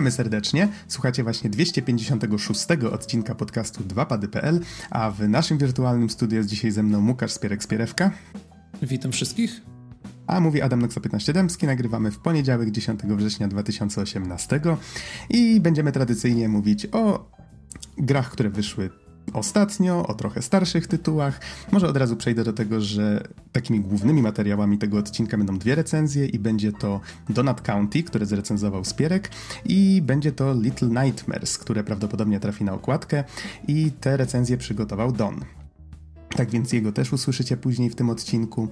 Witamy serdecznie. Słuchacie właśnie 256 odcinka podcastu 2pady.pl, a w naszym wirtualnym studiu jest dzisiaj ze mną Łukasz Spierek-Spierewka. Witam wszystkich. A mówi Adam Noxa 15 Dębski. Nagrywamy w poniedziałek 10 września 2018 i będziemy tradycyjnie mówić o grach, które wyszły ostatnio, o trochę starszych tytułach. Może od razu przejdę do tego, że takimi głównymi materiałami tego odcinka będą dwie recenzje i będzie to Donut County, które zrecenzował Spierek i będzie to Little Nightmares, które prawdopodobnie trafi na okładkę i te recenzje przygotował Don. Tak więc jego też usłyszycie później w tym odcinku.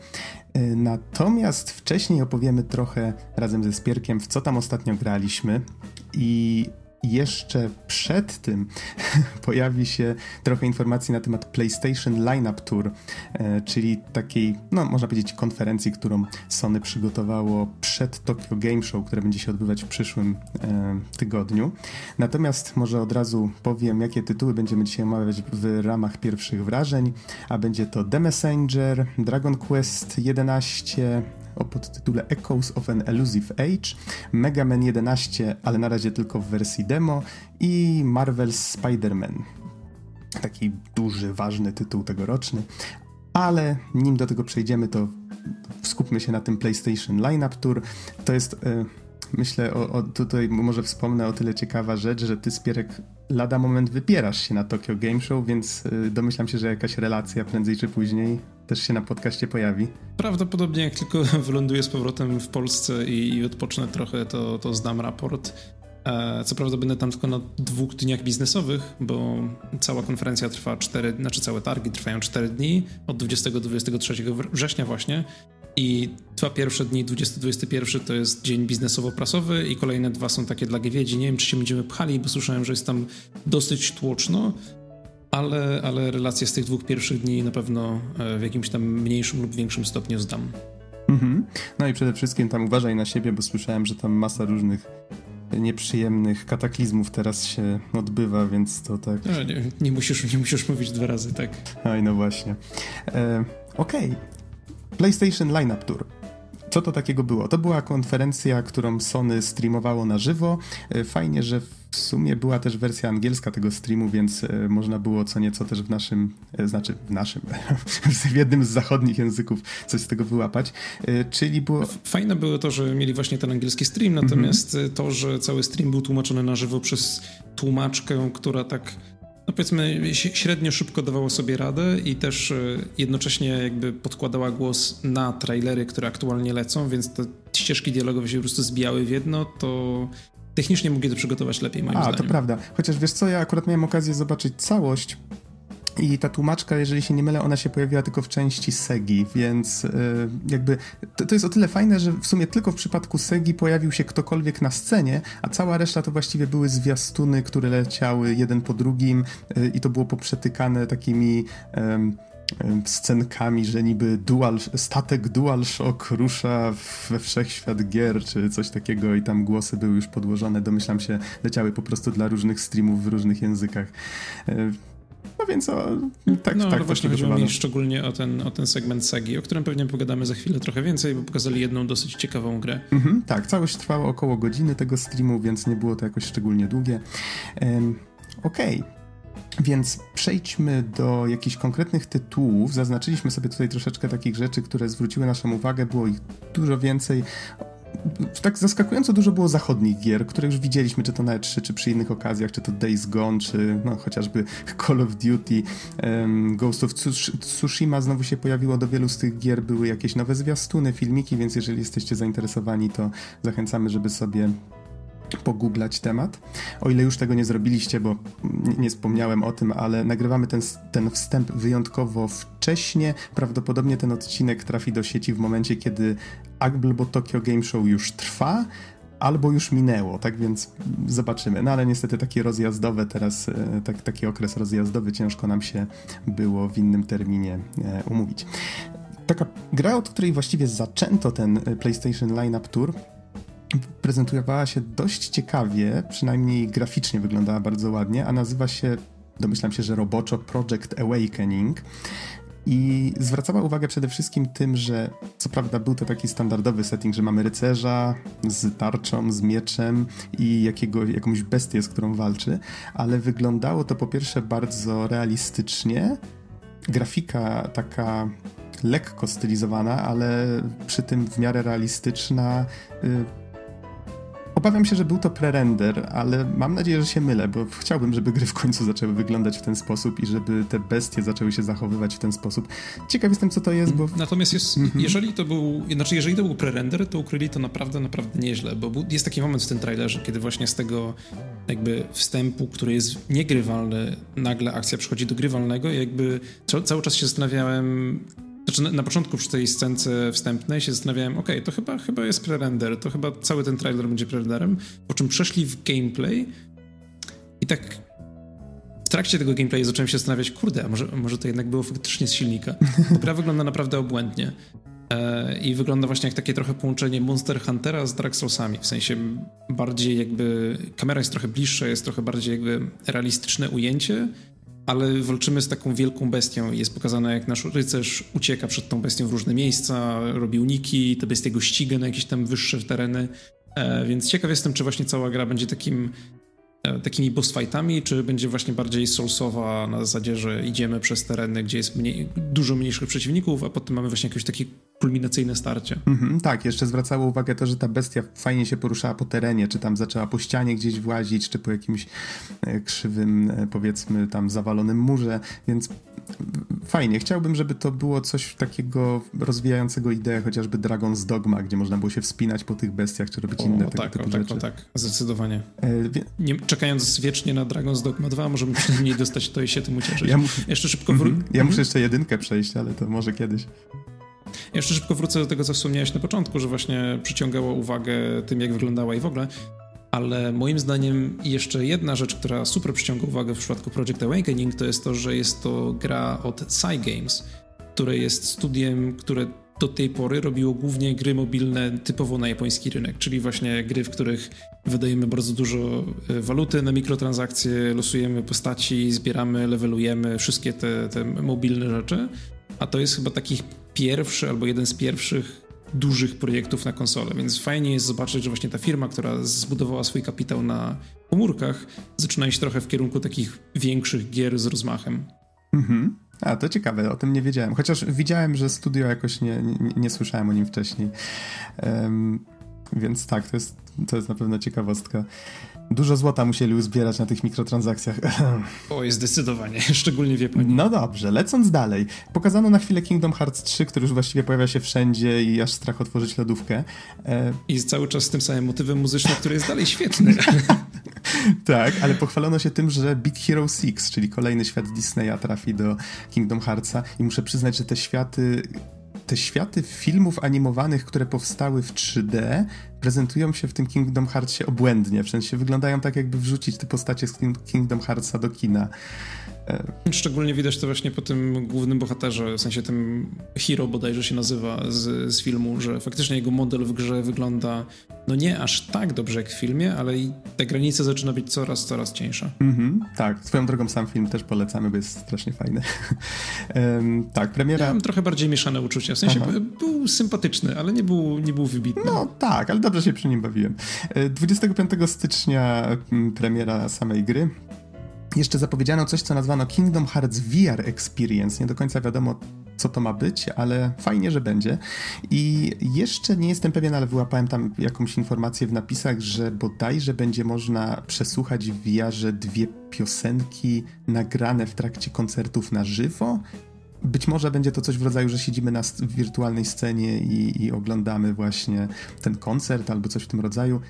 Y, natomiast wcześniej opowiemy trochę razem ze Spierkiem, w co tam ostatnio graliśmy i jeszcze przed tym pojawi się trochę informacji na temat PlayStation Lineup Tour, e, czyli takiej, no można powiedzieć, konferencji, którą Sony przygotowało przed Tokyo Game Show, które będzie się odbywać w przyszłym e, tygodniu. Natomiast może od razu powiem, jakie tytuły będziemy dzisiaj omawiać w ramach pierwszych wrażeń, a będzie to The Messenger, Dragon Quest 11, o podtytule Echoes of an Elusive Age, Mega Man 11, ale na razie tylko w wersji demo i Marvel's Spider-Man. Taki duży, ważny tytuł tegoroczny. Ale nim do tego przejdziemy, to skupmy się na tym PlayStation Lineup Tour. To jest... Yy, myślę, o, o, tutaj może wspomnę o tyle ciekawa rzecz, że ty, Spierek, lada moment wypierasz się na Tokyo Game Show, więc y, domyślam się, że jakaś relacja prędzej czy później też się na podcaście pojawi. Prawdopodobnie jak tylko wyląduję z powrotem w Polsce i, i odpocznę trochę, to, to zdam raport. E, co prawda będę tam tylko na dwóch dniach biznesowych, bo cała konferencja trwa cztery, znaczy całe targi trwają cztery dni, od 20 do 23 września właśnie, i dwa pierwsze dni, 20-21 to jest dzień biznesowo-prasowy i kolejne dwa są takie dla gawiedzi. Nie wiem, czy się będziemy pchali, bo słyszałem, że jest tam dosyć tłoczno, ale, ale relacje z tych dwóch pierwszych dni na pewno e, w jakimś tam mniejszym lub większym stopniu zdam. Mhm. No i przede wszystkim tam uważaj na siebie, bo słyszałem, że tam masa różnych nieprzyjemnych kataklizmów teraz się odbywa, więc to tak... No, nie, nie, musisz, nie musisz mówić dwa razy, tak. Oj, no właśnie. E, Okej, okay. PlayStation Lineup Tour. Co to takiego było? To była konferencja, którą Sony streamowało na żywo. E, fajnie, że w sumie była też wersja angielska tego streamu, więc e, można było co nieco też w naszym, e, znaczy w naszym, w jednym z zachodnich języków coś z tego wyłapać. Czyli było. Fajne było to, że mieli właśnie ten angielski stream, natomiast mm -hmm. to, że cały stream był tłumaczony na żywo przez tłumaczkę, która tak no powiedzmy średnio szybko dawała sobie radę i też e, jednocześnie jakby podkładała głos na trailery, które aktualnie lecą, więc te ścieżki dialogowe się po prostu zbijały w jedno, to technicznie mogli to przygotować lepiej moim A, zdaniem. to prawda. Chociaż wiesz co, ja akurat miałem okazję zobaczyć całość i ta tłumaczka, jeżeli się nie mylę, ona się pojawiła tylko w części Segi, więc yy, jakby to, to, jest o tyle fajne, że w sumie tylko w przypadku Segi pojawił się ktokolwiek na scenie, a cała reszta to właściwie były zwiastuny, które leciały jeden po drugim yy, i to było poprzetykane takimi. Yy, scenkami, że niby dual, statek DualShock rusza we wszechświat gier, czy coś takiego i tam głosy były już podłożone, domyślam się, leciały po prostu dla różnych streamów w różnych językach. No więc o, tak, no, tak. właśnie chodziło mi szczególnie o ten, o ten segment Sagi, o którym pewnie pogadamy za chwilę trochę więcej, bo pokazali jedną dosyć ciekawą grę. Mhm, tak, całość trwała około godziny tego streamu, więc nie było to jakoś szczególnie długie. Um, Okej, okay. Więc przejdźmy do jakichś konkretnych tytułów. Zaznaczyliśmy sobie tutaj troszeczkę takich rzeczy, które zwróciły naszą uwagę. Było ich dużo więcej tak zaskakująco dużo było zachodnich gier, które już widzieliśmy, czy to na E3, czy przy innych okazjach, czy to Days Gone, czy no, chociażby Call of Duty, um, Ghost of Tsushima znowu się pojawiło. Do wielu z tych gier były jakieś nowe zwiastuny, filmiki, więc jeżeli jesteście zainteresowani, to zachęcamy, żeby sobie pogooglać temat. O ile już tego nie zrobiliście, bo nie, wspomniałem o tym, ale nagrywamy ten, ten wstęp wyjątkowo wcześnie. Prawdopodobnie ten odcinek trafi do sieci w momencie, kiedy albo Tokyo Game Show już trwa, albo już minęło, tak więc zobaczymy. No ale niestety takie rozjazdowe teraz, e, tak, taki okres rozjazdowy ciężko nam się było w innym terminie e, umówić. Taka gra, od której właściwie zaczęto ten e, PlayStation Lineup Tour, prezentowała się dość ciekawie, przynajmniej graficznie wyglądała bardzo ładnie, a nazywa się, domyślam się, że roboczo Project Awakening. i zwracała uwagę przede wszystkim tym, że co prawda był to taki standardowy setting, że mamy rycerza z tarczą, z mieczem i jakiego, jakąś bestię, z którą walczy, ale wyglądało to po pierwsze bardzo realistycznie, grafika taka lekko stylizowana, ale przy tym w miarę realistyczna. Obawiam się, że był to prerender, ale mam nadzieję, że się mylę, bo chciałbym, żeby gry w końcu zaczęły wyglądać w ten sposób i żeby te bestie zaczęły się zachowywać w ten sposób. Ciekaw jestem, co to jest, bo... Natomiast jest, mm -hmm. jeżeli to był, znaczy jeżeli to był prerender, to ukryli to naprawdę, naprawdę nieźle, bo jest taki moment w tym trailerze, kiedy właśnie z tego jakby wstępu, który jest niegrywalny, nagle akcja przechodzi do grywalnego i jakby cały czas się zastanawiałem, znaczy na, początku przy tej scence wstępnej się zastanawiałem, ok, to chyba, chyba jest prerender, to chyba cały ten trailer będzie prerenderem, po czym przeszli w gameplay i tak w trakcie tego gameplayu zacząłem się zastanawiać, kurde, a może, może to jednak było faktycznie z silnika. Ta gra wygląda naprawdę obłędnie. E, I wygląda właśnie jak takie trochę połączenie Monster Huntera z Dark Soulsami. W sensie bardziej jakby kamera jest trochę bliższa, jest trochę bardziej jakby realistyczne ujęcie, ale walczymy z taką wielką bestią. Jest pokazane, jak nasz rycerz ucieka przed tą bestią w różne miejsca, robi uniki, te bestie go ściga na jakieś tam wyższe tereny, e, więc ciekaw jestem, czy właśnie cała gra będzie takim e, takimi boss fightami, czy będzie właśnie bardziej soulsowa na zasadzie, że idziemy przez tereny, gdzie jest mniej, dużo mniejszych przeciwników, a potem mamy właśnie jakieś takie kulminacyjne starcie. Mhm, tak, jeszcze zwracało uwagę to, że ta bestia fajnie się poruszała po terenie, czy tam zaczęła po ścianie gdzieś włazić, czy po jakimś e, krzywym, e, powiedzmy, tam zawalonym murze, więc fajnie. Chciałbym, żeby to było coś takiego rozwijającego ideę, chociażby Dragon's Dogma, gdzie można było się wspinać po tych bestiach, czy robić o, inne tego tak, typu o, rzeczy. Tak, o, tak, zdecydowanie. E, wie... Nie, czekając wiecznie na Dragon's Dogma 2, możemy przynajmniej dostać to i się tym ucieszyć. Ja muszę... Jeszcze szybko wró- mm -hmm. Ja muszę jeszcze jedynkę przejść, ale to może kiedyś. Jeszcze szybko wrócę do tego, co wspomniałeś na początku, że właśnie przyciągało uwagę tym, jak wyglądała i w ogóle. Ale moim zdaniem jeszcze jedna rzecz, która super przyciąga uwagę w przypadku Project Awakening, to jest to, że jest to gra od Cygames, które jest studiem, które do tej pory robiło głównie gry mobilne typowo na japoński rynek, czyli właśnie gry, w których wydajemy bardzo dużo e, waluty na mikrotransakcje, losujemy postaci, zbieramy, levelujemy, wszystkie te, te mobilne rzeczy. A to jest chyba takich pierwszy albo jeden z pierwszych dużych projektów na konsolę, więc fajnie jest zobaczyć, że właśnie ta firma, która zbudowała swój kapitał na komórkach, zaczyna iść trochę w kierunku takich większych gier z rozmachem. Mhm. A, to ciekawe, o tym nie wiedziałem. Chociaż widziałem, że studio jakoś nie, nie, nie słyszałem o nim wcześniej. Um, więc tak, to jest, to jest na pewno ciekawostka. Dużo złota musieli uzbierać na tych mikrotransakcjach. Oj, zdecydowanie, szczególnie w Japonii. No dobrze, lecąc dalej. Pokazano na chwilę Kingdom Hearts 3, który już właściwie pojawia się wszędzie i aż strach otworzyć lodówkę. E... I cały czas z tym samym motywem muzycznym, który jest dalej świetny. tak, ale pochwalono się tym, że Big Hero 6, czyli kolejny świat Disneya trafi do Kingdom Heartsa i muszę przyznać, że te światy te światy filmów animowanych, które powstały w 3D, prezentują się w tym Kingdom Heartsie obłędnie. W sensie wyglądają tak, jakby wrzucić te postacie z Kingdom Heartsa do kina. E, Szczególnie widać to właśnie po tym głównym bohaterze, w sensie tym Hero bodajże się nazywa z, z filmu, że faktycznie jego model w grze wygląda no nie aż tak dobrze jak w filmie, ale i ta granica zaczyna być coraz, coraz cieńsza. Mhm, tak, swoją drogą sam film też polecamy, bo jest strasznie fajny. um, tak, premiera... Ja mam trochę bardziej mieszane uczucia, w sensie Aha. był sympatyczny, ale nie był, nie był wybitny. No tak, ale dobrze się przy nim bawiłem. 25 e, stycznia premiera samej gry. Jeszcze zapowiedziano coś, co nazwano Kingdom Hearts VR Experience. Nie do końca wiadomo, co to ma być, ale fajnie, że będzie. I jeszcze nie jestem pewien, ale wyłapałem tam jakąś informację w napisach, że bodajże będzie można przesłuchać w VR dwie piosenki nagrane w trakcie koncertów na żywo. Być może będzie to coś w rodzaju, że siedzimy na wirtualnej scenie i, i oglądamy właśnie ten koncert albo coś w tym rodzaju.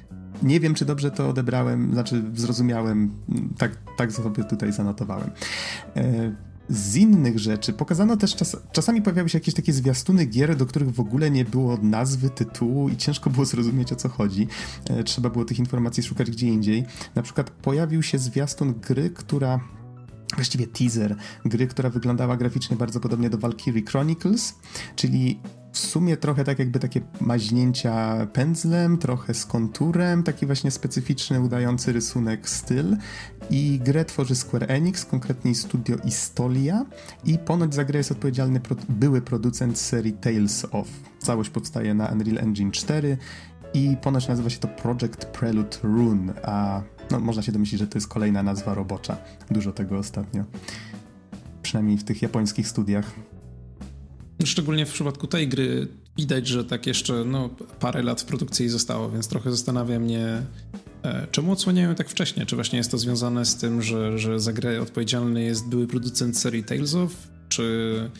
Nie wiem, czy dobrze to odebrałem, znaczy zrozumiałem, tak, tak sobie tutaj zanotowałem. E, z innych rzeczy pokazano też, czas, czasami pojawiały się jakieś takie zwiastuny gier, do których w ogóle nie było nazwy, tytułu i ciężko było zrozumieć o co chodzi. E, trzeba było tych informacji szukać gdzie indziej. Na przykład pojawił się zwiastun gry, która właściwie teaser gry, która wyglądała graficznie bardzo podobnie do Valkyrie Chronicles, czyli w sumie trochę tak jakby takie maźnięcia pędzlem, trochę z konturem, taki właśnie specyficzny, udający rysunek styl. I grę tworzy Square Enix, konkretnie studio Istolia i ponoć za grę jest odpowiedzialny pro były producent serii Tales of. Całość powstaje na Unreal Engine 4 i ponoć nazywa się to Project Prelude Rune, a no, można się domyślić, że to jest kolejna nazwa robocza. Dużo tego ostatnio. Przynajmniej w tych japońskich studiach. Szczególnie w przypadku tej gry widać, że tak jeszcze no, parę lat w produkcji zostało, więc trochę zastanawia mnie, e, czemu odsłaniają tak wcześnie? Czy właśnie jest to związane z tym, że, że za grę odpowiedzialny jest były producent serii Tales of? Czy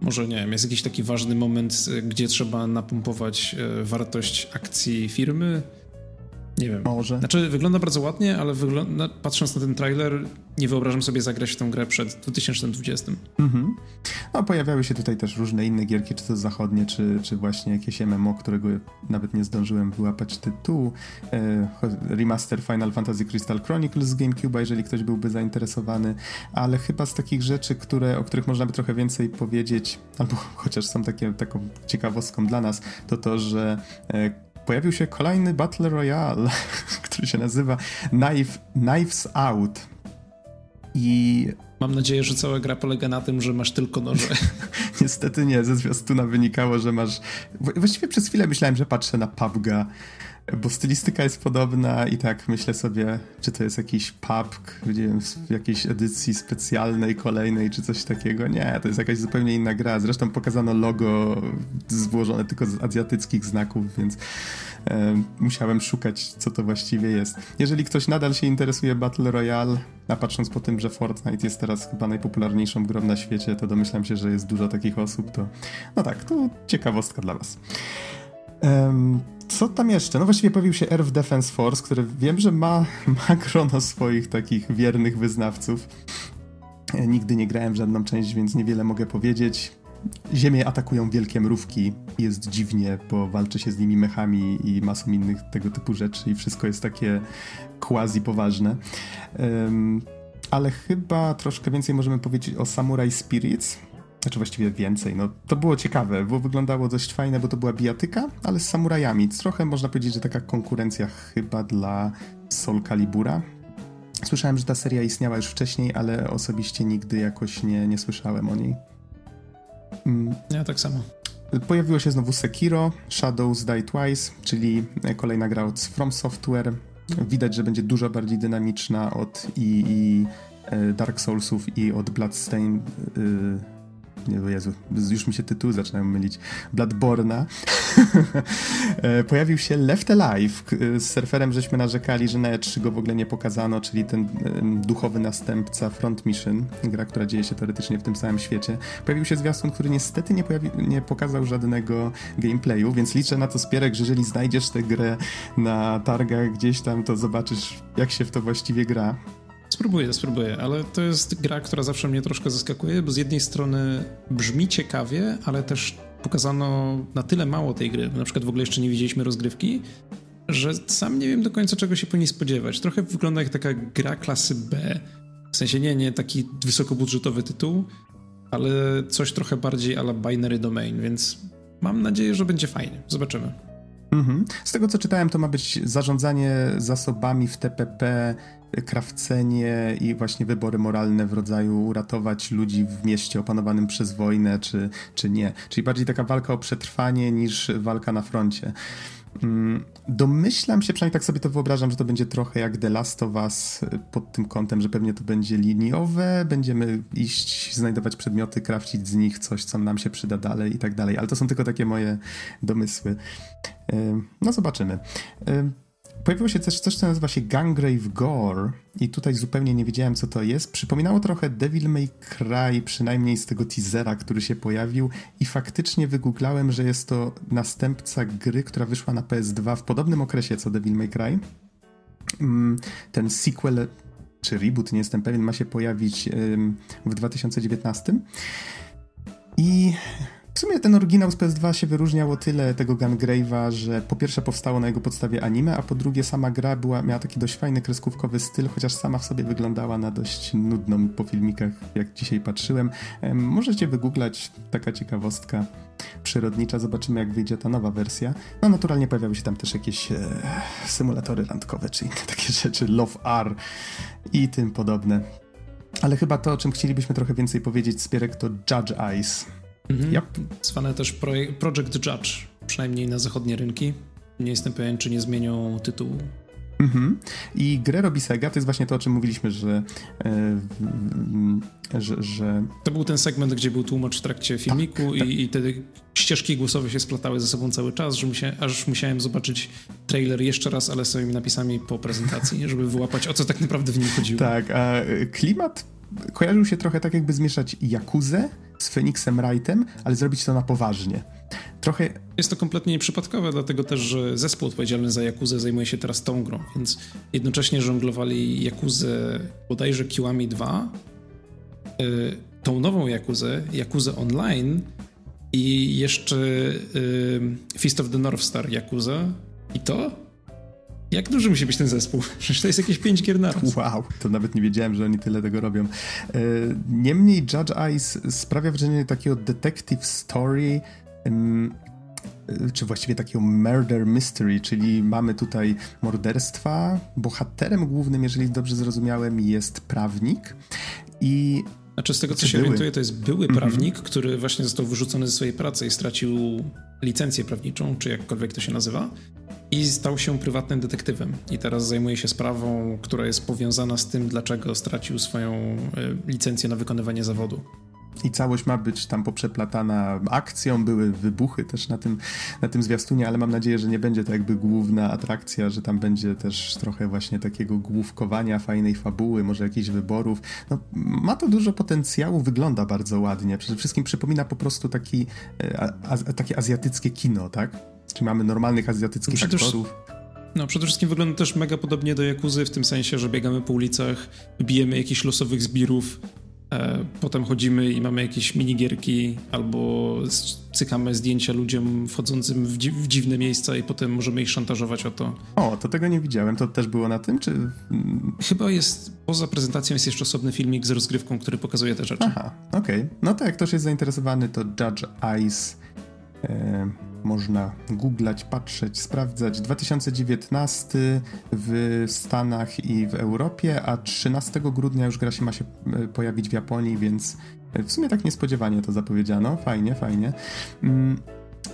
może, nie wiem, jest jakiś taki ważny moment, gdzie trzeba napompować e, wartość akcji firmy? Nie wiem. Może. Znaczy, wygląda bardzo ładnie, ale wygląda, patrząc na ten trailer, nie wyobrażam sobie zagrać w tę grę przed 2020. Mhm. No, pojawiały się tutaj też różne inne gierki, czy to zachodnie, czy, czy właśnie jakieś MMO, którego nawet nie zdążyłem wyłapać tytułu. E, remaster Final Fantasy Crystal Chronicles z GameCube, jeżeli ktoś byłby zainteresowany, ale chyba z takich rzeczy, które, o których można by trochę więcej powiedzieć, albo chociaż są takie, taką ciekawostką dla nas, to to, że e, pojawił się kolejny Battle Royale, który się nazywa Knife, Knives Out. I Mam nadzieję, że cała gra polega na tym, że masz tylko noże. Niestety nie, ze zwiastuna wynikało, że masz... Właściwie przez chwilę myślałem, że patrzę na PUBG'a, bo stylistyka jest podobna i tak myślę sobie, czy to jest jakiś pub, nie wiem, w jakiejś edycji specjalnej, kolejnej, czy coś takiego. Nie, to jest jakaś zupełnie inna gra. Zresztą pokazano logo złożone tylko z azjatyckich znaków, więc e, musiałem szukać, co to właściwie jest. Jeżeli ktoś nadal się interesuje Battle Royale, a patrząc po tym, że Fortnite jest teraz chyba najpopularniejszą grą na świecie, to domyślam się, że jest dużo takich osób, to no tak, to ciekawostka dla was. Co tam jeszcze? No właściwie pojawił się Earth Defense Force, który wiem, że ma, ma grono swoich takich wiernych wyznawców. E, nigdy nie grałem w żadną część, więc niewiele mogę powiedzieć. Ziemię atakują wielkie mrówki, jest dziwnie, bo walczy się z nimi mechami i masą innych tego typu rzeczy i wszystko jest takie quasi poważne. Um, ale chyba troszkę więcej możemy powiedzieć o Samurai Spirits, znaczy właściwie więcej. No, to było ciekawe, bo wyglądało dość fajne, bo to była bijatyka, ale z samurajami. Trochę można powiedzieć, że taka konkurencja chyba dla Soul Calibura. Słyszałem, że ta seria istniała już wcześniej, ale osobiście nigdy jakoś nie, nie słyszałem o niej. Mm. Ja tak samo. Pojawiło się znowu Sekiro, Shadows Die Twice, czyli kolejna gra od From Software. Widać, że będzie dużo bardziej dynamiczna od i, i e, Dark Soulsów i od Bloodstained nie, Jezu, już mi się tytuły zaczynają mylić, Bloodborna, e, pojawił się Left Alive. Z surferem żeśmy narzekali, że na E3 go w ogóle nie pokazano, czyli ten duchowy następca Front Mission, gra, która dzieje się teoretycznie w tym samym świecie. Pojawił się zwiastun, który niestety nie, pojawi, nie pokazał żadnego gameplayu, więc liczę na to, Spierek, że jeżeli znajdziesz tę grę na targach gdzieś tam, to zobaczysz, jak się w to właściwie gra. Spróbuję, spróbuję, ale to jest gra, która zawsze mnie troszkę zaskakuje, bo z jednej strony brzmi ciekawie, ale też pokazano na tyle mało tej gry, na przykład w ogóle jeszcze nie widzieliśmy rozgrywki, że sam nie wiem do końca czego się po spodziewać. Trochę wygląda jak taka gra klasy B, w sensie nie, nie taki wysokobudżetowy tytuł, ale coś trochę bardziej ala binary domain, więc mam nadzieję, że będzie fajnie. Zobaczymy. Mhm. Z tego co czytałem, to ma być zarządzanie zasobami w TPP, krawcenie i właśnie wybory moralne w rodzaju uratować ludzi w mieście opanowanym przez wojnę, czy, czy nie. Czyli bardziej taka walka o przetrwanie niż walka na froncie. Mm, domyślam się, przynajmniej tak sobie to wyobrażam, że to będzie trochę jak The Last of Us pod tym kątem, że pewnie to będzie liniowe, będziemy iść, znajdować przedmioty, krawcić z nich coś, co nam się przyda dalej i tak dalej, ale to są tylko takie moje domysły. No zobaczymy. Pojawiło się też coś, co nazywa się Gangrave Gore i tutaj zupełnie nie wiedziałem, co to jest. Przypominało trochę Devil May Cry, przynajmniej z tego teasera, który się pojawił i faktycznie wygooglałem, że jest to następca gry, która wyszła na PS2 w podobnym okresie co Devil May Cry. Mm, ten sequel, czy reboot, nie jestem pewien, ma się pojawić w 2019. I W sumie ten oryginał z PS2 się wyróżniał o tyle tego Gungrave'a, że po pierwsze powstało na jego podstawie anime, a po drugie sama gra była, miała taki dość fajny kreskówkowy styl, chociaż sama w sobie wyglądała na dość nudną po filmikach, jak dzisiaj patrzyłem. Możecie wygooglać, taka ciekawostka przyrodnicza, zobaczymy jak wyjdzie ta nowa wersja. No naturalnie pojawiały się tam też jakieś e, symulatory randkowe, czy inne takie rzeczy, Love R i tym podobne. Ale chyba to, o czym chcielibyśmy trochę więcej powiedzieć, Spierek, to Judge Eyes. Mhm. Yep. Zwane też Project Judge, przynajmniej na zachodnie rynki. Nie jestem pewien, czy nie zmienią tytułu. Mhm. I grę robi Sega, to jest właśnie to, o czym mówiliśmy, że, e, że, że... To był ten segment, gdzie był tłumacz w trakcie filmiku tak, i, tak. i te ścieżki głosowe się splatały ze sobą cały czas, że musia, aż musiałem zobaczyć trailer jeszcze raz, ale z swoimi napisami po prezentacji, żeby wyłapać, o co tak naprawdę w nim chodziło. Tak, a klimat kojarzył się trochę tak, jakby zmieszać Jakuzę z Phoenixem Wrightem, ale zrobić to na poważnie. Trochę... Jest to kompletnie nieprzypadkowe, dlatego też, że zespół odpowiedzialny za Jakuzę zajmuje się teraz tą grą, więc jednocześnie żonglowali Jakuzę bodajże Kiłami 2, yy, tą nową Jakuzę, Jakuzę Online i jeszcze yy, Fist of the North Star Yakuza i to jak duży musi być ten zespół? Przecież to jest jakieś pięć gier. Wow, to nawet nie wiedziałem, że oni tyle tego robią. E, niemniej Judge Eyes sprawia wrażenie takiego detective story, czy właściwie takiego murder mystery, czyli mamy tutaj morderstwa. Bohaterem głównym, jeżeli dobrze zrozumiałem, jest prawnik i znaczy z tego co się były? orientuję, to jest były mm -hmm. prawnik, który właśnie został wyrzucony ze swojej pracy i stracił licencję prawniczą, czy jakkolwiek to się nazywa i stał się prywatnym detektywem. I teraz zajmuje się sprawą, która jest powiązana z tym, dlaczego stracił swoją e, licencję na wykonywanie zawodu. I całość ma być tam poprzeplatana akcją, były wybuchy też na tym, na tym zwiastunie, ale mam nadzieję, że nie będzie to jakby główna atrakcja, że tam będzie też trochę właśnie takiego główkowania, fajnej fabuły, może jakichś wyborów. No, ma to dużo potencjału, wygląda bardzo ładnie. Przede wszystkim przypomina po prostu taki, e, a, a, takie azjatyckie kino, tak? Czyli mamy normalnych azjatyckich no, aktorów. No, przede wszystkim wygląda też mega podobnie do Jakuzy, w tym sensie, że biegamy po ulicach, bijemy jakichś losowych zbirów, e, potem chodzimy i mamy jakieś minigierki, albo cykamy zdjęcia ludziom wchodzącym w, dzi w, dziwne miejsca i potem możemy ich szantażować o to. O, to tego nie widziałem. To też było na tym, czy... Chyba jest, poza prezentacją jest jeszcze osobny filmik z rozgrywką, który pokazuje te rzeczy. Aha, okej. Okay. No to jak ktoś jest zainteresowany, to Judge Eyes... E można googlać, patrzeć, sprawdzać. 2019 w Stanach i w Europie, a 13 grudnia już gra się ma się e, pojawić w Japonii, więc e, w sumie tak niespodziewanie to zapowiedziano. Fajnie, fajnie. Mm,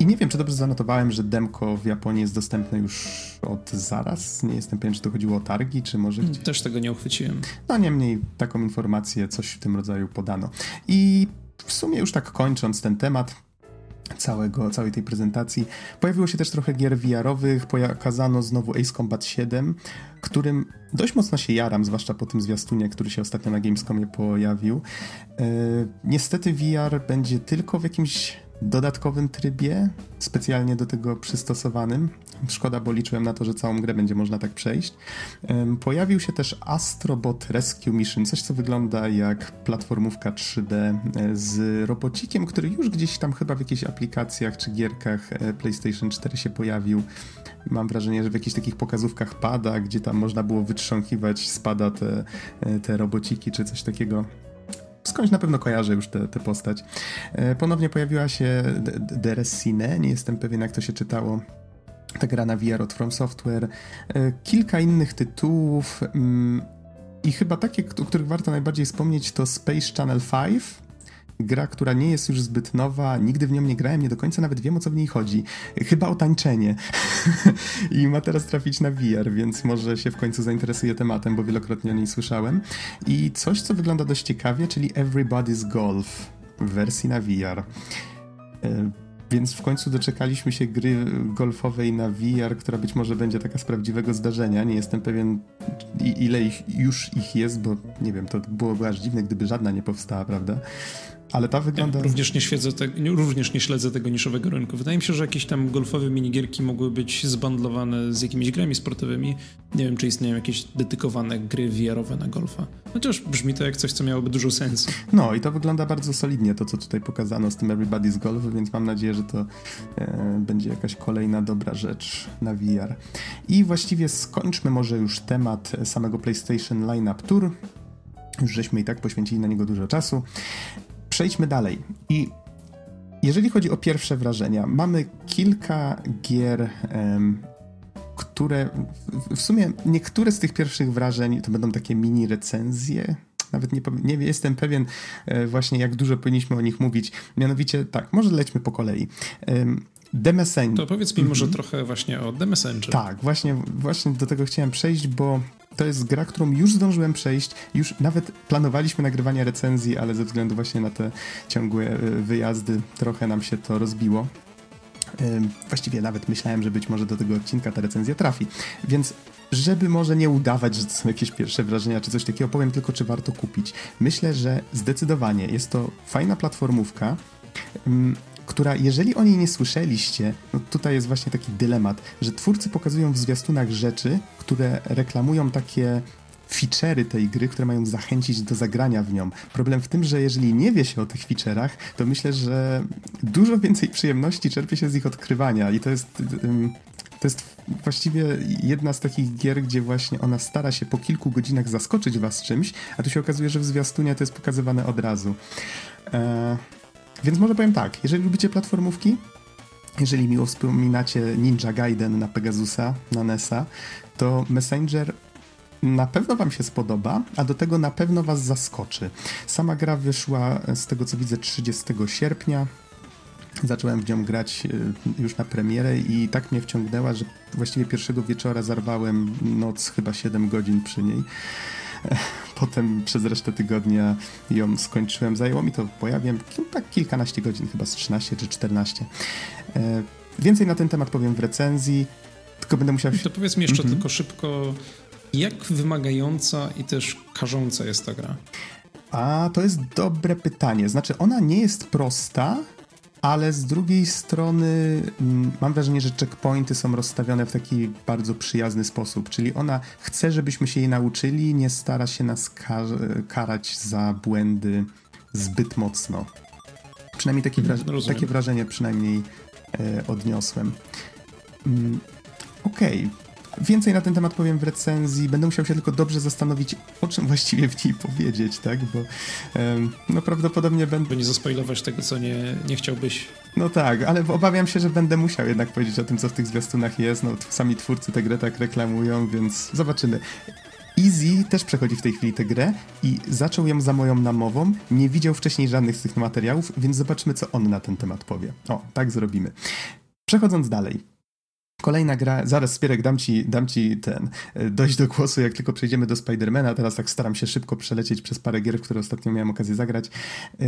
I nie wiem, czy dobrze zanotowałem, że demko w Japonii jest dostępne już od zaraz. Nie jestem pewien, czy to chodziło o targi, czy może... Gdzieś... Też tego nie uchwyciłem. No niemniej taką informację, coś w tym rodzaju podano. I w sumie już tak kończąc ten temat, całego, całej tej prezentacji. Pojawiło się też trochę gier VR-owych, pokazano znowu Ace Combat 7, którym dość mocno się jaram, zwłaszcza po tym zwiastunie, który się ostatnio na Gamescomie pojawił. E, niestety VR będzie tylko w jakimś dodatkowym trybie, specjalnie do tego przystosowanym. Szkoda, bo liczyłem na to, że całą grę będzie można tak przejść. Pojawił się też Astrobot Rescue Mission, coś co wygląda jak platformówka 3D e, z robocikiem, który już gdzieś tam chyba w jakichś aplikacjach czy gierkach e, PlayStation 4 się pojawił. Mam wrażenie, że w jakichś takich pokazówkach pada, gdzie tam można było wytrząkiwać spada te, e, te robociki czy coś takiego skądś na pewno kojarzę już tę postać. Ponownie pojawiła się Deresine, nie jestem pewien jak to się czytało. Ta gra na VR od From Software, e, kilka innych tytułów mm, i chyba takie, o których warto najbardziej wspomnieć to Space Channel 5, gra, która nie jest już zbyt nowa, nigdy w nią nie grałem, nie do końca nawet wiem o co w niej chodzi. Chyba o tańczenie. I ma teraz trafić na VR, więc może się w końcu zainteresuje tematem, bo wielokrotnie o niej słyszałem. I coś, co wygląda dość ciekawie, czyli Everybody's Golf w wersji na VR. E, więc w końcu doczekaliśmy się gry golfowej na VR, która być może będzie taka z prawdziwego zdarzenia. Nie jestem pewien, ile ich, już ich jest, bo nie wiem, to byłoby aż dziwne, gdyby żadna nie powstała, prawda? Ale ta wygląda... Ja również, nie śledzę te, również nie śledzę tego niszowego rynku. Wydaje mi się, że jakieś tam golfowe minigierki mogły być zbandlowane z jakimiś grami sportowymi. Nie wiem, czy istnieją jakieś dedykowane gry VR-owe na golfa. Chociaż brzmi to jak coś, co miałoby dużo sensu. No i to wygląda bardzo solidnie, to co tutaj pokazano z tym Everybody's Golf, więc mam nadzieję, że to e, będzie jakaś kolejna dobra rzecz na VR. I właściwie skończmy może już temat samego PlayStation Lineup Tour. Już żeśmy i tak poświęcili na niego dużo czasu przejdźmy dalej. I jeżeli chodzi o pierwsze wrażenia, mamy kilka gier, um, które w, sumie niektóre z tych pierwszych wrażeń to będą takie mini recenzje, nawet nie, nie jestem pewien e, właśnie jak dużo powinniśmy o nich mówić. Mianowicie tak, może lećmy po kolei. The Messenger. To powiedz mi może mm -hmm. trochę właśnie o The Messenger. Tak, właśnie, właśnie do tego chciałem przejść, bo to jest gra, którą już zdążyłem przejść, już nawet planowaliśmy nagrywanie recenzji, ale ze względu właśnie na te ciągłe e, wyjazdy trochę nam się to rozbiło. Właściwie nawet myślałem, że być może do tego odcinka ta recenzja trafi. Więc żeby może nie udawać, że to są jakieś pierwsze wrażenia czy coś takiego, powiem tylko, czy warto kupić. Myślę, że zdecydowanie jest to fajna platformówka która, jeżeli o niej nie słyszeliście, no tutaj jest właśnie taki dylemat, że twórcy pokazują w zwiastunach rzeczy, które reklamują takie feature'y tej gry, które mają zachęcić do zagrania w nią. Problem w tym, że jeżeli nie wie się o tych feature'ach, to myślę, że dużo więcej przyjemności czerpie się z ich odkrywania i to jest... To jest właściwie jedna z takich gier, gdzie właśnie ona stara się po kilku godzinach zaskoczyć was czymś, a tu się okazuje, że w zwiastunie to jest pokazywane od razu. Eee, więc może powiem tak, jeżeli lubicie platformówki, jeżeli miło wspominacie Ninja Gaiden na Pegasusa, na NESa, to Messenger na pewno Wam się spodoba, a do tego na pewno Was zaskoczy. Sama gra wyszła z tego co widzę 30 sierpnia. Zacząłem w nią grać y, już na premierę i tak mnie wciągnęła, że właściwie pierwszego wieczora zarwałem noc chyba 7 godzin przy niej. Potem przez resztę tygodnia ją skończyłem. Zajęło mi to, bo ja wiem, tak kilkanaście godzin, chyba z 13 czy 14. E, więcej na ten temat powiem w recenzji, tylko będę musiał... To powiedz mi jeszcze mm -hmm. tylko szybko, jak wymagająca i też karząca jest ta gra? A, to jest dobre pytanie. Znaczy, ona nie jest prosta, ale z drugiej strony mm, mam wrażenie, że checkpointy są rozstawione w taki bardzo przyjazny sposób, czyli ona chce, żebyśmy się jej nauczyli, nie stara się nas kar karać za błędy zbyt mocno. Przynajmniej takie, wra takie wrażenie przynajmniej e, odniosłem. Mm, Okej, okay. Więcej na ten temat powiem w recenzji. Będę musiał się tylko dobrze zastanowić, o czym właściwie w niej powiedzieć, tak? Bo um, no prawdopodobnie będę... By nie zaspoilować tego, co nie, nie chciałbyś. No tak, ale obawiam się, że będę musiał jednak powiedzieć o tym, co w tych zwiastunach jest. No sami twórcy tę grę tak reklamują, więc zobaczymy. Easy też przechodzi w tej chwili tę grę i zaczął ją za moją namową. Nie widział wcześniej żadnych z tych materiałów, więc zobaczymy, co on na ten temat powie. O, tak zrobimy. Przechodząc dalej. Kolejna gra, zaraz Spierek, dam ci, dam ci ten, e, dojść do głosu, jak tylko przejdziemy do Spidermana. Teraz tak staram się szybko przelecieć przez parę gier, które ostatnio miałem okazję zagrać. E,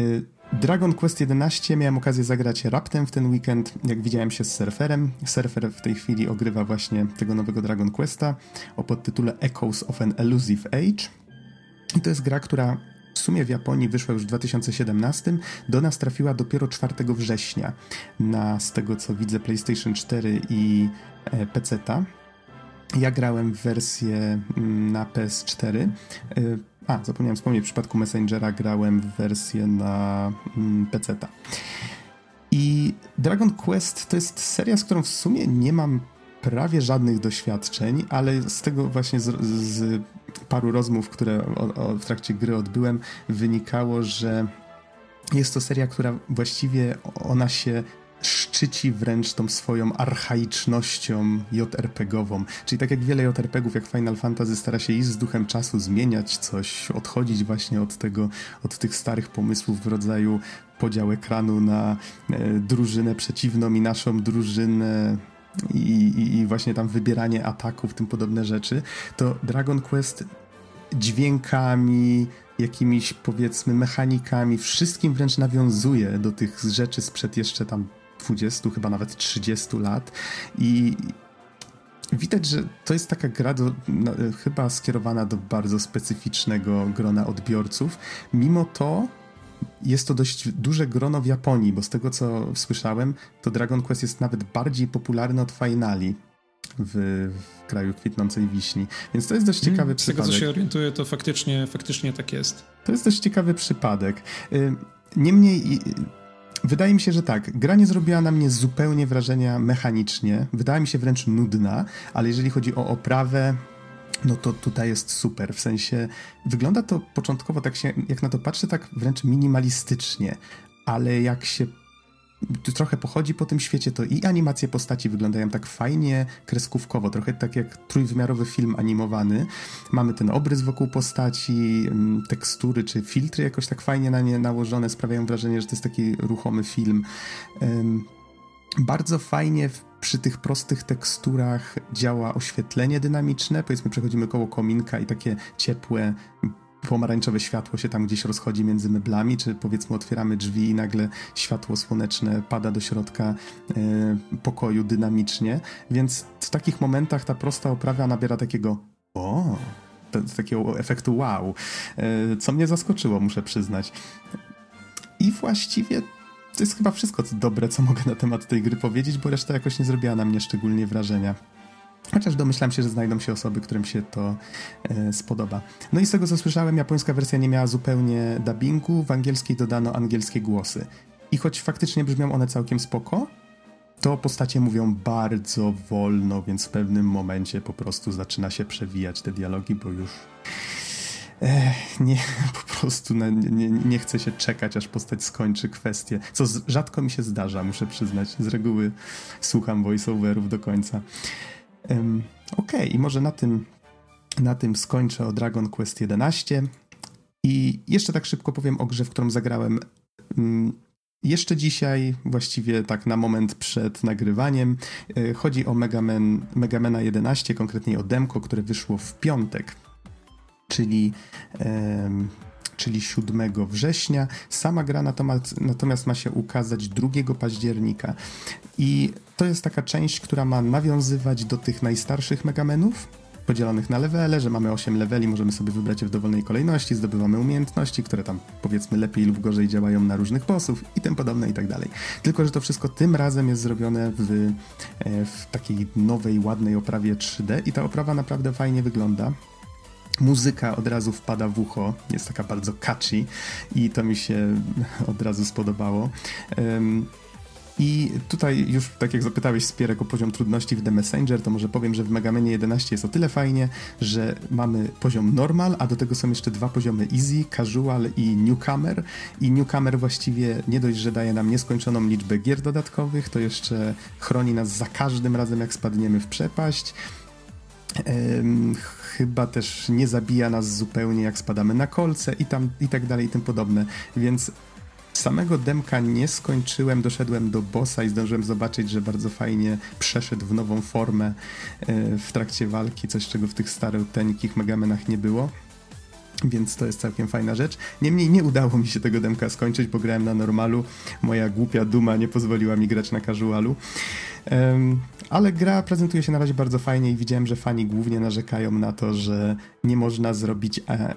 Dragon Quest 11 miałem okazję zagrać raptem w ten weekend, jak widziałem się z surferem. Surfer w tej chwili ogrywa właśnie tego nowego Dragon Questa o podtytule Echoes of an Elusive Age. I to jest gra, która w sumie w Japonii wyszła już w 2017, do nas trafiła dopiero 4 września na, z tego co widzę, PlayStation 4 i e, PC-ta. Ja grałem w wersję mm, na PS4. E, a, zapomniałem wspomnieć, w przypadku Messengera grałem w wersję na mm, PC-ta. I Dragon Quest to jest seria, z którą w sumie nie mam prawie żadnych doświadczeń, ale z tego właśnie z, z paru rozmów, które o, o, w trakcie gry odbyłem, wynikało, że jest to seria, która właściwie ona się szczyci wręcz tą swoją archaicznością JRPG-ową. Czyli tak jak wiele JRPG-ów, jak Final Fantasy stara się iść z duchem czasu, zmieniać coś, odchodzić właśnie od tego, od tych starych pomysłów w rodzaju podział ekranu na e, drużynę przeciwną i naszą drużynę i, i, i, właśnie tam wybieranie ataków, tym podobne rzeczy, to Dragon Quest dźwiękami, jakimiś powiedzmy mechanikami, wszystkim wręcz nawiązuje do tych rzeczy sprzed jeszcze tam 20, chyba nawet 30 lat i widać, że to jest taka gra do, no, chyba skierowana do bardzo specyficznego grona odbiorców. Mimo to jest to dość duże grono w Japonii, bo z tego co słyszałem, to Dragon Quest jest nawet bardziej popularny od Finali w, w kraju kwitnącej wiśni. Więc to jest dość ciekawy hmm, przypadek. Z tego co się orientuję, to faktycznie, faktycznie tak jest. To jest dość ciekawy przypadek. Y, niemniej Wydaje mi się, że tak. Gra nie zrobiła na mnie zupełnie wrażenia mechanicznie. Wydała mi się wręcz nudna, ale jeżeli chodzi o oprawę, no to tutaj jest super. W sensie wygląda to początkowo tak się, jak na to patrzę, tak wręcz minimalistycznie, ale jak się trochę pochodzi po tym świecie, to i animacje postaci wyglądają tak fajnie, kreskówkowo, trochę tak jak trójwymiarowy film animowany. Mamy ten obrys wokół postaci, mm, tekstury czy filtry jakoś tak fajnie na nie nałożone, sprawiają wrażenie, że to jest taki ruchomy film. Bardzo fajnie przy tych prostych teksturach działa oświetlenie dynamiczne. Powiedzmy, przechodzimy koło kominka i takie ciepłe, pomarańczowe światło się tam gdzieś rozchodzi między meblami, czy powiedzmy otwieramy drzwi i nagle światło słoneczne pada do środka e, pokoju dynamicznie, więc w takich momentach ta prosta oprawa nabiera takiego o, takiego efektu wow, e, co mnie zaskoczyło, muszę przyznać. I właściwie to jest chyba wszystko co dobre, co mogę na temat tej gry powiedzieć, bo reszta jakoś nie zrobiła na mnie szczególnie wrażenia. Chociaż domyślam się, że znajdą się osoby, którym się to e, spodoba. No i z tego co słyszałem, japońska wersja nie miała zupełnie dubbingu, w angielskiej dodano angielskie głosy. I choć faktycznie brzmią one całkiem spoko, to postacie mówią bardzo wolno, więc w pewnym momencie po prostu zaczyna się przewijać te dialogi, bo już Nie, po prostu nie, nie, nie chce się czekać, aż postać skończy kwestię, co z, rzadko mi się zdarza, muszę przyznać. Z reguły słucham voiceoverów do końca. Um, Okej, okay, i może na tym, na tym skończę o Dragon Quest 11. I jeszcze tak szybko powiem o grze, w którą zagrałem um, jeszcze dzisiaj, właściwie tak na moment przed nagrywaniem. E, chodzi o Mega, Man, Mega Mana 11, konkretnie o demko, które wyszło w piątek, czyli czyli 7 września. Sama gra natomiast, natomiast ma się ukazać 2 października. I to jest taka część, która ma nawiązywać do tych najstarszych Megamenów, podzielonych na levele, że mamy 8 leveli, możemy sobie wybrać je w dowolnej kolejności, zdobywamy umiejętności, które tam powiedzmy lepiej lub gorzej działają na różnych bossów i tym podobne i tak dalej. Tylko, że to wszystko tym razem jest zrobione w, e, w takiej nowej, ładnej oprawie 3D i ta oprawa naprawdę fajnie wygląda muzyka od razu wpada w ucho, jest taka bardzo catchy i to mi się od razu spodobało. Um, i tutaj już, tak jak zapytałeś Spierek o poziom trudności w The Messenger, to może powiem, że w Megamenie 11 jest o tyle fajnie, że mamy poziom normal, a do tego są jeszcze dwa poziomy easy, casual i newcomer. I newcomer właściwie nie dość, że daje nam nieskończoną liczbę gier dodatkowych, to jeszcze chroni nas za każdym razem, jak spadniemy w przepaść chyba też nie zabija nas zupełnie, jak spadamy na kolce i, tam, i tak dalej i tym podobne. Więc samego demka nie skończyłem, doszedłem do bossa i zdążyłem zobaczyć, że bardzo fajnie przeszedł w nową formę e, w trakcie walki, coś czego w tych starych, tenkich Megamenach nie było. Więc to jest całkiem fajna rzecz. Niemniej nie udało mi się tego demka skończyć, bo grałem na normalu. Moja głupia duma nie pozwoliła mi grać na casualu. Ale gra prezentuje się na razie bardzo fajnie i widziałem, że fani głównie narzekają na to, że nie można zrobić. E,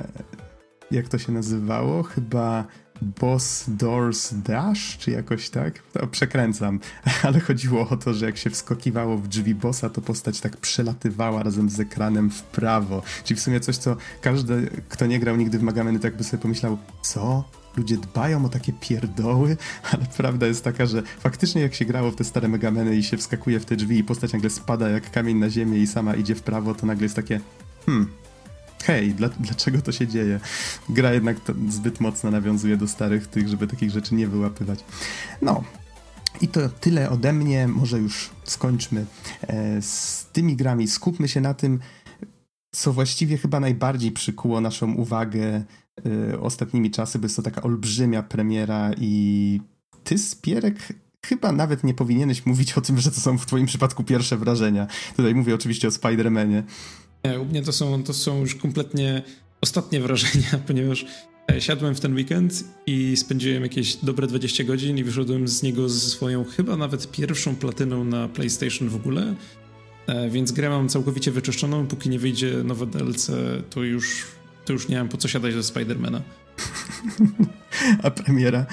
jak to się nazywało? Chyba Boss Doors Dash, czy jakoś tak? To przekręcam, ale chodziło o to, że jak się wskokiwało w drzwi bossa, to postać tak przelatywała razem z ekranem w prawo. Czyli w sumie coś, co każdy, kto nie grał nigdy w Magameny, tak by sobie pomyślał, co? Ludzie dbają o takie pierdoły, ale prawda jest taka, że faktycznie jak się grało w te stare Megameny i się wskakuje w te drzwi i postać nagle spada jak kamień na ziemię i sama idzie w prawo, to nagle jest takie hmm, hej, dla, dlaczego to się dzieje? Gra jednak zbyt mocno nawiązuje do starych tych, żeby takich rzeczy nie wyłapywać. No, i to tyle ode mnie. Może już skończmy e, z tymi grami. Skupmy się na tym, co właściwie chyba najbardziej przykuło naszą uwagę e, ostatnimi czasy, bo jest to taka olbrzymia premiera i ty, Spierek, chyba nawet nie powinieneś mówić o tym, że to są w twoim przypadku pierwsze wrażenia. Tutaj mówię oczywiście o Spider-Manie. Nie, u mnie to są, to są już kompletnie ostatnie wrażenia, ponieważ e, siadłem w ten weekend i spędziłem jakieś dobre 20 godzin i wyszedłem z niego ze swoją chyba nawet pierwszą platyną na PlayStation w ogóle. E, więc grę mam całkowicie wyczyszczoną. Póki nie wyjdzie nowe DLC, to już, to już nie mam po co siadać do Spidermana. A premiera,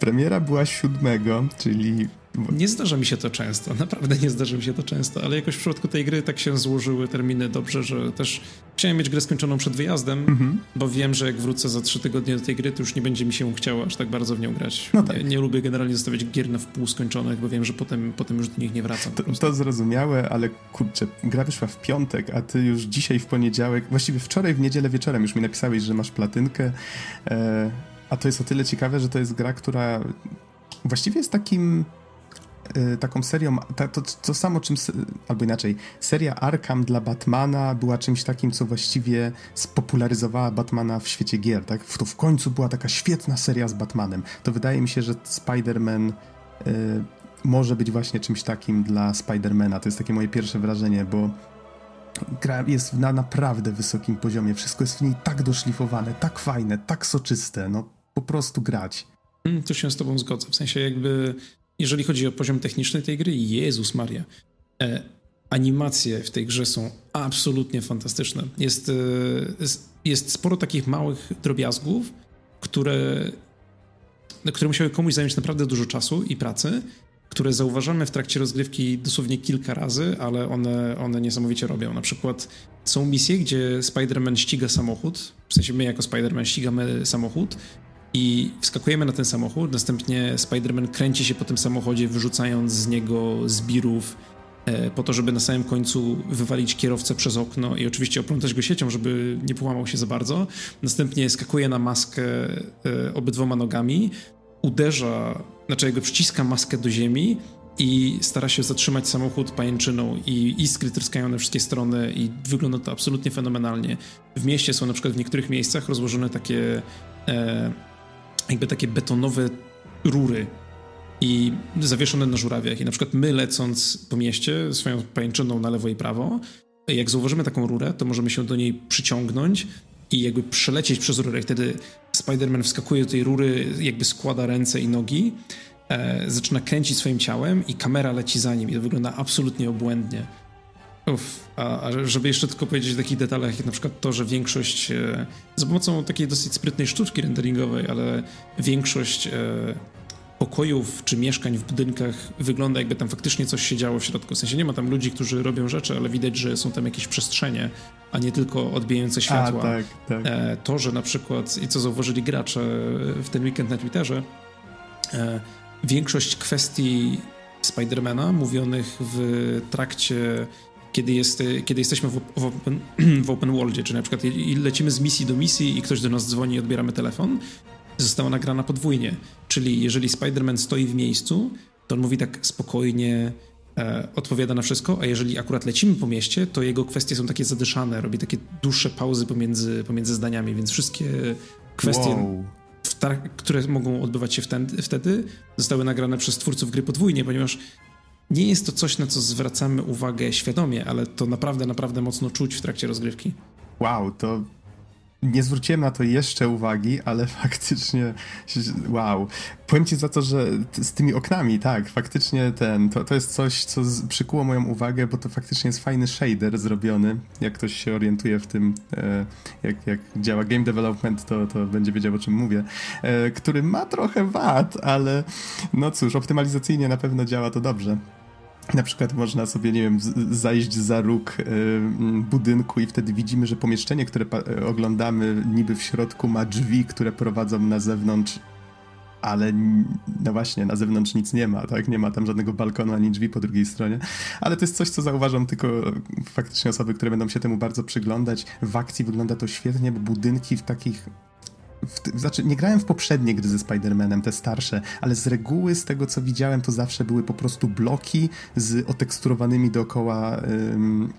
premiera była siódmego, czyli nie zdarza mi się to często, naprawdę nie zdarza mi się to często, ale jakoś w przypadku tej gry tak się złożyły terminy dobrze, że też chciałem mieć grę skończoną przed wyjazdem, mm-hmm. bo wiem, że jak wrócę za trzy tygodnie do tej gry, to już nie będzie mi się chciało aż tak bardzo w nią grać. No tak. nie, nie, lubię generalnie zostawiać gier na wpół skończonych, bo wiem, że potem, potem już do nich nie wracam. To, to zrozumiałe, ale kurczę, gra wyszła w piątek, a ty już dzisiaj w poniedziałek, właściwie wczoraj w niedzielę wieczorem już mi napisałeś, że masz platynkę, e, a to jest o tyle ciekawe, że to jest gra, która właściwie jest takim taką serią, to, to, to, samo czym, albo inaczej, seria Arkham dla Batmana była czymś takim, co właściwie spopularyzowała Batmana w świecie gier, tak? To w końcu była taka świetna seria z Batmanem. To wydaje mi się, że Spider-Man y, może być właśnie czymś takim dla Spidermana. To jest takie moje pierwsze wrażenie, bo gra jest na naprawdę wysokim poziomie. Wszystko jest w niej tak doszlifowane, tak fajne, tak soczyste. No po prostu grać. Mm, tu się z tobą zgodzę. W sensie jakby jeżeli chodzi o poziom techniczny tej gry, Jezus Maria. E, animacje w tej grze są absolutnie fantastyczne. Jest, e, jest sporo takich małych drobiazgów, które, które musiały komuś zająć naprawdę dużo czasu i pracy, które zauważamy w trakcie rozgrywki dosłownie kilka razy, ale one, one niesamowicie robią. Na przykład są misje, gdzie Spider-Man ściga samochód, w sensie my jako Spider-Man ścigamy samochód i wskakujemy na ten samochód, następnie Spider-Man kręci się po tym samochodzie, wyrzucając z niego zbirów e, po to, żeby na samym końcu wywalić kierowcę przez okno i oczywiście oplątać go siecią, żeby nie połamał się za bardzo. Następnie skakuje na maskę e, obydwoma nogami, uderza, znaczy jakby przyciska maskę do ziemi i stara się zatrzymać samochód pajęczyną i iskry tryskają na wszystkie strony i wygląda to absolutnie fenomenalnie. W mieście są na przykład w niektórych miejscach rozłożone takie e, jakby takie betonowe rury i zawieszone na żurawiach. I na przykład my lecąc po mieście swoją pajęczyną na lewo i prawo, jak zauważymy taką rurę, to możemy się do niej przyciągnąć i jakby przelecieć przez rurę. I wtedy Spider-Man wskakuje do tej rury, jakby składa ręce i nogi, e, zaczyna kręcić swoim ciałem i kamera leci za nim i to wygląda absolutnie obłędnie. Uff, a, a, żeby jeszcze tylko powiedzieć o takich detalach, jak na przykład to, że większość, e, za pomocą takiej dosyć sprytnej sztuczki renderingowej, ale większość e, pokojów czy mieszkań w budynkach wygląda jakby tam faktycznie coś się działo w środku. W sensie nie ma tam ludzi, którzy robią rzeczy, ale widać, że są tam jakieś przestrzenie, a nie tylko odbijające światła. A, tak, tak. E, to, że na przykład, i co zauważyli gracze w ten weekend na Twitterze, e, większość kwestii Spidermana mówionych w trakcie kiedy, jest, kiedy jesteśmy w, w, open, w open worldzie, czy na przykład lecimy z misji do misji i ktoś do nas dzwoni i odbieramy telefon, została nagrana podwójnie. Czyli jeżeli Spider-Man stoi w miejscu, to on mówi tak spokojnie, e, odpowiada na wszystko, a jeżeli akurat lecimy po mieście, to jego kwestie są takie zadyszane, robi takie dłuższe pauzy pomiędzy, pomiędzy zdaniami, więc wszystkie kwestie, wow. które mogą odbywać się wtedy, wtedy, zostały nagrane przez twórców gry podwójnie, ponieważ nie jest to coś, na co zwracamy uwagę świadomie, ale to naprawdę, naprawdę mocno czuć w trakcie rozgrywki. Wow, to nie zwróciłem na to jeszcze uwagi, ale faktycznie wow. Powiem ci za to, że z tymi oknami, tak, faktycznie ten, to, to jest coś, co przykuło moją uwagę, bo to faktycznie jest fajny shader zrobiony. Jak ktoś się orientuje w tym, e, jak, jak działa game development, to, to będzie wiedział o czym mówię, e, który ma trochę wad, ale no cóż, optymalizacyjnie na pewno działa to dobrze. Na przykład można sobie, nie wiem, zajść za róg y, budynku i wtedy widzimy, że pomieszczenie, które oglądamy niby w środku ma drzwi, które prowadzą na zewnątrz, ale no właśnie, na zewnątrz nic nie ma, tak? Nie ma tam żadnego balkonu ani drzwi po drugiej stronie. Ale to jest coś, co zauważam tylko faktycznie osoby, które będą się temu bardzo przyglądać. W akcji wygląda to świetnie, bo budynki w takich w, znaczy, nie grałem w poprzednie gry ze Spider-Manem, te starsze, ale z reguły, z tego co widziałem, to zawsze były po prostu bloki z oteksturowanymi dookoła ym,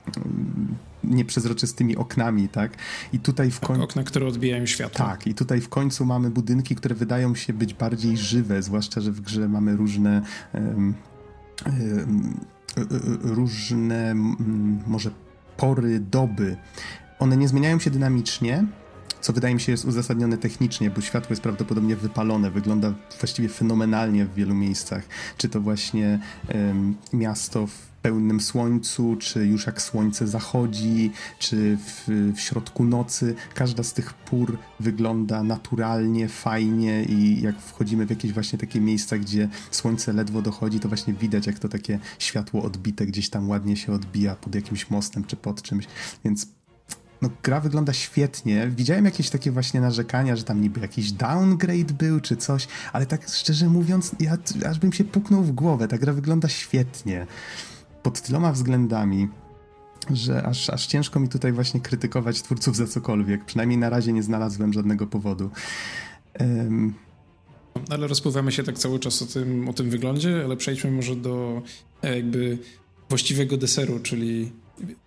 nieprzezroczystymi oknami, tak? I tutaj w końcu... Okna, które odbijają światło. Tak, i tutaj w końcu mamy budynki, które wydają się być bardziej żywe, zwłaszcza, że w grze mamy różne... Ym, ym, różne może pory doby. One nie zmieniają się dynamicznie, co wydaje mi się jest uzasadnione technicznie, bo światło jest prawdopodobnie wypalone, wygląda właściwie fenomenalnie w wielu miejscach. Czy to właśnie um, miasto w pełnym słońcu, czy już jak słońce zachodzi, czy w, w, środku nocy. Każda z tych pór wygląda naturalnie, fajnie i jak wchodzimy w jakieś właśnie takie miejsca, gdzie słońce ledwo dochodzi, to właśnie widać, jak to takie światło odbite gdzieś tam ładnie się odbija pod jakimś mostem czy pod czymś, więc no, gra wygląda świetnie. Widziałem jakieś takie właśnie narzekania, że tam niby jakiś downgrade był czy coś, ale tak szczerze mówiąc, ja aż bym się puknął w głowę. Ta gra wygląda świetnie pod tyloma względami, że aż, aż ciężko mi tutaj właśnie krytykować twórców za cokolwiek. Przynajmniej na razie nie znalazłem żadnego powodu. Um... Ale rozpływamy się tak cały czas o tym, o tym wyglądzie, ale przejdźmy może do e, jakby właściwego deseru, czyli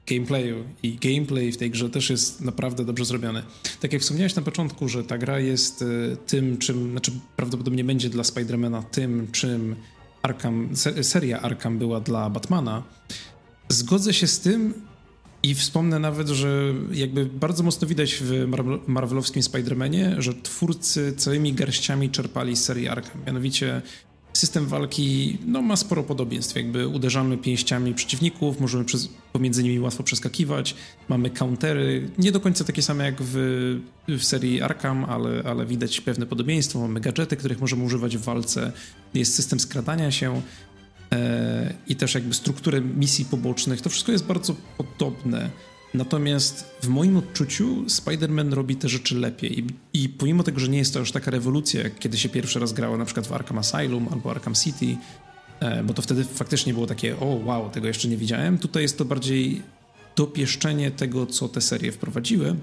gameplayu. I gameplay w tej grze też jest naprawdę dobrze zrobiony. Tak jak wspomniałeś na początku, że ta gra jest e, tym, czym, znaczy prawdopodobnie będzie dla Spidermana tym, czym Arkham, seria Arkham była dla Batmana. Zgodzę się z tym i wspomnę nawet, że jakby bardzo mocno widać w Marvelowskim Spider-Manie, że twórcy całymi garściami czerpali z serii Arkham. Mianowicie System walki no, ma sporo podobieństw. Jakby uderzamy pięściami przeciwników, możemy przez, pomiędzy nimi łatwo przeskakiwać, mamy countery, nie do końca takie same jak w, w serii Arkham, ale, ale widać pewne podobieństwo. Mamy gadżety, których możemy używać w walce, jest system skradania się e, i też jakby strukturę misji pobocznych. To wszystko jest bardzo podobne. Natomiast w moim odczuciu Spider-Man robi te rzeczy lepiej. I, I, pomimo tego, że nie jest to już taka rewolucja, jak kiedy się pierwszy raz grało na przykład w Arkham Asylum albo Arkham City, e, bo to wtedy faktycznie było takie, o wow, tego jeszcze nie widziałem. Tutaj jest to bardziej dopieszczenie tego, co te serie wprowadziły.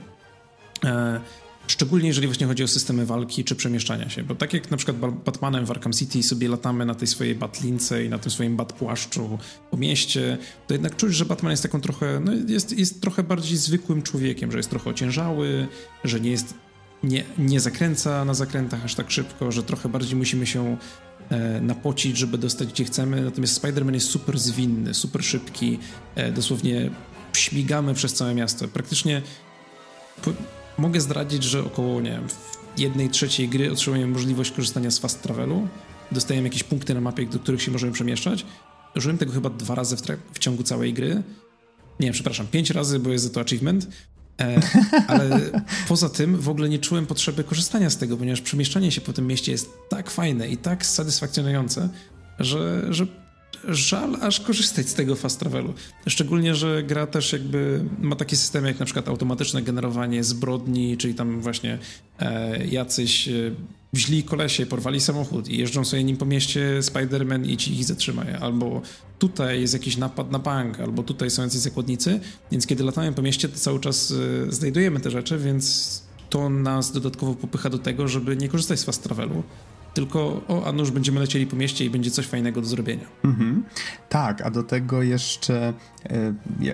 Szczególnie jeżeli właśnie chodzi o systemy walki czy przemieszczania się, bo tak jak na przykład Batmanem w Arkham City sobie latamy na tej swojej batlince i na tym swoim batpłaszczu po mieście, to jednak czuć, że Batman jest taką trochę, no jest, jest trochę bardziej zwykłym człowiekiem, że jest trochę ociężały, że nie jest, nie, nie zakręca na zakrętach aż tak szybko, że trochę bardziej musimy się e, napocić, żeby dostać gdzie chcemy, natomiast Spider-Man jest super zwinny, super szybki, e, dosłownie śmigamy przez całe miasto. Praktycznie Mogę zdradzić, że około, nie wiem, w jednej trzeciej gry otrzymujemy możliwość korzystania z fast travelu. Dostajemy jakieś punkty na mapie, do których się możemy przemieszczać. Użyłem tego chyba dwa razy w, w ciągu całej gry. Nie, przepraszam, pięć razy, bo jest za to achievement. E, ale poza tym w ogóle nie czułem potrzeby korzystania z tego, ponieważ przemieszczanie się po tym mieście jest tak fajne i tak satysfakcjonujące, że, że żal aż korzystać z tego fast travelu. Szczególnie, że gra też jakby ma takie systemy jak na przykład automatyczne generowanie zbrodni, czyli tam właśnie e, jacyś e, źli kolesie porwali samochód i jeżdżą sobie nim po mieście Spider-Man i ci ich zatrzymają. Albo tutaj jest jakiś napad na bank, albo tutaj są jacyś zakładnicy, więc kiedy latamy po mieście, to cały czas e, znajdujemy te rzeczy, więc to nas dodatkowo popycha do tego, żeby nie korzystać z fast travelu, tylko o, a nuż będziemy lecieli po mieście i będzie coś fajnego do zrobienia. Mhm. Tak, a do tego jeszcze,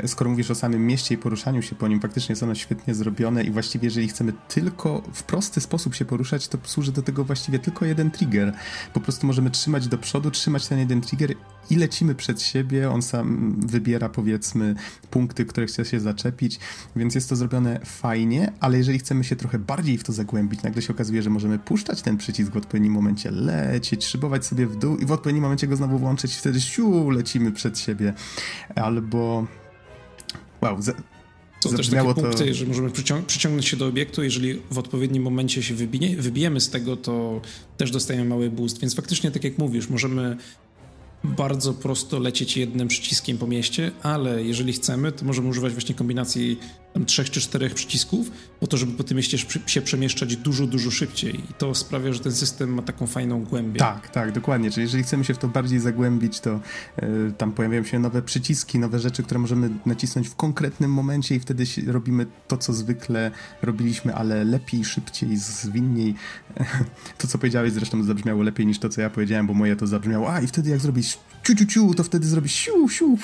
skoro mówisz o samym mieście i poruszaniu się po nim, faktycznie jest ono świetnie zrobione i właściwie jeżeli chcemy tylko w prosty sposób się poruszać, to służy do tego właściwie tylko jeden trigger. Po prostu możemy trzymać do przodu, trzymać ten jeden trigger i lecimy przed siebie, on sam wybiera powiedzmy punkty, które chce się zaczepić, więc jest to zrobione fajnie, ale jeżeli chcemy się trochę bardziej w to zagłębić, nagle się okazuje, że możemy puszczać ten przycisk w odpowiednim momencie, lecieć, szybować sobie w dół i w odpowiednim momencie go znowu włączyć, wtedy siu, lecimy przed siebie. Albo wow, są też takie punkty, to... że możemy przycią przyciągnąć się do obiektu, jeżeli w odpowiednim momencie się wybijemy z tego, to też dostajemy mały boost, więc faktycznie tak jak mówisz, możemy bardzo prosto lecieć jednym przyciskiem po mieście, ale jeżeli chcemy, to możemy używać właśnie kombinacji tam trzech czy czterech przycisków, po to, żeby po tym mieście się przemieszczać dużo, dużo szybciej. I to sprawia, że ten system ma taką fajną głębię. Tak, tak, dokładnie. Czyli jeżeli chcemy się w to bardziej zagłębić, to y, tam pojawiają się nowe przyciski, nowe rzeczy, które możemy nacisnąć w konkretnym momencie i wtedy robimy to, co zwykle robiliśmy, ale lepiej, szybciej, zwinniej. To, co powiedziałeś zresztą zabrzmiało lepiej niż to, co ja powiedziałem, bo moje to zabrzmiało, a i wtedy jak zrobić ciu, ciu, ciu, to wtedy zrobić siu, siu.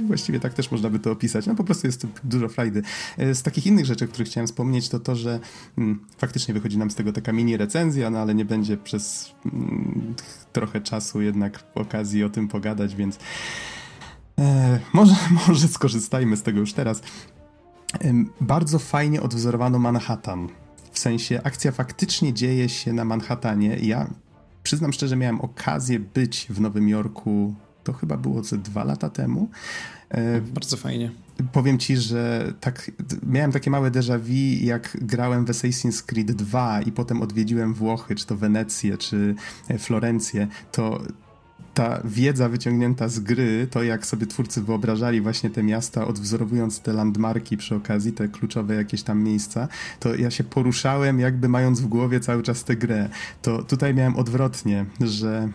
I właściwie tak też można by to opisać. No po prostu jest dużo frajdy. E, z takich innych rzeczy, o których chciałem wspomnieć, to to, że mm, faktycznie wychodzi nam z tego taka mini recenzja, no ale nie będzie przez mm, trochę czasu jednak okazji o tym pogadać, więc e, może, może skorzystajmy z tego już teraz. E, bardzo fajnie odwzorowano Manhattan W sensie akcja faktycznie dzieje się na Manhattanie. Ja przyznam szczerze, miałem okazję być w Nowym Jorku, to chyba było ze dwa lata temu. E, Bardzo fajnie. Powiem ci, że tak, miałem takie małe déjà vu, jak grałem w Assassin's Creed 2 i potem odwiedziłem Włochy, czy to Wenecję, czy Florencję, to ta wiedza wyciągnięta z gry, to jak sobie twórcy wyobrażali właśnie te miasta, odwzorowując te landmarki przy okazji, te kluczowe jakieś tam miejsca, to ja się poruszałem jakby mając w głowie cały czas tę grę. To tutaj miałem odwrotnie, że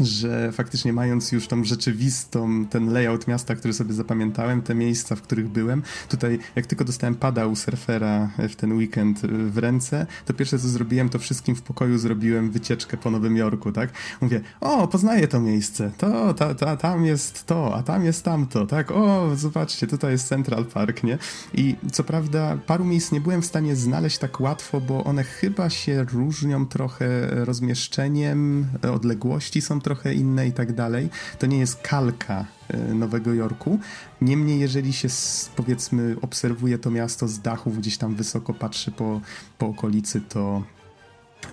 że faktycznie mając już tą rzeczywistą, ten layout miasta, który sobie zapamiętałem, te miejsca, w których byłem, tutaj jak tylko dostałem pada u surfera w ten weekend w ręce, to pierwsze co zrobiłem, to wszystkim w pokoju zrobiłem wycieczkę po Nowym Jorku, tak? Mówię, o, poznaję to miejsce, to, ta, ta, tam jest to, a tam jest tamto, tak? O, zobaczcie, tutaj jest Central Park, nie? I co prawda paru miejsc nie byłem w stanie znaleźć tak łatwo, bo one chyba się różnią trochę rozmieszczeniem, odległości są trochę inne i tak dalej. To nie jest kalka e, Nowego Jorku. Niemniej, jeżeli się powiedzmy obserwuje to miasto z dachów, gdzieś tam wysoko patrzy po, po okolicy, to,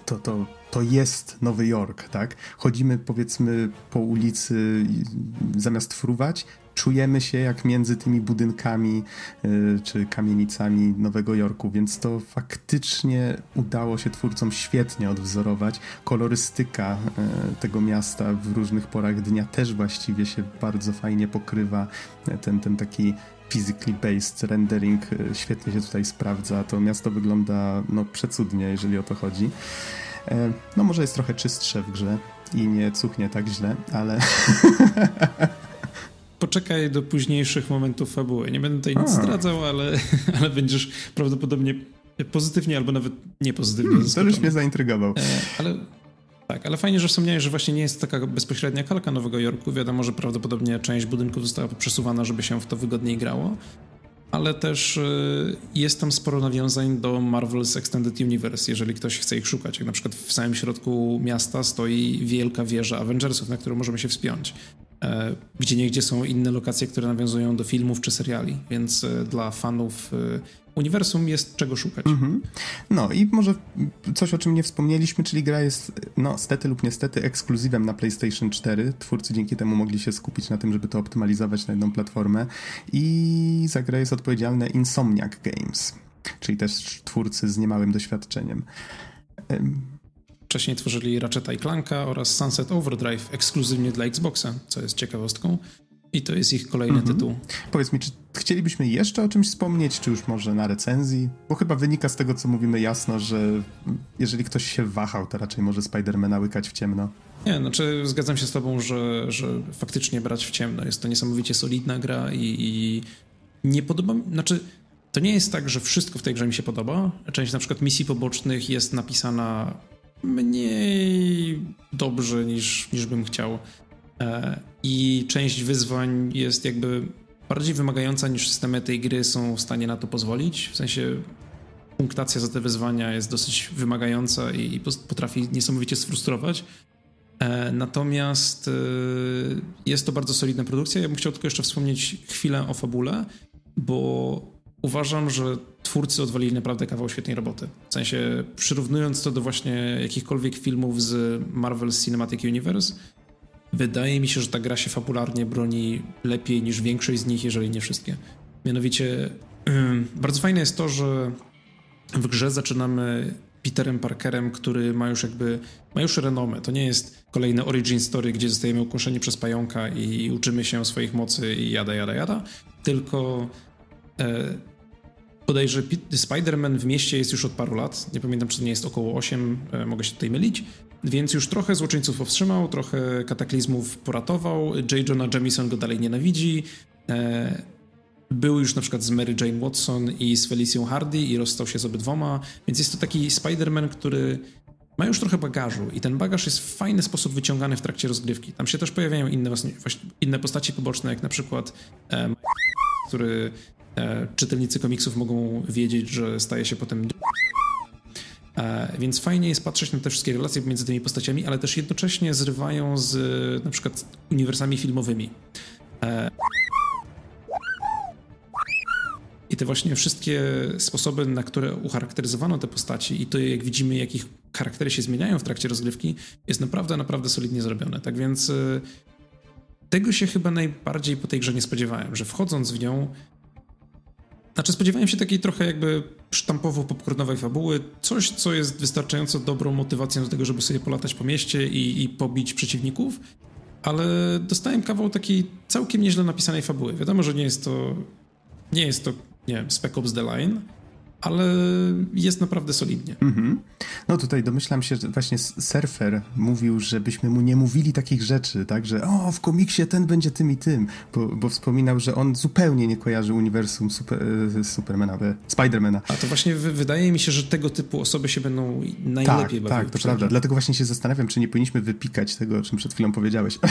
to, to, to jest Nowy Jork, tak? Chodzimy powiedzmy po ulicy zamiast fruwać, czujemy się jak między tymi budynkami y, czy kamienicami Nowego Jorku, więc to faktycznie udało się twórcom świetnie odwzorować. Kolorystyka y, tego miasta w różnych porach dnia też właściwie się bardzo fajnie pokrywa. Ten, ten taki physically based rendering y, świetnie się tutaj sprawdza. To miasto wygląda no, przecudnie, jeżeli o to chodzi. No może jest trochę czystsze w grze i nie cuchnie tak źle, ale poczekaj do późniejszych momentów fabuły. Nie będę tutaj nic zdradzał, ale, ale będziesz prawdopodobnie pozytywnie albo nawet niepozytywnie hmm, To już mnie zaintrygował. E, ale tak, ale fajnie, że wspomniałeś, że właśnie nie jest taka bezpośrednia kalka Nowego Jorku. Wiadomo, że prawdopodobnie część budynków została przesuwana, żeby się w to wygodniej grało, ale też e, jest tam sporo nawiązań do Marvel's Extended Universe, jeżeli ktoś chce ich szukać. Jak na przykład w samym środku miasta stoi wielka wieża Avengersów, na którą możemy się wspiąć. E, gdzie niegdzie są inne lokacje, które nawiązują do filmów czy seriali, więc e, dla fanów e, uniwersum jest czego szukać. Mm-hmm. No i może coś, o czym nie wspomnieliśmy, czyli gra jest, no stety lub niestety, ekskluzywem na PlayStation 4. Twórcy dzięki temu mogli się skupić na tym, żeby to optymalizować na jedną platformę i za grę jest odpowiedzialne Insomniac Games, czyli też twórcy z niemałym doświadczeniem. Wcześniej tworzyli Ratchet i Clanka oraz Sunset Overdrive ekskluzywnie dla Xboxa, co jest ciekawostką. I to jest ich kolejny -hmm. tytuł. Powiedz mi, czy chcielibyśmy jeszcze o czymś wspomnieć, czy już może na recenzji? Bo chyba wynika z tego, co mówimy jasno, że jeżeli ktoś się wahał, to raczej może Spidermana łykać w ciemno. Nie, znaczy zgadzam się z tobą, że, że faktycznie brać w ciemno. Jest to niesamowicie solidna gra i, i nie podoba mi... Znaczy, to nie jest tak, że wszystko w tej grze mi się podoba. Część na przykład misji pobocznych jest napisana mniej dobrze niż, niż bym chciał. E, I część wyzwań jest jakby bardziej wymagająca niż systemy tej gry są w stanie na to pozwolić. W sensie punktacja za te wyzwania jest dosyć wymagająca i potrafi niesamowicie sfrustrować. E, natomiast e, jest to bardzo solidna produkcja. Ja bym chciał tylko jeszcze wspomnieć chwilę o fabule, bo uważam, że twórcy odwalili naprawdę kawał świetnej roboty. W sensie, przyrównując to do właśnie jakichkolwiek filmów z Marvel Cinematic Universe, wydaje mi się, że ta gra się fabularnie broni lepiej niż większość z nich, jeżeli nie wszystkie. Mianowicie, bardzo fajne jest to, że w grze zaczynamy Peterem Parkerem, który ma już jakby, ma już renomę. To nie jest kolejny origin story, gdzie zostajemy ukąszeni przez pająka i uczymy się swoich mocy i jada, jada, jada, tylko Podejrzę, Spider-Man w mieście jest już od paru lat. Nie pamiętam, czy to nie jest około 8, e, mogę się tutaj mylić. Więc już trochę złoczyńców powstrzymał, trochę kataklizmów poratował. J. Jonah Jamison go dalej nienawidzi. E, był już na przykład z Mary Jane Watson i z Felicją Hardy i rozstał się z obydwoma. Więc jest to taki Spider-Man, który ma już trochę bagażu i ten bagaż jest w fajny sposób wyciągany w trakcie rozgrywki. Tam się też pojawiają inne, inne postaci poboczne, jak na przykład um, który E, czytelnicy komiksów mogą wiedzieć, że staje się potem. E, więc fajnie jest patrzeć na te wszystkie relacje pomiędzy tymi postaciami, ale też jednocześnie zrywają z na przykład uniwersami filmowymi. E, I te właśnie wszystkie sposoby, na które ucharakteryzowano te postaci i to, jak widzimy, jakich charaktery się zmieniają w trakcie rozgrywki, jest naprawdę, naprawdę solidnie zrobione. Tak więc tego się chyba najbardziej po tej grze nie spodziewałem, że wchodząc w nią, znaczy spodziewałem się takiej trochę jakby sztampowo-popcornowej fabuły, coś, co jest wystarczająco dobrą motywacją do tego, żeby sobie polatać po mieście i, i pobić przeciwników, ale dostałem kawał takiej całkiem nieźle napisanej fabuły. Wiadomo, że nie jest to nie jest to, nie wiem, Spec Ops The Line, ale jest naprawdę solidnie. Mm-hmm. No tutaj domyślam się, że właśnie Surfer mówił, żebyśmy mu nie mówili takich rzeczy, tak, że o, w komiksie ten będzie tym i tym, bo, bo wspominał, że on zupełnie nie kojarzy uniwersum super, e, Supermana, Spidermana. A to właśnie wydaje mi się, że tego typu osoby się będą najlepiej tak. Tak, to prawda. Dlatego właśnie się zastanawiam, czy nie powinniśmy wypikać tego, o czym przed chwilą powiedziałeś.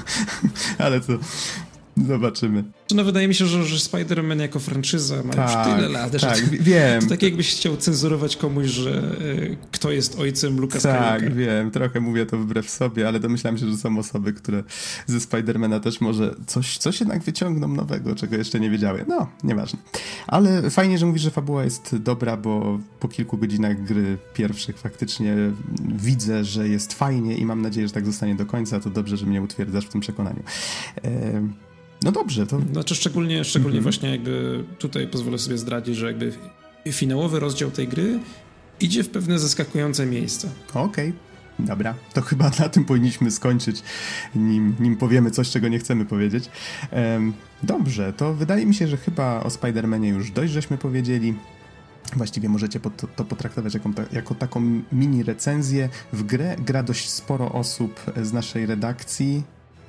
ale to Zobaczymy. No wydaje mi się, że, że Spider-Man jako franczyza ma tak, już tyle lat, tak, że to, wiem. to tak jakbyś chciał cenzurować komuś, że y, kto jest ojcem Lucas Tak, wiem, trochę mówię to wbrew sobie, ale domyślam się, że są osoby, które ze Spidermana też może coś, coś jednak wyciągną nowego, czego jeszcze nie wiedziały. No, nieważne. Ale fajnie, że mówisz, że fabuła jest dobra, bo po kilku godzinach gry pierwszych faktycznie widzę, że jest fajnie i mam nadzieję, że tak zostanie do końca. To dobrze, że mnie utwierdzasz w tym przekonaniu. E no dobrze, to... Znaczy szczególnie, szczególnie mm -hmm. właśnie jakby tutaj pozwolę sobie zdradzić, że jakby finałowy rozdział tej gry idzie w pewne zaskakujące miejsce. Okej. Okay. Dobra, to chyba na tym powinniśmy skończyć, nim, nim powiemy coś, czego nie chcemy powiedzieć. Um, dobrze, to wydaje mi się, że chyba o Spider-Manie już dość żeśmy powiedzieli. Właściwie możecie to potraktować jako, jako, taką mini recenzję. W grę gra dość sporo osób z naszej redakcji.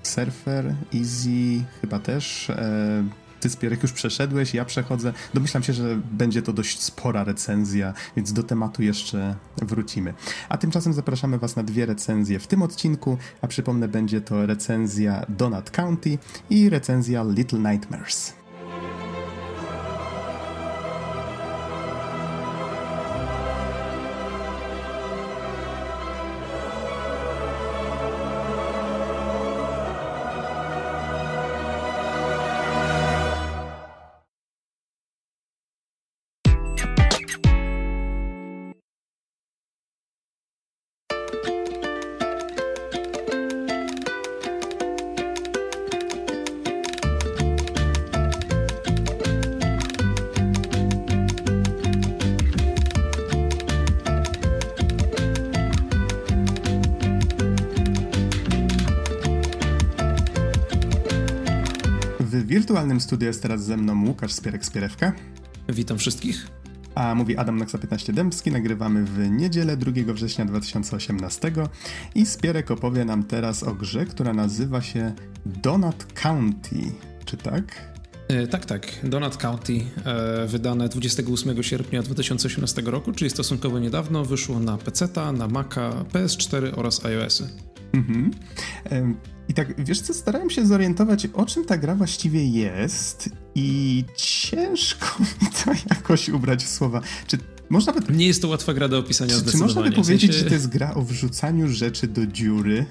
Surfer, Easy chyba też. E, ty Spierek już przeszedłeś, ja przechodzę. Domyślam się, że będzie to dość spora recenzja, więc do tematu jeszcze wrócimy. A tymczasem zapraszamy Was na dwie recenzje w tym odcinku, a przypomnę, będzie to recenzja Donut County i recenzja Little Nightmares. Wirtualnym studiu jest teraz ze mną Łukasz Spierek-Spierewka. Witam wszystkich. A mówi Adam Naksa 15 Dębski. Nagrywamy w niedzielę 2 września 2018 i Spierek opowie nam teraz o grze, która nazywa się Donut County. Czy tak? E, tak, tak. Donut County, e, wydane 28 sierpnia 2018 roku, czyli stosunkowo niedawno, wyszło na PC, na Maca, PS4 oraz iOSy. Mhm. I tak, wiesz co, starałem się zorientować, o czym ta gra właściwie jest i ciężko mi to jakoś ubrać w słowa. Czy można by... Nie jest to łatwa gra do opisania Czy, czy można by powiedzieć, w sensie... że to jest gra o wrzucaniu rzeczy do dziury?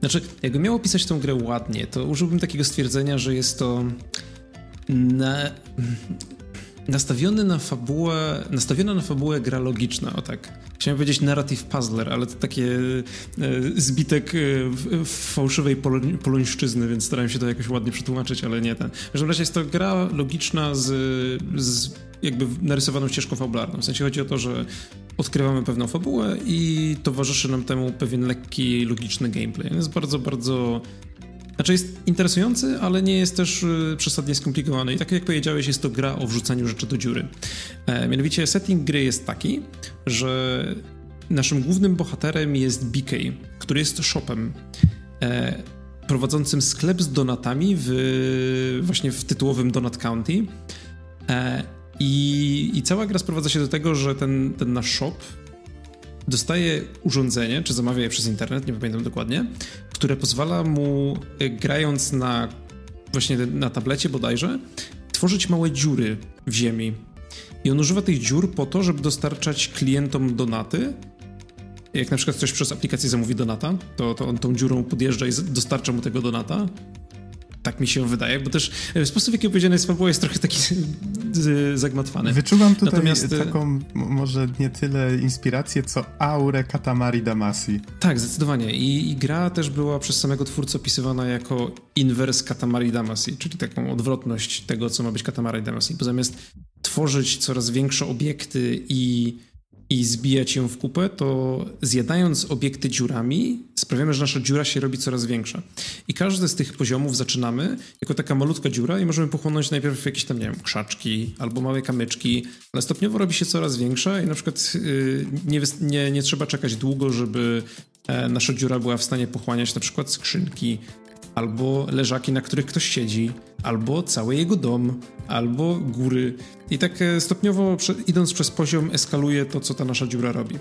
Znaczy, jakbym miał opisać tę grę ładnie, to użyłbym takiego stwierdzenia, że jest to na nastawiony na fabułę, nastawiona na fabułę gra logiczna, o tak. Chciałem powiedzieć narrative puzzler, ale to takie e, zbitek e, fałszywej poloń, polońszczyzny, więc starałem się to jakoś ładnie przetłumaczyć, ale nie ten. W każdym razie jest to gra logiczna z, z jakby narysowaną ścieżką fabularną. W sensie chodzi o to, że odkrywamy pewną fabułę i towarzyszy nam temu pewien lekki, logiczny gameplay. Jest bardzo, bardzo znaczy jest interesujący, ale nie jest też y, przesadnie skomplikowany. I tak jak powiedziałeś, jest to gra o wrzucaniu rzeczy do dziury. E, mianowicie setting gry jest taki, że naszym głównym bohaterem jest BK, który jest shopem e, prowadzącym sklep z donatami w, właśnie w tytułowym Donut County. E, i, I cała gra sprowadza się do tego, że ten, ten nasz shop dostaje urządzenie, czy zamawia je przez internet, nie pamiętam dokładnie, które pozwala mu, y, grając na właśnie na tablecie bodajże, tworzyć małe dziury w ziemi. I on używa tych dziur po to, żeby dostarczać klientom donaty. Jak na przykład ktoś przez aplikację zamówi donata, to, to on tą dziurą podjeżdża i dostarcza mu tego donata. Tak mi się wydaje, bo też e, sposób, w jaki opowiedziana jest fabuła jest trochę taki zagmatwany. Wyczuwam tutaj Natomiast... E, taką może nie tyle inspirację, co aurę Katamari Damacy. Tak, zdecydowanie. I, I, gra też była przez samego twórcę opisywana jako inwers Katamari Damacy, czyli taką odwrotność tego, co ma być Katamari Damacy. Bo zamiast tworzyć coraz większe obiekty i i zbijać ją w kupę, to zjadając obiekty dziurami, sprawiamy, że nasza dziura się robi coraz większa. I każdy z tych poziomów zaczynamy jako taka malutka dziura i możemy pochłonąć najpierw jakieś tam, nie wiem, krzaczki albo małe kamyczki, ale stopniowo robi się coraz większa i na przykład yy, nie, nie, nie trzeba czekać długo, żeby e, nasza dziura była w stanie pochłaniać na przykład skrzynki albo leżaki, na których ktoś siedzi, albo cały jego dom, albo góry. I tak e, stopniowo, idąc przez poziom, eskaluje to, co ta nasza dziura robi.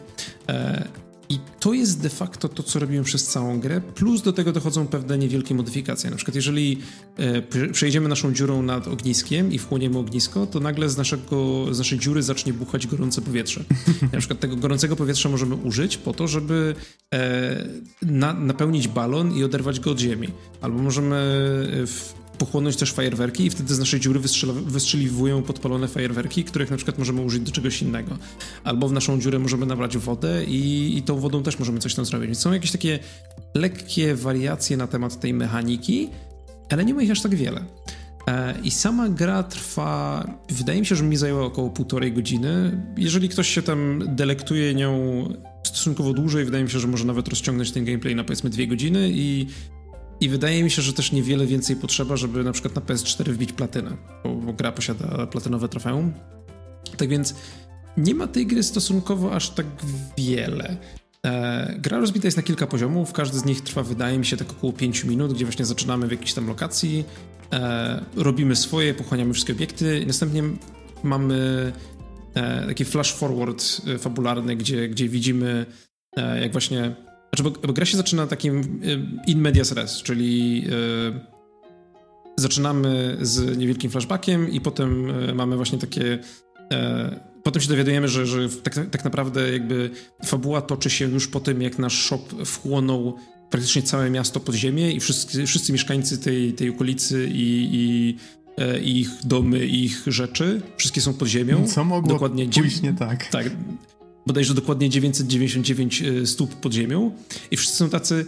E, I to jest de facto to, co robimy przez całą grę, plus do tego dochodzą pewne niewielkie modyfikacje. Na przykład, jeżeli e, przejdziemy naszą dziurą nad ogniskiem i wchłoniemy ognisko, to nagle z, naszego, z naszej dziury zacznie buchać gorące powietrze. Na przykład tego gorącego powietrza możemy użyć po to, żeby na, napełnić balon i oderwać go od ziemi. Albo możemy w, pochłonąć też fajerwerki i wtedy z naszej dziury wystrzeliwują podpalone fajerwerki, których na przykład możemy użyć do czegoś innego. Albo w naszą dziurę możemy nabrać wodę i, i tą wodą też możemy coś tam zrobić. Więc są jakieś takie lekkie wariacje na temat tej mechaniki, ale nie ma ich aż tak wiele. E, I sama gra trwa, wydaje mi się, że mi zajęła około półtorej godziny. Jeżeli ktoś się tam delektuje nią stosunkowo dłużej, wydaje mi się, że może nawet rozciągnąć ten gameplay na powiedzmy dwie godziny i i wydaje mi się, że też niewiele więcej potrzeba, żeby na przykład na PS4 wbić platynę, bo, bo gra posiada platynowe trofeum. Tak więc nie ma tej gry stosunkowo aż tak wiele. E, gra rozbita jest na kilka poziomów, każdy z nich trwa, wydaje mi się, tak około 5 minut, gdzie właśnie zaczynamy w jakiejś tam lokacji, e, robimy swoje, pochłaniamy wszystkie obiekty następnie mamy e, taki flash forward e, fabularny, gdzie, gdzie widzimy, e, jak właśnie znaczy, bo, bo gra się zaczyna takim y, in medias res, czyli yy, zaczynamy z niewielkim flashbackiem i potem yy, mamy właśnie takie... Yy, potem się dowiadujemy, że, że tak, tak naprawdę jakby fabuła toczy się już po tym, jak nasz shop wchłonął praktycznie całe miasto pod ziemię i wszyscy, wszyscy mieszkańcy tej, tej okolicy i, i i ich domy, ich rzeczy, wszystkie są pod ziemią. Co mogło Dokładnie pójść nie tak? Tak, bodajże dokładnie 999 e, stóp pod ziemią i wszyscy są tacy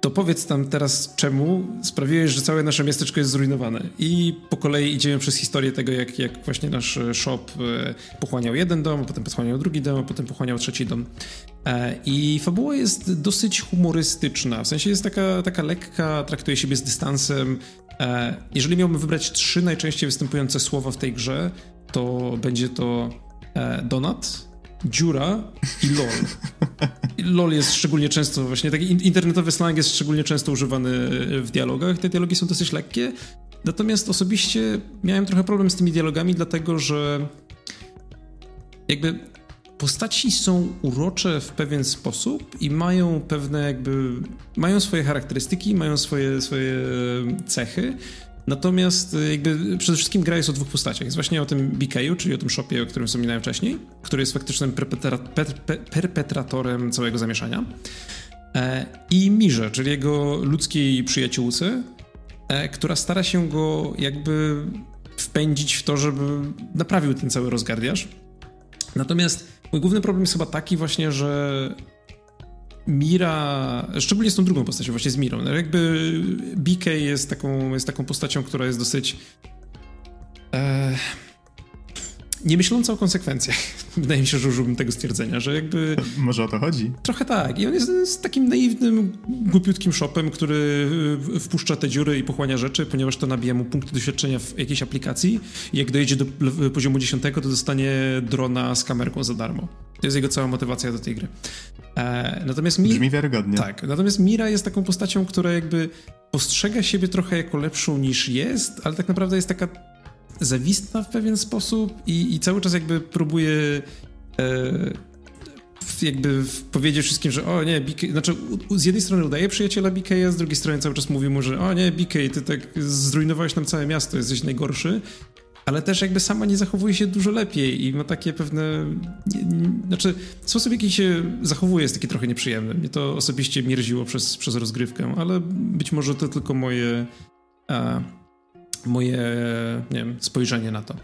to powiedz tam teraz czemu sprawiłeś, że całe nasze miasteczko jest zrujnowane. I po kolei idziemy przez historię tego, jak, jak właśnie nasz e, shop e, pochłaniał jeden dom, potem pochłaniał drugi dom, potem pochłaniał trzeci dom. I fabuła jest dosyć humorystyczna, w sensie jest taka, taka lekka, traktuje siebie z dystansem. Jeżeli miałbym wybrać trzy najczęściej występujące słowa w tej grze, to będzie to donut, dziura i LOL. LOL jest szczególnie często, właśnie taki internetowy slang jest szczególnie często używany w dialogach. Te dialogi są dosyć lekkie. Natomiast osobiście miałem trochę problem z tymi dialogami, dlatego że jakby postaci są urocze w pewien sposób i mają pewne jakby, mają swoje charakterystyki, mają swoje, swoje cechy, Natomiast y, jakby przede wszystkim gra jest o dwóch postaciach. Jest właśnie o tym BKU, czyli o tym shopie, o którym wspominałem wcześniej, który jest faktycznym perpetra per perpetratorem całego zamieszania. E, I Mirze, czyli jego ludzkiej przyjaciółce, e, która stara się go jakby wpędzić w to, żeby naprawił ten cały rozgardiaż. Natomiast mój główny problem jest chyba taki właśnie, że Mira, szczególnie z tą drugą postacią, właśnie z Mirą. No jakby BK jest taką, jest taką postacią, która jest dosyć e, nie myśląca o konsekwencjach. Wydaje mi się, że użyłbym tego stwierdzenia, że jakby... Może o to chodzi? Trochę tak. I on jest, jest takim naiwnym, głupiutkim shopem, który wpuszcza te dziury i pochłania rzeczy, ponieważ to nabija mu punkty doświadczenia w jakiejś aplikacji i jak dojedzie do poziomu 10, to dostanie drona z kamerką za darmo. To jest jego cała motywacja do tej gry. E, natomiast Mi... Brzmi wiarygodnie. Tak. Natomiast Mira jest taką postacią, która jakby postrzega siebie trochę jako lepszą niż jest, ale tak naprawdę jest taka zawistna w pewien sposób i, i cały czas jakby próbuje e, jakby powiedzieć wszystkim, że o nie, BK, znaczy z jednej strony udaje przyjaciela BK, a z drugiej strony cały czas mówi mu, że o nie, BK, ty tak zrujnowałeś nam całe miasto, jesteś najgorszy ale też jakby sama nie zachowuje się dużo lepiej i ma takie pewne. Nie, nie, znaczy, sposób, w jaki się zachowuje, jest taki trochę nieprzyjemny. Mnie to osobiście mierziło przez, przez rozgrywkę, ale być może to tylko moje moje nie wiem, spojrzenie na to.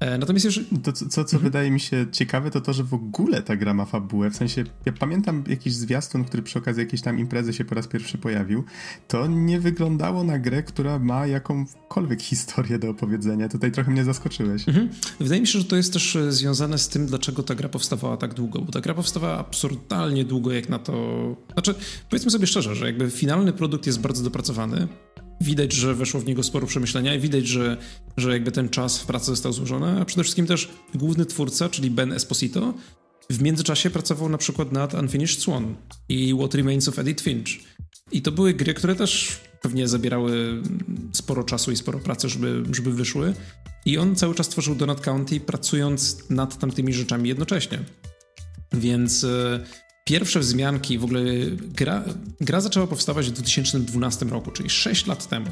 E, natomiast jeżeli... To, co, co mhm. wydaje mi się ciekawe, to to, że w ogóle ta gra ma fabułę. W sensie, ja pamiętam jakiś zwiastun, który przy okazji jakiejś tam imprezy się po raz pierwszy pojawił. To nie wyglądało na grę, która ma jakąkolwiek historię do opowiedzenia. Tutaj trochę mnie zaskoczyłeś. Mhm. Wydaje mi się, że to jest też e, związane z tym, dlaczego ta gra powstawała tak długo. Bo ta gra powstawała absurdalnie długo, jak na to... Znaczy, powiedzmy sobie szczerze, że jakby finalny produkt jest bardzo dopracowany widać, że weszło w niego sporo przemyślenia i widać, że, że jakby ten czas w pracy został złożony, a przede wszystkim też główny twórca, czyli Ben Esposito, w międzyczasie pracował na przykład nad Unfinished Swan i What Remains of Edith Finch. I to były gry, które też pewnie zabierały sporo czasu i sporo pracy, żeby, żeby wyszły. I on cały czas tworzył Donut County, pracując nad tamtymi rzeczami jednocześnie. Więc e, Pierwsze wzmianki, w ogóle gra, gra zaczęła powstawać w 2012 roku, czyli 6 lat temu.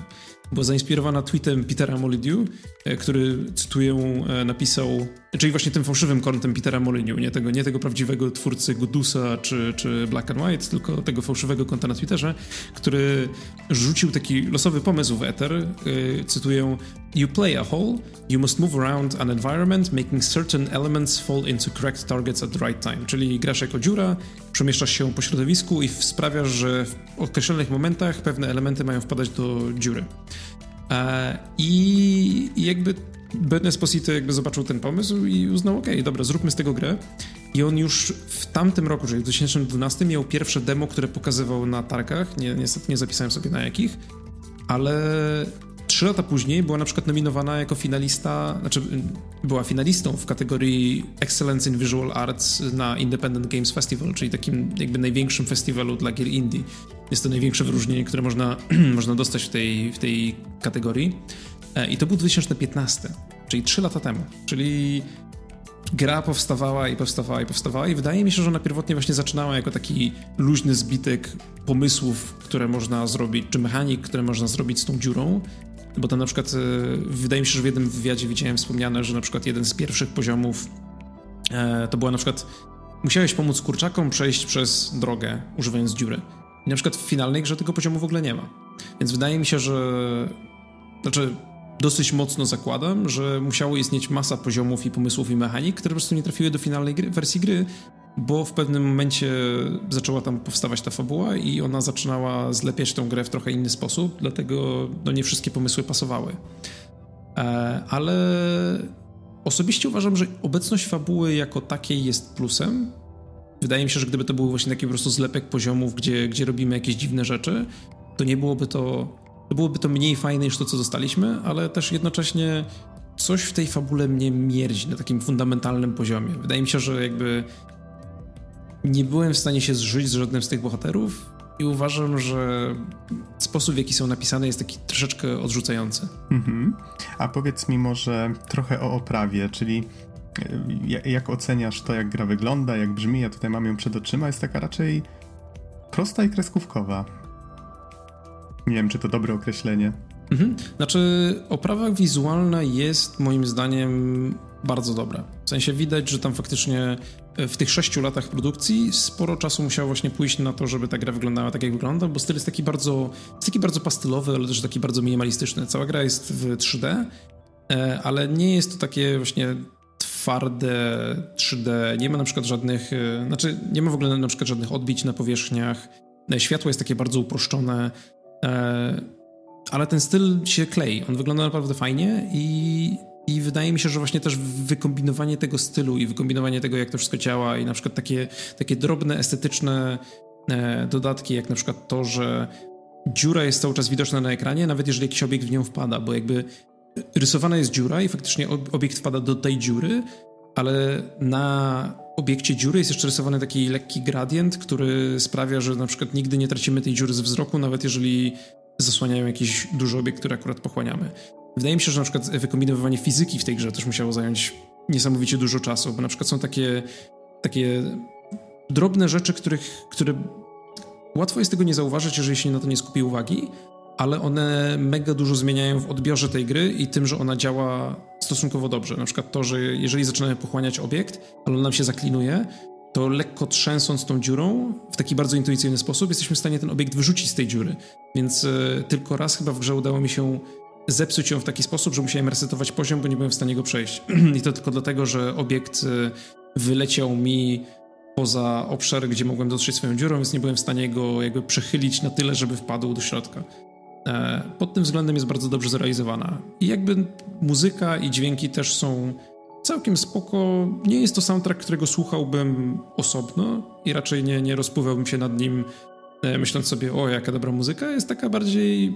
Była zainspirowana tweetem Petera Molyneux, e, który, cytuję, e, napisał, czyli właśnie tym fałszywym kontem Petera Molyneux, nie tego, nie tego prawdziwego twórcy Godusa czy, czy Black and White, tylko tego fałszywego konta na Twitterze, który rzucił taki losowy pomysł w Ether, e, cytuję, You play a hole, you must move around an environment, making certain elements fall into correct targets at the right time. Czyli grasz jako dziura, przemieszczasz się po środowisku i sprawiasz, że w określonych momentach pewne elementy mają wpadać do dziury. E, I jakby Ben Esposito jakby zobaczył ten pomysł i uznał, ok, dobra, zróbmy z tego grę. I on już w tamtym roku, czyli w 2012 miał pierwsze demo, które pokazywał na targach. Nie, niestety nie zapisałem sobie na jakich, ale Trzy lata później była na przykład nominowana jako finalista, znaczy była finalistą w kategorii Excellence in Visual Arts na Independent Games Festival, czyli takim jakby największym festiwalu dla gier indie. Jest to największe wyróżnienie, które można, można dostać w tej, w tej kategorii. E, I to był 2015, czyli trzy lata temu. Czyli gra powstawała i powstawała i powstawała i wydaje mi się, że ona pierwotnie właśnie zaczynała jako taki luźny zbitek pomysłów, które można zrobić, czy mechanik, które można zrobić z tą dziurą, bo tam na przykład e, wydaje mi się, że w jednym wywiadzie widziałem wspomniane, że na przykład jeden z pierwszych poziomów e, to była na przykład musiałeś pomóc kurczakom przejść przez drogę używając dziury. I na przykład w finalnej grze tego poziomu w ogóle nie ma. Więc wydaje mi się, że znaczy dosyć mocno zakładam, że musiało istnieć masa poziomów i pomysłów i mechanik, które po prostu nie trafiły do finalnej gry, wersji gry, bo w pewnym momencie zaczęła tam powstawać ta fabuła i ona zaczynała zlepiać tę grę w trochę inny sposób, dlatego no, nie wszystkie pomysły pasowały. E, ale osobiście uważam, że obecność fabuły jako takiej jest plusem. Wydaje mi się, że gdyby to był właśnie taki po prostu zlepek poziomów, gdzie, gdzie robimy jakieś dziwne rzeczy, to nie byłoby to, to byłoby to mniej fajne niż to, co dostaliśmy, ale też jednocześnie coś w tej fabule mnie mierdzi na takim fundamentalnym poziomie. Wydaje mi się, że jakby nie byłem w stanie się zżyć z żadnym z tych bohaterów i uważam, że sposób, w jaki są napisane, jest taki troszeczkę odrzucający. Mhm. A powiedz mi może trochę o oprawie, czyli e, jak oceniasz to, jak gra wygląda, jak brzmi? Ja tutaj mam ją przed oczyma, jest taka raczej prosta i kreskówkowa. Nie wiem, czy to dobre określenie. Mhm. Znaczy, oprawa wizualna jest moim zdaniem bardzo dobra. W sensie widać, że tam faktycznie e, w tych sześciu latach produkcji sporo czasu musiało właśnie pójść na to, żeby ta gra wyglądała tak, jak wygląda, bo styl jest taki bardzo, jest taki bardzo pastelowy, ale też taki bardzo minimalistyczny. Cała gra jest w 3D, e, ale nie jest to takie właśnie twarde 3D. Nie ma na przykład żadnych, e, znaczy nie ma w ogóle na przykład żadnych odbić na powierzchniach. Światło jest takie bardzo uproszczone ale ten styl się klei. On wygląda naprawdę fajnie i, i wydaje mi się, że właśnie też wykombinowanie tego stylu i wykombinowanie tego, jak to wszystko działa i na przykład takie, takie drobne, estetyczne e, dodatki, jak na przykład to, że dziura jest cały czas widoczna na ekranie, nawet jeżeli jakiś obiekt w nią wpada, bo jakby rysowana jest dziura i faktycznie obiekt wpada do tej dziury, ale na obiekcie dziury jest jeszcze rysowany taki lekki gradient, który sprawia, że na przykład nigdy nie tracimy tej dziury z wzroku, nawet jeżeli zasłaniają jakiś duży obiekt, który akurat pochłaniamy. Wydaje mi się, że na przykład wykombinowanie fizyki w tej grze też musiało zająć niesamowicie dużo czasu, bo na przykład są takie, takie drobne rzeczy, których, które łatwo jest tego nie zauważyć, jeżeli się na to nie skupi uwagi, ale one mega dużo zmieniają w odbiorze tej gry i tym, że ona działa stosunkowo dobrze. Na przykład to, że jeżeli zaczynamy pochłaniać obiekt, ale on nam się zaklinuje, to lekko trzęsąc tą dziurą w taki bardzo intuicyjny sposób jesteśmy w stanie ten obiekt wyrzucić z tej dziury. Więc e, tylko raz chyba w grze udało mi się zepsuć ją w taki sposób, że musiałem resetować poziom, bo nie byłem w stanie go przejść. I to tylko dlatego, że obiekt e, wyleciał mi poza obszar, gdzie mogłem dotrzeć swoją dziurą, więc nie byłem w stanie go jakby przechylić na tyle, żeby wpadł do środka. E, pod tym względem jest bardzo dobrze zrealizowana. I jakby muzyka i dźwięki też są całkiem spoko. Nie jest to soundtrack, którego słuchałbym osobno i raczej nie, nie rozpływałbym się nad nim e, myśląc sobie, o jaka dobra muzyka, jest taka bardziej,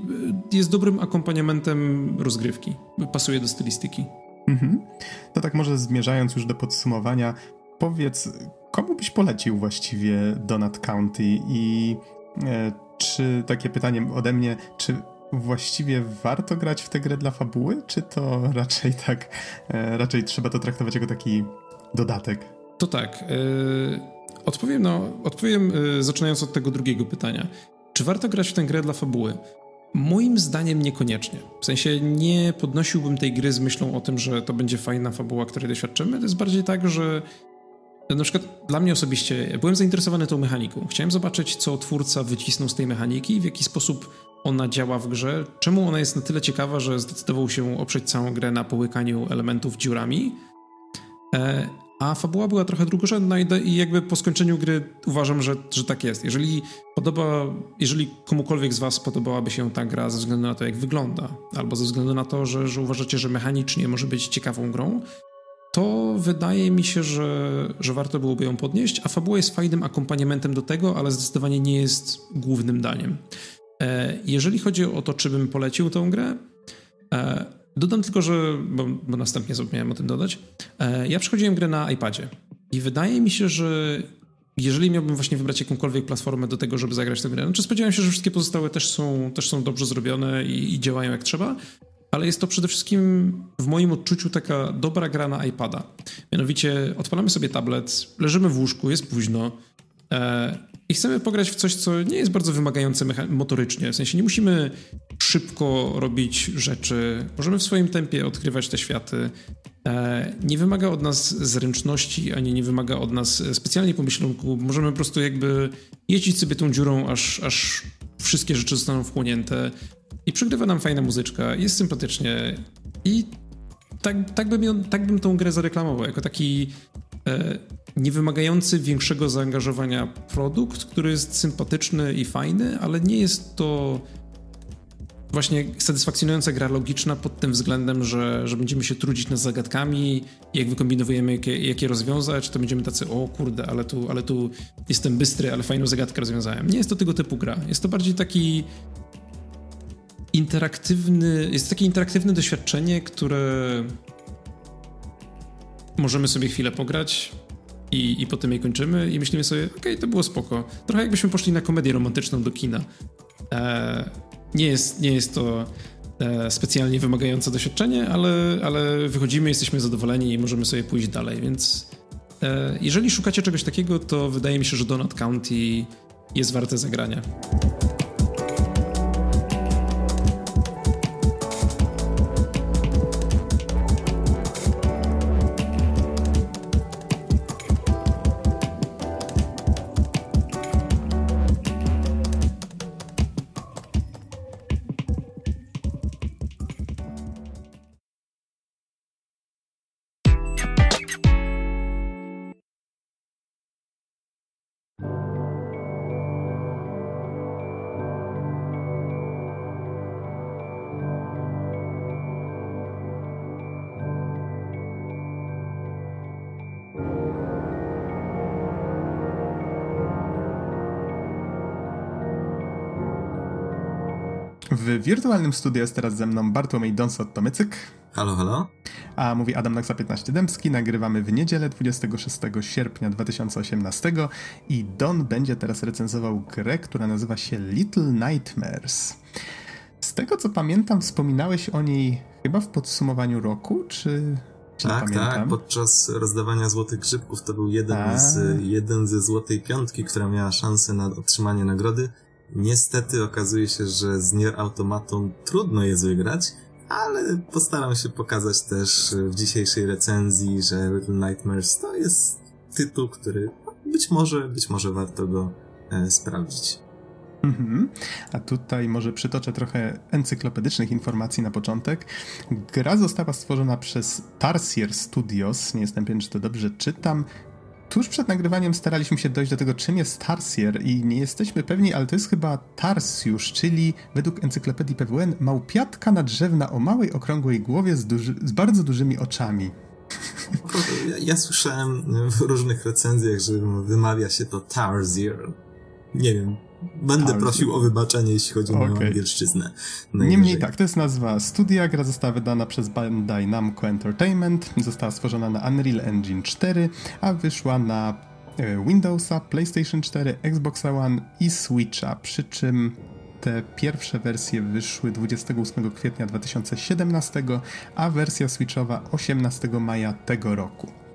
e, jest dobrym akompaniamentem rozgrywki. Pasuje do stylistyki. Mhm. To tak może zmierzając już do podsumowania, powiedz, komu byś polecił właściwie Donut County i czy takie pytanie ode mnie, czy właściwie warto grać w tę grę dla fabuły, czy to raczej tak, e, raczej trzeba to traktować jako taki dodatek? To tak. Yy, odpowiem, no, odpowiem yy, zaczynając od tego drugiego pytania. Czy warto grać w tę grę dla fabuły? Moim zdaniem niekoniecznie. W sensie nie podnosiłbym tej gry z myślą o tym, że to będzie fajna fabuła, której doświadczymy. To jest bardziej tak, że na przykład dla mnie osobiście byłem zainteresowany tą mechaniką. Chciałem zobaczyć, co twórca wycisnął z tej mechaniki, w jaki sposób ona działa w grze, czemu ona jest na tyle ciekawa, że zdecydował się oprzeć całą grę na połykaniu elementów dziurami. E, a fabuła była trochę drugorzędna i, jakby po skończeniu gry uważam, że, że tak jest. Jeżeli podoba, jeżeli komukolwiek z was podobałaby się ta gra ze względu na to, jak wygląda, albo ze względu na to, że, że uważacie, że mechanicznie może być ciekawą grą, to wydaje mi się, że, że warto byłoby ją podnieść, a fabuła jest fajnym akompaniamentem do tego, ale zdecydowanie nie jest głównym daniem. E, jeżeli chodzi o to, czy bym polecił tą grę, e, dodam tylko, że, bo, bo następnie zapomniałem o tym dodać, e, ja przechodziłem grę na iPadzie i wydaje mi się, że jeżeli miałbym właśnie wybrać jakąkolwiek platformę do tego, żeby zagrać tę grę, znaczy spodziewałem się, że wszystkie pozostałe też są, też są dobrze zrobione i, i działają jak trzeba, ale jest to przede wszystkim w moim odczuciu taka dobra gra na iPada. Mianowicie odpalamy sobie tablet, leżymy w łóżku, jest późno e, i chcemy pograć w coś, co nie jest bardzo wymagające motorycznie. W sensie nie musimy szybko robić rzeczy, możemy w swoim tempie odkrywać te światy. E, nie wymaga od nas zręczności, ani nie wymaga od nas specjalnie pomyślunku. Możemy po prostu jakby jeździć sobie tą dziurą, aż, aż wszystkie rzeczy zostaną wchłonięte. I przygrywa nam fajna muzyczka, jest sympatycznie i tak, tak, bym, tak bym tą grę zareklamował, jako taki e, niewymagający większego zaangażowania produkt, który jest sympatyczny i fajny, ale nie jest to właśnie satysfakcjonująca gra logiczna pod tym względem, że, że będziemy się trudzić nad zagadkami jak wykombinujemy, jakie, jakie rozwiązać, to będziemy tacy, o kurde, ale tu, ale tu jestem bystry, ale fajną zagadkę rozwiązałem. Nie jest to tego typu gra. Jest to bardziej taki interaktywny, jest takie interaktywne doświadczenie, które możemy sobie chwilę pograć i, i potem je kończymy i myślimy sobie, okej, okay, to było spoko. Trochę jakbyśmy poszli na komedię romantyczną do kina. E, nie, jest, nie jest to e, specjalnie wymagające doświadczenie, ale, ale wychodzimy, jesteśmy zadowoleni i możemy sobie pójść dalej, więc e, jeżeli szukacie czegoś takiego, to wydaje mi się, że Donut County jest warte zagrania. W wirtualnym studiu jest teraz ze mną Bartłomiej Donsot-Tomycyk. Halo, halo. A mówi Adam Naksa 15 Dębski. Nagrywamy w niedzielę 26 sierpnia 2018 i Don będzie teraz recenzował grę, która nazywa się Little Nightmares. Z tego co pamiętam, wspominałeś o niej chyba w podsumowaniu roku, czy tak, tak. Podczas rozdawania złotych grzybków to był jeden, z, jeden ze złotej piątki, która miała szansę na otrzymanie nagrody. Niestety okazuje się, że z Nier Automatą trudno jest wygrać, ale postaram się pokazać też w dzisiejszej recenzji, że Little Nightmares to jest tytuł, który być może, być może warto go e, sprawdzić. Mhm. A tutaj może przytoczę trochę encyklopedycznych informacji na początek. Gra została stworzona przez Tarsier Studios. Nie jestem pewien, czy to dobrze czytam. Tuż przed nagrywaniem staraliśmy się dojść do tego, czym jest Tarsier i nie jesteśmy pewni, ale to jest chyba Tarsiusz, czyli według encyklopedii PWN małpiatka nadrzewna o małej, okrągłej głowie z, duży, z bardzo dużymi oczami. Ja, ja, słyszałem w różnych recenzjach, że wymawia się to Tarsier. Nie wiem, Będę prosił o wybaczenie, jeśli chodzi okay. o angielszczyznę. Niemniej tak, to jest nazwa studia. Gra została wydana przez Bandai Namco Entertainment. Została stworzona na Unreal Engine 4, a wyszła na e, Windowsa, PlayStation 4, Xbox One i Switcha. Przy czym te pierwsze wersje wyszły 28 kwietnia 2017, a wersja Switchowa 18 maja tego roku.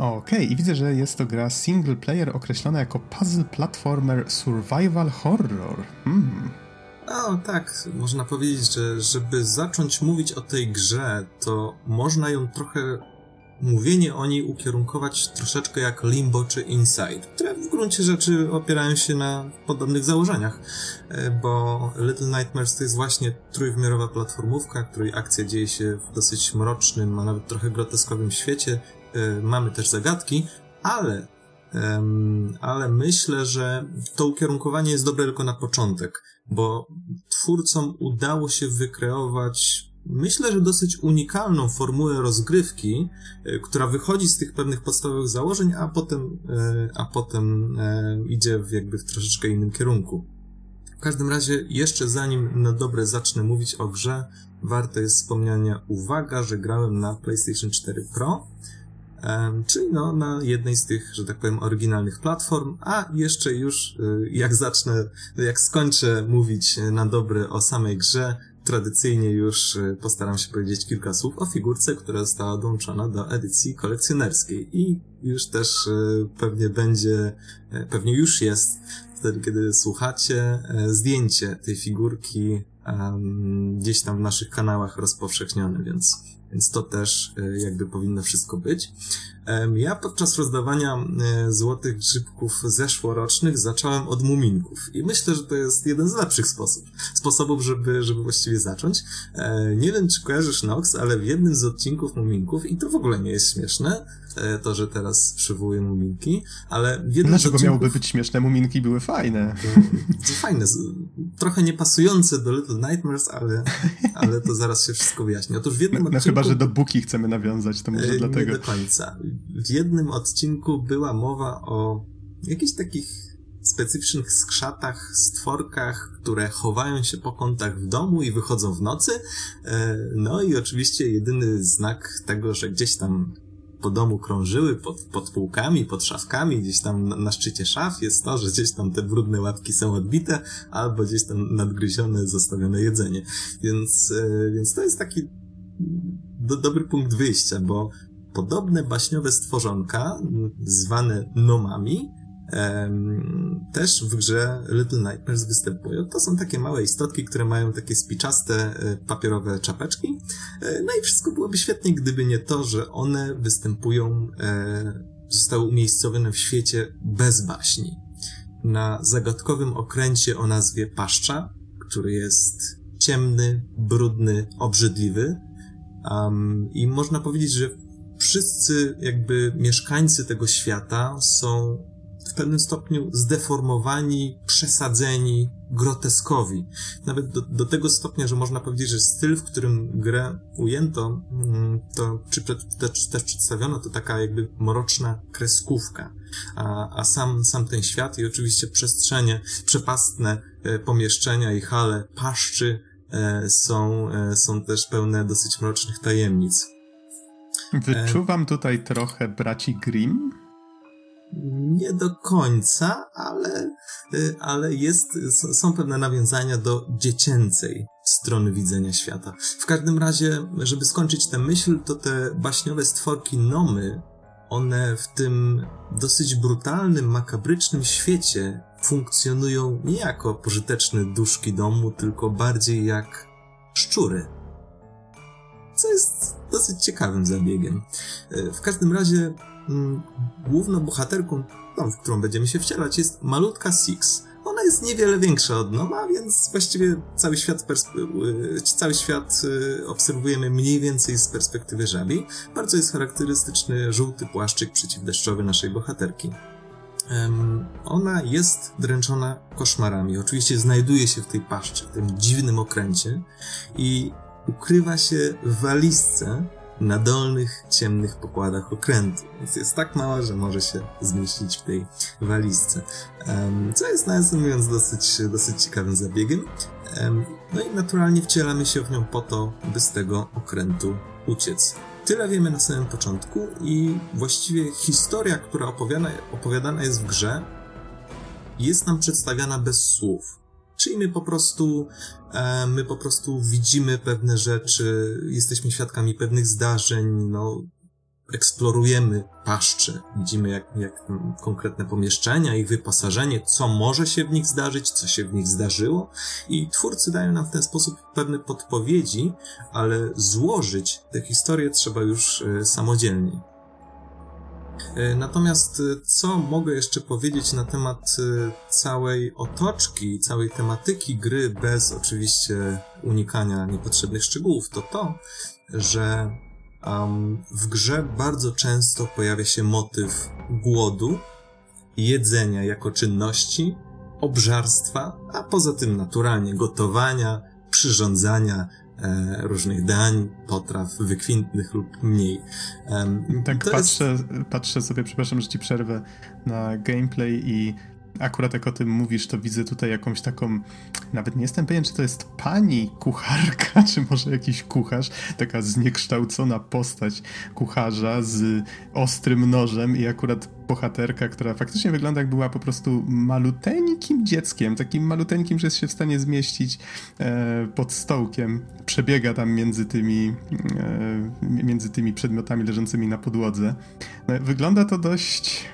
Okej, okay. i widzę, że jest to gra single player określona jako puzzle platformer survival horror. Hmm. O, tak, można powiedzieć, że żeby zacząć mówić o tej grze, to można ją trochę mówienie o niej ukierunkować troszeczkę jak Limbo czy Inside, które w gruncie rzeczy opierają się na podobnych założeniach, e, bo Little Nightmares to jest właśnie trójwymiarowa platformówka, której akcja dzieje się w dosyć mrocznym, a nawet trochę groteskowym świecie, mamy też zagadki, ale, ale myślę, że to ukierunkowanie jest dobre tylko na początek, bo twórcom udało się wykreować myślę, że dosyć unikalną formułę rozgrywki, y, która wychodzi z tych pewnych podstawowych założeń, a potem, y, a potem idzie w jakby w troszeczkę innym kierunku. W każdym razie, jeszcze zanim na dobre zacznę mówić o grze, warto jest wspomniania uwaga, że grałem na PlayStation 4 Pro, czyli no, na jednej z tych, że tak powiem, oryginalnych platform, a jeszcze już y, jak zacznę, jak skończę mówić na dobre o samej grze, tradycyjnie już y, postaram się powiedzieć kilka słów o figurce, która została dołączona do edycji kolekcjonerskiej. I już też y, pewnie będzie, pewnie już jest wtedy, kiedy słuchacie, zdjęcie tej figurki gdzieś tam w naszych kanałach rozpowszechnione, więc więc to też e, jakby powinno wszystko być. Ja podczas rozdawania e, złotych grzybków zeszłorocznych zacząłem od muminków i myślę, że to jest jeden z lepszych sposób, sposobów, żeby, żeby właściwie zacząć. E, nie wiem, czy kojarzysz Nox, ale w jednym z odcinków muminków, i to w ogóle nie jest śmieszne, to, że teraz przywołuję muminki, ale w jednym Dlaczego odcinków... miałoby być śmieszne? Muminki były fajne. To, fajne, trochę niepasujące do Little Nightmares, ale, ale to zaraz się wszystko wyjaśni. Otóż w jednym no, odcinku... Chyba, że do Buki chcemy nawiązać, to może dlatego. Nie do końca w jednym odcinku była mowa o jakichś takich specyficznych skrzatach, stworkach, które chowają się po kątach w domu i wychodzą w nocy. E, no i oczywiście jedyny znak tego, że gdzieś tam po domu krążyły pod, pod półkami, pod szafkami, gdzieś tam na, na, szczycie szaf jest to, że gdzieś tam te brudne łapki są odbite, albo gdzieś tam nadgryzione, zostawione jedzenie. Więc, e, więc to jest taki do, dobry punkt wyjścia, bo podobne baśniowe stworzonka, zwane nomami, też w grze Little Nightmares występują. To są takie małe istotki, które mają takie spiczaste, e, papierowe czapeczki. E, no i wszystko byłoby świetnie, gdyby nie to, że one występują, e, zostały umiejscowione w świecie bez baśni. Na zagadkowym okręcie o nazwie Paszcza, który jest ciemny, brudny, obrzydliwy. Um, I można powiedzieć, że wszyscy jakby mieszkańcy tego świata są w pewnym stopniu zdeformowani, przesadzeni, groteskowi. Nawet do, do tego stopnia, że można powiedzieć, że styl, w którym grę ujęto, mm, to, czy też, przedstawiono, to taka jakby mroczna kreskówka. A, a sam, sam ten świat i oczywiście przestrzenie, przepastne e, pomieszczenia i hale paszczy są, e, są też pełne dosyć mrocznych tajemnic. Wyczuwam tutaj trochę braci Grimm. Nie do końca, ale, ale jest, są pewne nawiązania do dziecięcej strony widzenia świata. W każdym razie, żeby skończyć tę myśl, to te baśniowe stworki Nomy, one w tym dosyć brutalnym, makabrycznym świecie funkcjonują nie jako pożyteczne duszki domu, tylko bardziej jak szczury co jest dosyć ciekawym zabiegiem. E, w każdym razie mm, główną bohaterką, no, w którą będziemy się wcielać, jest malutka Six. Ona jest niewiele większa od Noma, więc właściwie cały świat, e, cały świat e, obserwujemy mniej więcej z perspektywy żabi. Bardzo jest charakterystyczny żółty płaszczyk przeciwdeszczowy naszej bohaterki. Ona jest dręczona koszmarami. Oczywiście znajduje się w tej paszczy, w tym dziwnym okręcie i ukrywa się w walizce na dolnych, ciemnych pokładach okrętu. Więc jest tak mała, że może się zmieścić w tej walizce. Co jest, nawiasem mówiąc, dosyć, dosyć ciekawym zabiegiem. No i naturalnie wcielamy się w nią po to, by z tego okrętu uciec. Tyle wiemy na samym początku i właściwie historia, która opowiadana, opowiadana jest w grze, jest nam przedstawiana bez słów. Czyli my po prostu, e, my po prostu widzimy pewne rzeczy, jesteśmy świadkami pewnych zdarzeń, no, eksplorujemy paszcze, widzimy jak, jak konkretne pomieszczenia, ich wyposażenie, co może się w nich zdarzyć, co się w nich zdarzyło i twórcy dają nam w ten sposób pewne podpowiedzi, ale złożyć tę historię trzeba już e, samodzielnie. E, natomiast e, co mogę jeszcze powiedzieć na temat całej otoczki, całej tematyki gry, bez oczywiście unikania niepotrzebnych szczegółów, to to, że Um, w grze bardzo często pojawia się motyw głodu, jedzenia jako czynności, obżarstwa, a poza tym naturalnie gotowania, przyrządzania e, różnych dań, potraw wykwintnych lub mniej. Um, tak patrzę, jest... patrzę sobie, przepraszam, że ci przerwę na gameplay i akurat jak o tym mówisz, to widzę tutaj jakąś taką, nawet nie jestem pewien, czy to jest pani kucharka, czy może jakiś kucharz, taka zniekształcona postać kucharza z ostrym nożem i akurat bohaterka, która faktycznie wygląda jak była po prostu maluteńkim dzieckiem, takim maluteńkim, że jest się w stanie zmieścić e, pod stołkiem, przebiega tam między tymi, e, między tymi przedmiotami leżącymi na podłodze. No, wygląda to dość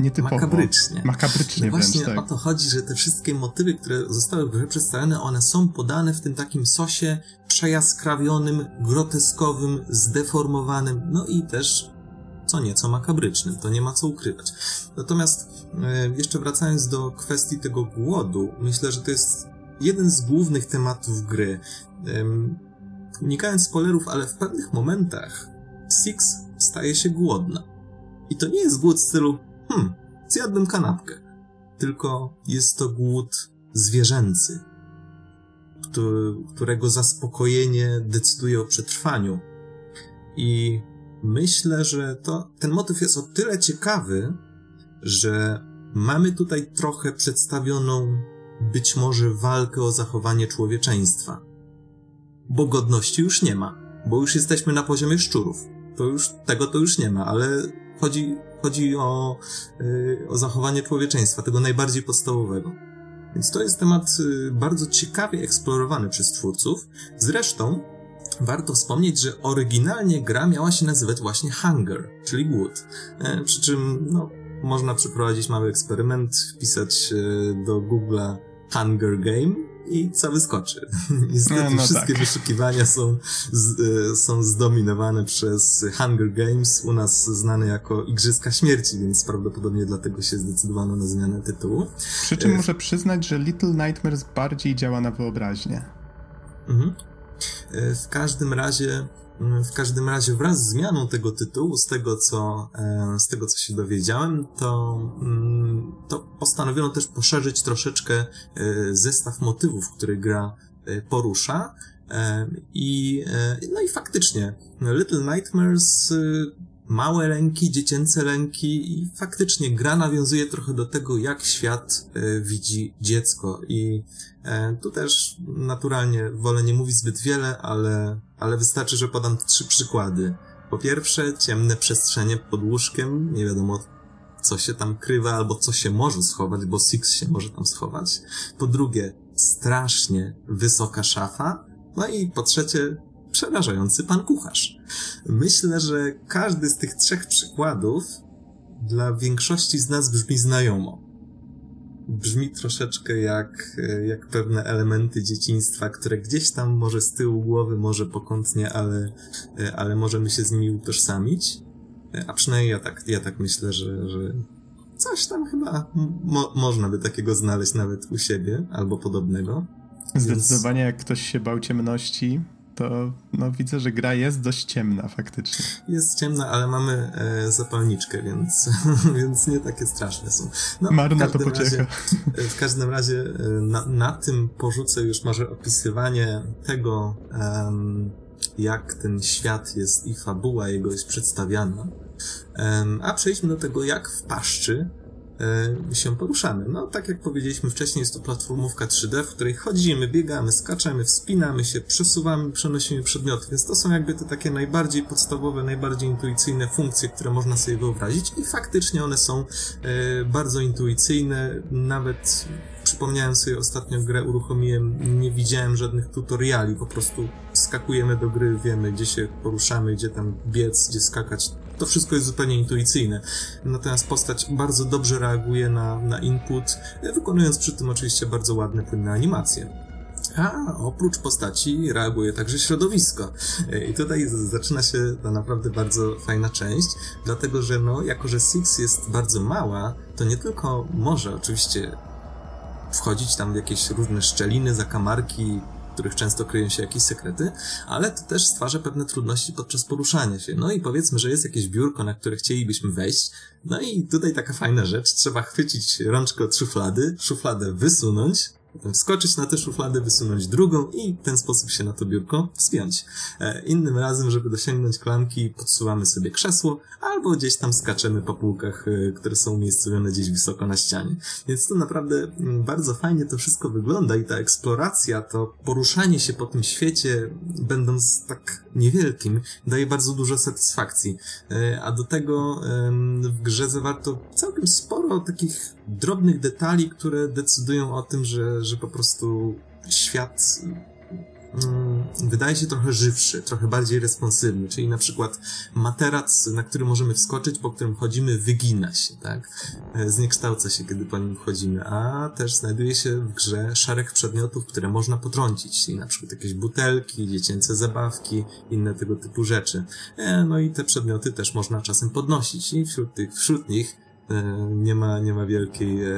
Nietypowo. Makabrycznie. Makabrycznie no Właśnie tak. o to chodzi, że te wszystkie motywy, które zostały przedstawione, one są podane w tym takim sosie przejaskrawionym, groteskowym, zdeformowanym, no i też co nieco makabrycznym, to nie ma co ukrywać. Natomiast e, jeszcze wracając do kwestii tego głodu, myślę, że to jest jeden z głównych tematów gry. Unikając spoilerów, ale w pewnych momentach Six staje się głodna. I to nie jest głód w stylu hmm, zjadłbym kanapkę. Tylko jest to głód zwierzęcy, którego zaspokojenie decyduje o przetrwaniu. I myślę, że to, ten motyw jest o tyle ciekawy, że mamy tutaj trochę przedstawioną być może walkę o zachowanie człowieczeństwa. Bo godności już nie ma, bo już jesteśmy na poziomie szczurów. To już, tego to już nie ma, ale chodzi chodzi o, y, o zachowanie człowieczeństwa, tego najbardziej podstawowego. Więc to jest temat y, bardzo ciekawie eksplorowany przez twórców. Zresztą warto wspomnieć, że oryginalnie gra miała się nazywać właśnie Hunger, czyli głód. E, przy czym no, można przeprowadzić mały eksperyment, wpisać e, do Google'a Hunger Game i co wyskoczy. Niestety no, no wszystkie tak. wyszukiwania są, z, e, są zdominowane przez Hunger Games, u nas znane jako Igrzyska Śmierci, więc prawdopodobnie dlatego się zdecydowano na zmianę tytułu. Przy czym e... muszę przyznać, że Little Nightmares bardziej działa na wyobraźnię. Mhm. E, w każdym razie w każdym razie wraz z zmianą tego tytułu, z tego co, e, z tego co się dowiedziałem, to, mm, to postanowiono też poszerzyć troszeczkę e, zestaw motywów, który gra e, porusza. I, no i faktycznie, Little Nightmares małe lęki, dziecięce lęki i faktycznie gra nawiązuje trochę do tego, jak świat e, widzi dziecko i e, tu też naturalnie wolę nie mówić zbyt wiele, ale, ale wystarczy, że podam trzy przykłady. Po pierwsze, ciemne przestrzenie pod łóżkiem, nie wiadomo co się tam krywa albo co się może schować, bo Six się może tam schować. Po drugie, strasznie wysoka szafa. No i po trzecie, przerażający pan kucharz. Myślę, że każdy z tych trzech przykładów dla większości z nas brzmi znajomo. brzmi troszeczkę jak, jak pewne elementy dzieciństwa, które gdzieś tam może z tyłu głowy, może pokątnie, ale, ale możemy się z nimi utożsamić. A przynajmniej ja tak, ja tak myślę, że, że coś tam chyba mo można by takiego znaleźć nawet u siebie albo podobnego. Zdecydowanie, Więc... jak ktoś się bał ciemności, to no, widzę, że gra jest dość ciemna faktycznie. Jest ciemna, ale mamy e, zapalniczkę, więc, więc nie takie straszne są. No, Marna to pociecha. Razie, w każdym razie e, na, na tym porzucę już może opisywanie tego, um, jak ten świat jest i fabuła jego jest przedstawiana. Um, a przejdźmy do tego, jak w paszczy się poruszamy. No, tak jak powiedzieliśmy wcześniej, jest to platformówka 3D, w której chodzimy, biegamy, skaczemy, wspinamy się, przesuwamy, przenosimy przedmioty, więc to są jakby te takie najbardziej podstawowe, najbardziej intuicyjne funkcje, które można sobie wyobrazić. I faktycznie one są e, bardzo intuicyjne, nawet przypomniałem sobie ostatnio grę, uruchomiłem, nie widziałem żadnych tutoriali, po prostu skakujemy do gry, wiemy gdzie się poruszamy, gdzie tam biec, gdzie skakać, to wszystko jest zupełnie intuicyjne. Natomiast postać bardzo dobrze reaguje na, na input, wykonując przy tym oczywiście bardzo ładne, płynne animacje. A oprócz postaci reaguje także środowisko. I tutaj zaczyna się ta naprawdę bardzo fajna część, dlatego że no, jako że Six jest bardzo mała, to nie tylko może oczywiście wchodzić tam w jakieś różne szczeliny, zakamarki, których często kryją się jakieś sekrety, ale to też stwarza pewne trudności podczas poruszania się. No i powiedzmy, że jest jakieś biurko, na które chcielibyśmy wejść, no i tutaj taka fajna rzecz, trzeba chwycić rączkę od szuflady, szufladę wysunąć, wskoczyć na tę szufladę, wysunąć drugą i w ten sposób się na to biurko wspiąć. E, innym razem, żeby dosięgnąć klamki, podsuwamy sobie krzesło, albo gdzieś tam skaczemy po półkach, e, które są umiejscowione gdzieś wysoko na ścianie. Więc to naprawdę mm, bardzo fajnie to wszystko wygląda i ta eksploracja, to poruszanie się po tym świecie, będąc tak niewielkim, daje bardzo dużo satysfakcji. E, a do tego w grze zawarto całkiem sporo takich drobnych detali, które decydują o tym, że, że po prostu świat mm, wydaje się trochę żywszy, trochę bardziej responsywny, czyli na przykład materac, na który możemy wskoczyć, po którym chodzimy, wygina się, tak? E, zniekształca się, kiedy po nim wchodzimy, a też znajduje się w grze szereg przedmiotów, które można potrącić, czyli na przykład jakieś butelki, dziecięce zabawki, inne tego typu rzeczy. E, no i te przedmioty też można czasem podnosić i wśród tych, wśród nich nie ma, nie ma wielkiej e,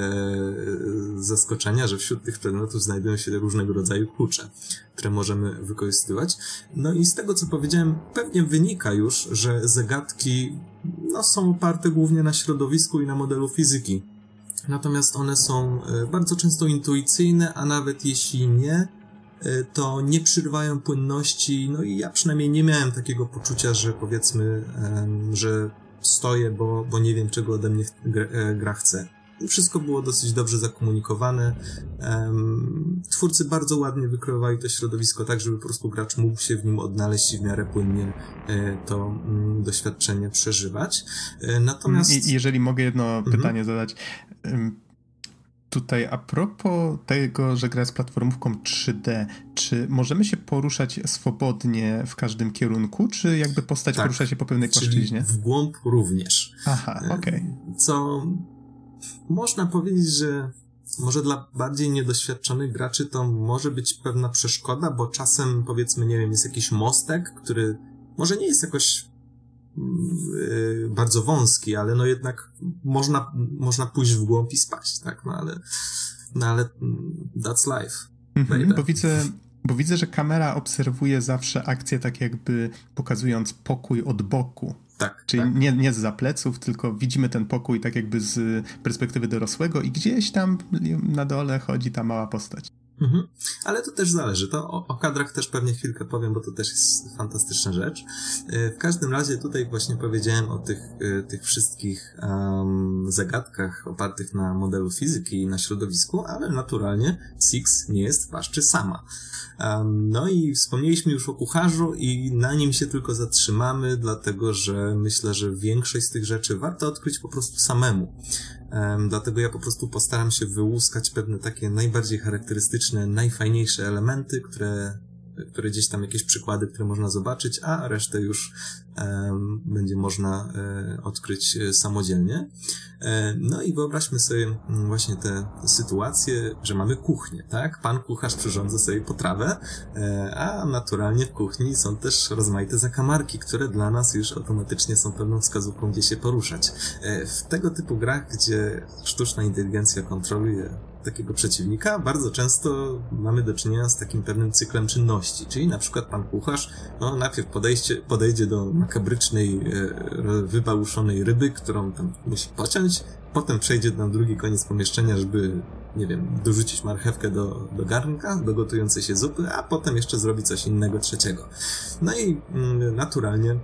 zaskoczenia, że wśród tych przedmiotów znajdują się różnego rodzaju klucze, które możemy wykorzystywać. No i z tego, co powiedziałem, pewnie wynika już, że zagadki no, są oparte głównie na środowisku i na modelu fizyki. Natomiast one są e, bardzo często intuicyjne, a nawet jeśli nie, to nie przyrywają płynności, no i ja przynajmniej nie miałem takiego poczucia, że powiedzmy, że stoję, bo, bo nie wiem, czego ode mnie e, gra chce. Wszystko było dosyć dobrze zakomunikowane. twórcy bardzo ładnie wykreowali to środowisko tak, żeby po prostu gracz mógł się w nim odnaleźć i w miarę płynnie e, to mm, doświadczenie przeżywać. E, natomiast... I, jeżeli mogę jedno mhm. pytanie zadać Tutaj a propos tego, że gra jest platformówką 3D, czy możemy się poruszać swobodnie w każdym kierunku, czy jakby postać tak, porusza się po pewnej płaszczyźnie? w głąb również. Aha, e, okej. Okay. Co można powiedzieć, że może dla bardziej niedoświadczonych graczy to może być pewna przeszkoda, bo czasem powiedzmy, nie wiem, jest jakiś mostek, który może nie jest jakoś bardzo wąski, ale no jednak można, można pójść w głąb i spaść, tak? No ale, no ale mm, that's life. Mhm, bo widzę, bo widzę, że kamera obserwuje zawsze akcję tak jakby pokazując pokój od boku. Tak. Czyli tak. Nie, nie z zapleców, tylko widzimy ten pokój tak jakby z perspektywy dorosłego i gdzieś tam na dole chodzi ta mała postać. Mhm. Ale to też zależy. To o, o, kadrach też pewnie chwilkę powiem, bo to też jest fantastyczna rzecz. E, w każdym razie tutaj właśnie powiedziałem o tych, e, tych wszystkich um, zagadkach opartych na modelu fizyki i na środowisku, ale naturalnie Six nie jest paszczy sama. Um, no i wspomnieliśmy już o kucharzu i na nim się tylko zatrzymamy, dlatego że myślę, że większość z tych rzeczy warto odkryć po prostu samemu. Dlatego ja po prostu postaram się wyłuskać pewne takie najbardziej charakterystyczne, najfajniejsze elementy, które które gdzieś tam jakieś przykłady, które można zobaczyć, a resztę już będzie można e, odkryć e, samodzielnie. E, no i wyobraźmy sobie mm, właśnie tę sytuację, że mamy kuchnię, tak? Pan kucharz przyrządza sobie potrawę, a naturalnie w kuchni są też rozmaite zakamarki, które dla nas już automatycznie są pewną wskazówką, gdzie się poruszać. W tego typu grach, gdzie sztuczna inteligencja kontroluje takiego przeciwnika, bardzo często mamy do czynienia z takim pewnym cyklem czynności, czyli na przykład pan kucharz, no najpierw podejście, podejdzie do makabrycznej, e, wybałuszonej ryby, którą tam musi pociąć, potem przejdzie na drugi koniec pomieszczenia, żeby, nie wiem, dorzucić marchewkę do, do garnka, do gotującej się zupy, a potem jeszcze zrobi coś innego trzeciego. No i mm, naturalnie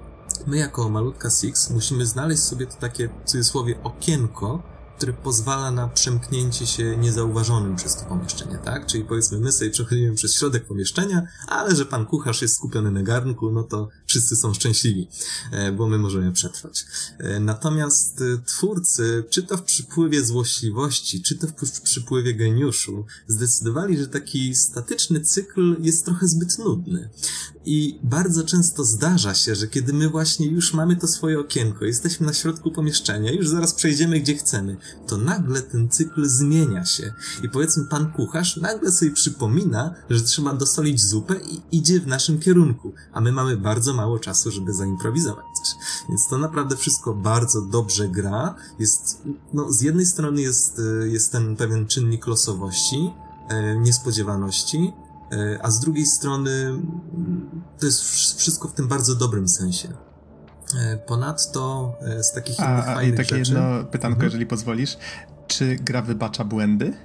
my jako malutka Six musimy znaleźć sobie to takie, w cudzysłowie, okienko, które pozwala na przemknięcie się niezauważonym przez to pomieszczenie, tak? Czyli powiedzmy, my sobie przechodzimy przez środek pomieszczenia, ale że pan kucharz jest skupiony na garnku, no to wszyscy są szczęśliwi, e, bo my możemy przetrwać. E, natomiast e, twórcy, czy to w przypływie złośliwości, czy to w przypływie geniuszu, zdecydowali, że taki statyczny cykl jest trochę zbyt nudny. I bardzo często zdarza się, że kiedy my właśnie już mamy to swoje okienko, jesteśmy na środku pomieszczenia, już zaraz przejdziemy gdzie chcemy, to nagle ten cykl zmienia się. I powiedzmy, pan kucharz nagle sobie przypomina, że trzeba dosolić zupę i idzie w naszym kierunku, a my mamy bardzo mało czasu, żeby zaimprowizować coś. Więc to naprawdę wszystko bardzo dobrze gra. Jest, no, z jednej strony jest, e, jest ten pewien czynnik losowości, e, niespodziewaności, e, a z drugiej strony to jest wszystko w tym bardzo dobrym sensie. Ponadto z takich a, innych a, fajnych i takie rzeczy... jedno pytanko, mhm. jeżeli pozwolisz. Czy gra wybacza błędy?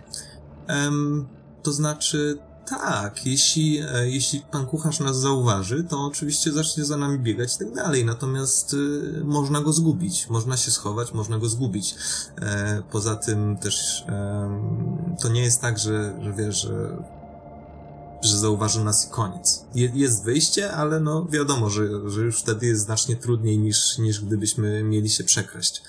Um, to znaczy, tak, jeśli, e, jeśli pan kucharz nas zauważy, to oczywiście zacznie za nami biegać i tak dalej, natomiast y, można go zgubić, można się schować, można go zgubić. E, poza tym też e, to nie jest tak, że, że wiesz, że że zauważył nas i koniec. Je, jest wyjście, ale no wiadomo, że, że już wtedy jest znacznie trudniej niż, niż gdybyśmy mieli się przekraść.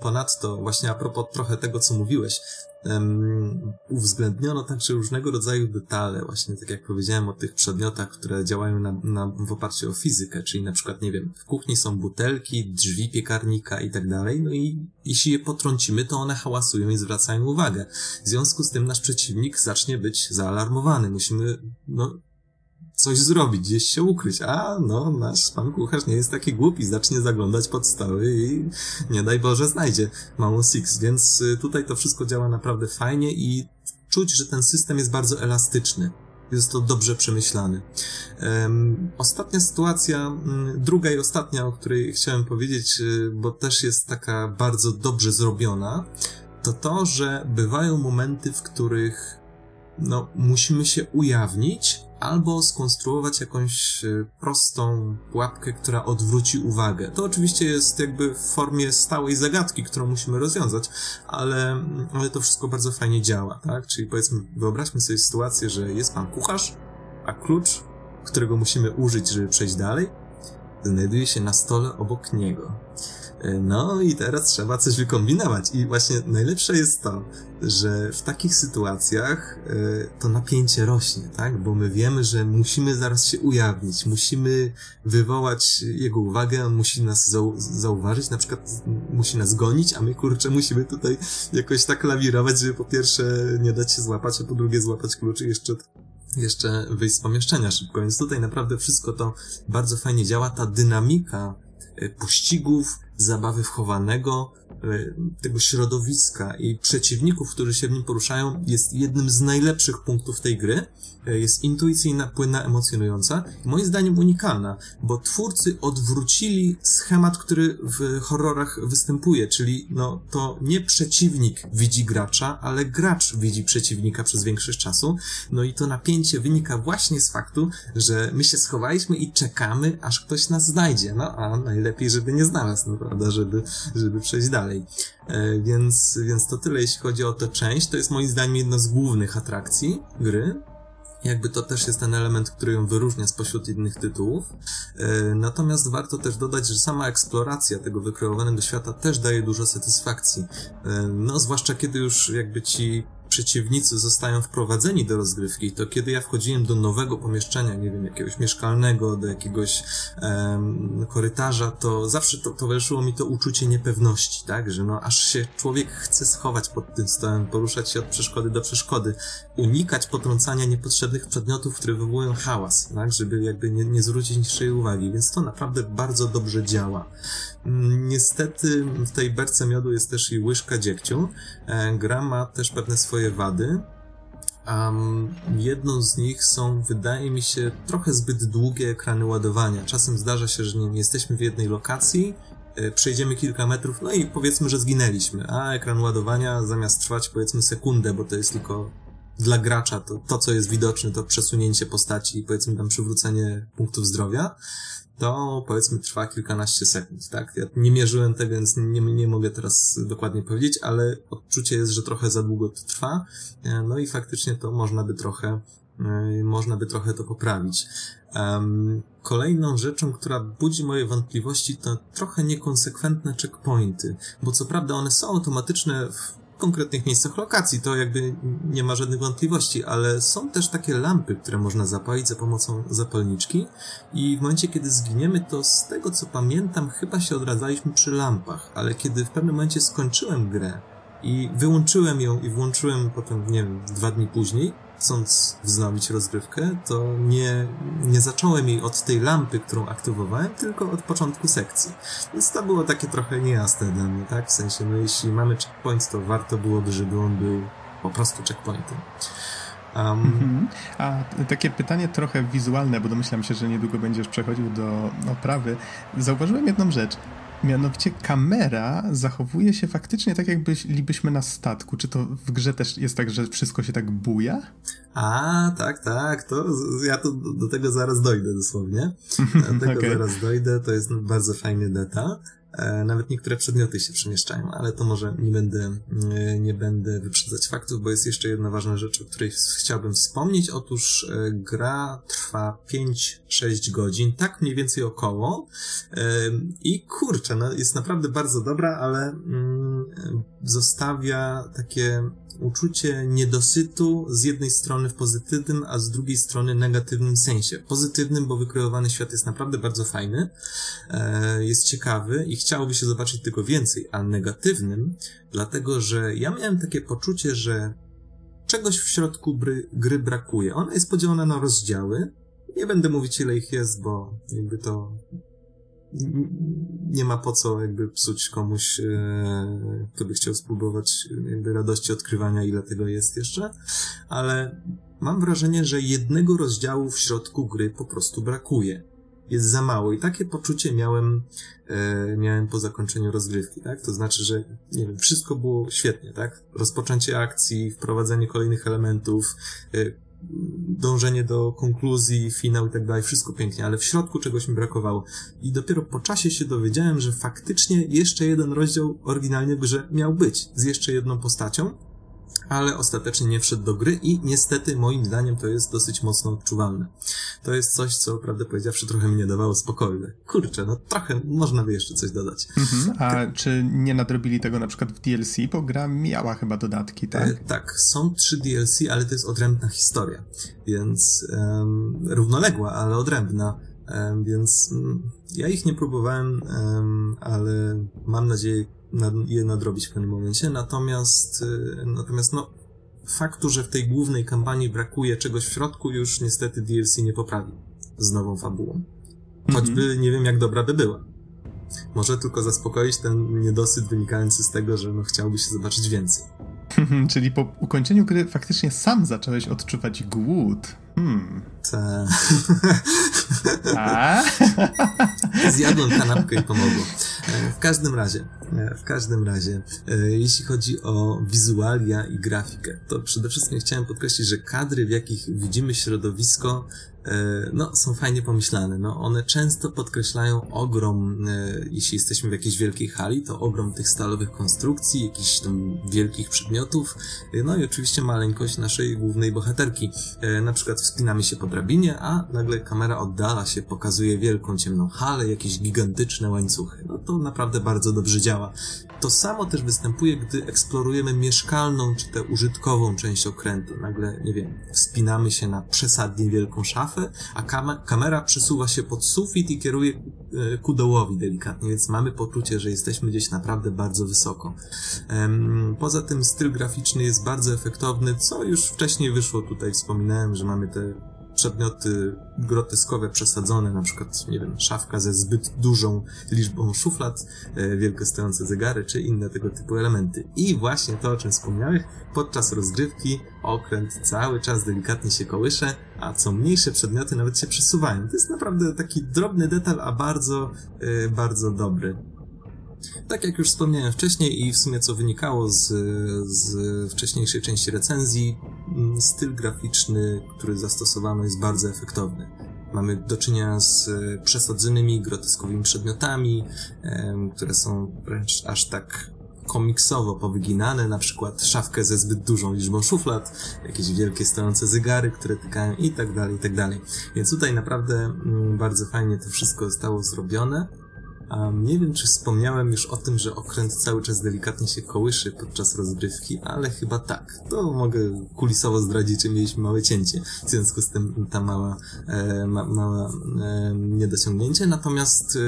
Ponadto, właśnie a propos trochę tego, co mówiłeś, um, uwzględniono także różnego rodzaju detale, właśnie tak jak powiedziałem o tych przedmiotach, które działają na, na, w oparciu o fizykę, czyli na przykład, nie wiem, w kuchni są butelki, drzwi piekarnika i tak dalej, no i jeśli je potrącimy, to one hałasują i zwracają uwagę. W związku z tym nasz przeciwnik zacznie być zaalarmowany. Musimy, no, coś zrobić, gdzieś się ukryć. A, no, nasz pan kucharz nie jest taki głupi, zacznie zaglądać pod stoły i nie daj Boże znajdzie małą Six, więc y, tutaj to wszystko działa naprawdę fajnie i czuć, że ten system jest bardzo elastyczny. Jest to dobrze przemyślany. Um, ostatnia sytuacja, um, druga i ostatnia, o której chciałem powiedzieć, y, bo też jest taka bardzo dobrze zrobiona, to to, że bywają momenty, w których no, musimy się ujawnić, albo skonstruować jakąś e, prostą pułapkę, która odwróci uwagę. To oczywiście jest jakby w formie stałej zagadki, którą musimy rozwiązać, ale, ale to wszystko bardzo fajnie działa, tak? Czyli powiedzmy, wyobraźmy sobie sytuację, że jest pan kucharz, a klucz, którego musimy użyć, żeby przejść dalej, znajduje się na stole obok niego. E, no i teraz trzeba coś wykombinować. I właśnie najlepsze jest to, że w takich sytuacjach e, to napięcie rośnie, tak? Bo my wiemy, że musimy zaraz się ujawnić, musimy wywołać jego uwagę, on musi nas zau zauważyć, na przykład musi nas gonić, a my kurczę musimy tutaj jakoś tak lawirować, żeby po pierwsze nie dać się złapać, a po drugie złapać klucz i jeszcze jeszcze wyjść z pomieszczenia szybko. Więc tutaj naprawdę wszystko to bardzo fajnie działa. Ta dynamika e, pościgów, zabawy wchowanego, tego środowiska i przeciwników, którzy się w nim poruszają, jest jednym z najlepszych punktów tej gry. E, jest intuicyjna, płynna, emocjonująca moim zdaniem unikalna, bo twórcy odwrócili schemat, który w horrorach występuje, czyli no to nie przeciwnik widzi gracza, ale gracz widzi przeciwnika przez większość czasu. No i to napięcie wynika właśnie z faktu, że my się schowaliśmy i czekamy, aż ktoś nas znajdzie. No a najlepiej, żeby nie znalazł, no prawda, żeby, żeby przejść dalej. E, więc, więc to tyle, jeśli chodzi o tę część. To jest moim zdaniem jedna z głównych atrakcji gry jakby to też jest ten element, który ją wyróżnia spośród innych tytułów. E, natomiast warto też dodać, że sama eksploracja tego wykreowanego świata też daje dużo satysfakcji. E, no, zwłaszcza kiedy już jakby ci przeciwnicy zostają wprowadzeni do rozgrywki, to kiedy ja wchodziłem do nowego pomieszczenia, nie wiem, jakiegoś mieszkalnego, do jakiegoś korytarza, to zawsze to, towarzyszyło mi to uczucie niepewności, tak, że no aż się człowiek chce schować pod tym stołem, poruszać się od przeszkody do przeszkody, unikać potrącania niepotrzebnych przedmiotów, które wywołują hałas, tak, żeby jakby nie, nie zwrócić niższej uwagi, więc to naprawdę bardzo dobrze działa. Niestety w tej berce miodu jest też i łyżka dziegciu. E, gra ma też pewne swoje wady. Um, jedną z nich są, wydaje mi się, trochę zbyt długie ekrany ładowania. Czasem zdarza się, że nie, nie jesteśmy w jednej lokacji, e, przejdziemy kilka metrów, no i powiedzmy, że zginęliśmy, a ekran ładowania zamiast trwać powiedzmy sekundę, bo to jest tylko dla gracza to, to co jest widoczne, to przesunięcie postaci i powiedzmy tam przywrócenie punktów zdrowia, to powiedzmy trwa kilkanaście sekund, tak? Ja nie mierzyłem tego, więc nie, nie mogę teraz dokładnie powiedzieć, ale odczucie jest, że trochę za długo to trwa, e, no i faktycznie to można by trochę, e, można by trochę to poprawić. Kolejną rzeczą, która budzi moje wątpliwości, to trochę niekonsekwentne checkpointy, bo co prawda one są automatyczne w konkretnych miejscach lokacji, to jakby nie ma żadnych wątpliwości, ale są też takie lampy, które można zapalić za pomocą zapalniczki. I w momencie, kiedy zginiemy, to z tego co pamiętam, chyba się odradzaliśmy przy lampach, ale kiedy w pewnym momencie skończyłem grę i wyłączyłem ją i włączyłem potem, nie wiem, dwa dni później, chcąc wznowić rozgrywkę, to nie, nie zacząłem jej od tej lampy, którą aktywowałem, tylko od początku sekcji. Więc to było takie trochę niejasne dla mnie, tak? W sensie, no jeśli mamy checkpoint, to warto byłoby, żeby on był po prostu checkpointem. Um. A takie pytanie trochę wizualne, bo domyślam się, że niedługo będziesz przechodził do oprawy. Zauważyłem jedną rzecz. Mianowicie kamera zachowuje się faktycznie tak, jakbyśmy na statku. Czy to w grze też jest tak, że wszystko się tak buja? A, tak, tak, to ja to do tego zaraz dojdę dosłownie. Do tego okay. zaraz dojdę, to jest bardzo fajny detal. E, nawet niektóre przedmioty się przemieszczają, ale to może nie będę, e, nie będę wyprzedzać faktów, bo jest jeszcze jedna ważna rzecz, o której chciałbym wspomnieć. Otóż e, gra trwa 5-6 godzin, tak mniej więcej około. I kurczę, no jest naprawdę bardzo dobra, ale mm, zostawia takie uczucie niedosytu z jednej strony w pozytywnym, a z drugiej strony negatywnym sensie. Pozytywnym, bo wykreowany świat jest naprawdę bardzo fajny, e, jest ciekawy i chciałoby się zobaczyć tego więcej, a negatywnym, dlatego że ja miałem takie poczucie, że czegoś w środku gry, gry brakuje. Ona jest podzielona na rozdziały. Nie będę mówić ile ich jest, bo jakby to nie ma po co jakby psuć komuś, e, kto by chciał spróbować jakby radości odkrywania, ile tego jest jeszcze, ale mam wrażenie, że jednego rozdziału w środku gry po prostu brakuje. Jest za mało i takie poczucie miałem, e, miałem po zakończeniu rozgrywki, tak? To znaczy, że nie wiem, wszystko było świetnie, tak? Rozpoczęcie akcji, wprowadzenie kolejnych elementów, e, dążenie do konkluzji, finał i tak dalej, wszystko pięknie, ale w środku czegoś mi brakowało. I dopiero po czasie się dowiedziałem, że faktycznie jeszcze jeden rozdział oryginalnie w grze miał być, z jeszcze jedną postacią, ale ostatecznie nie wszedł do gry i niestety moim zdaniem to jest dosyć mocno odczuwalne. To jest coś, co prawdę powiedziawszy trochę mi nie dawało spokoju. Kurczę, no trochę można by jeszcze coś dodać. Mhm. A czy nie nadrobili tego na przykład w DLC, bo gra miała chyba dodatki, tak? E, tak, są trzy DLC, ale to jest odrębna historia, więc um, równoległa, ale odrębna. Więc um, ja ich nie próbowałem, ale mam nadzieję, je nadrobić w pewnym momencie. Natomiast, y, natomiast no, faktu, że w tej głównej kampanii brakuje czegoś w środku, już niestety DLC nie poprawi z nową fabułą. Choćby mm -hmm. nie wiem, jak dobra by była. Może tylko zaspokoić ten niedosyt wynikający z tego, że no, chciałby się zobaczyć więcej. Czyli po ukończeniu gry faktycznie sam zacząłeś odczuwać głód. Hmm. Ta. Zjadłem kanapkę i pomogło. E, w każdym razie, w każdym razie, e, jeśli chodzi o wizualia i grafikę, to przede wszystkim chciałem podkreślić, że kadry, w jakich widzimy środowisko, e, no, są fajnie pomyślane. No, one często podkreślają ogrom, e, jeśli jesteśmy w jakiejś wielkiej hali, to ogrom tych stalowych konstrukcji, jakichś tam wielkich przedmiotów, no i oczywiście maleńkość naszej głównej bohaterki. Na przykład wspinamy się po drabinie, a nagle kamera oddala się, pokazuje wielką ciemną halę, jakieś gigantyczne łańcuchy. No to naprawdę bardzo dobrze działa. To samo też występuje, gdy eksplorujemy mieszkalną czy tę użytkową część okrętu. Nagle, nie wiem, wspinamy się na przesadnie wielką szafę, a kam kamera przesuwa się pod sufit i kieruje e, ku dołowi delikatnie, więc mamy poczucie, że jesteśmy gdzieś naprawdę bardzo wysoko. Poza tym styl graficzny jest bardzo efektowny, co już wcześniej wyszło tutaj, wspominałem, że mamy te przedmioty groteskowe, przesadzone, na przykład, nie wiem, szafka ze zbyt dużą liczbą szuflad, e, wielko stojące zegary, czy inne tego typu elementy. I właśnie to, o czym wspomniałeś, podczas rozgrywki okręt cały czas delikatnie się kołysze, a co mniejsze przedmioty nawet się przesuwają. To jest naprawdę taki drobny detal, a bardzo, e, bardzo dobry. Tak jak już wspomniałem wcześniej i w sumie co wynikało z, z wcześniejszej części recenzji, mm, styl graficzny, który zastosowano jest bardzo efektowny. Mamy do czynienia z przesadzonymi, groteskowymi przedmiotami, które są wręcz aż tak komiksowo powyginane, na przykład szafkę ze zbyt dużą liczbą szuflad, jakieś wielkie stojące zegary, które tykają i tak dalej, i tak dalej. Więc tutaj naprawdę mm, bardzo fajnie to wszystko zostało zrobione. Um, nie wiem, czy wspomniałem już o tym, że okręt cały czas delikatnie się kołyszy podczas rozgrywki, ale chyba tak. To mogę kulisowo zdradzić, że mieliśmy małe cięcie. W związku z tym ta mała, e, ma, mała e, niedociągnięcie. Natomiast e,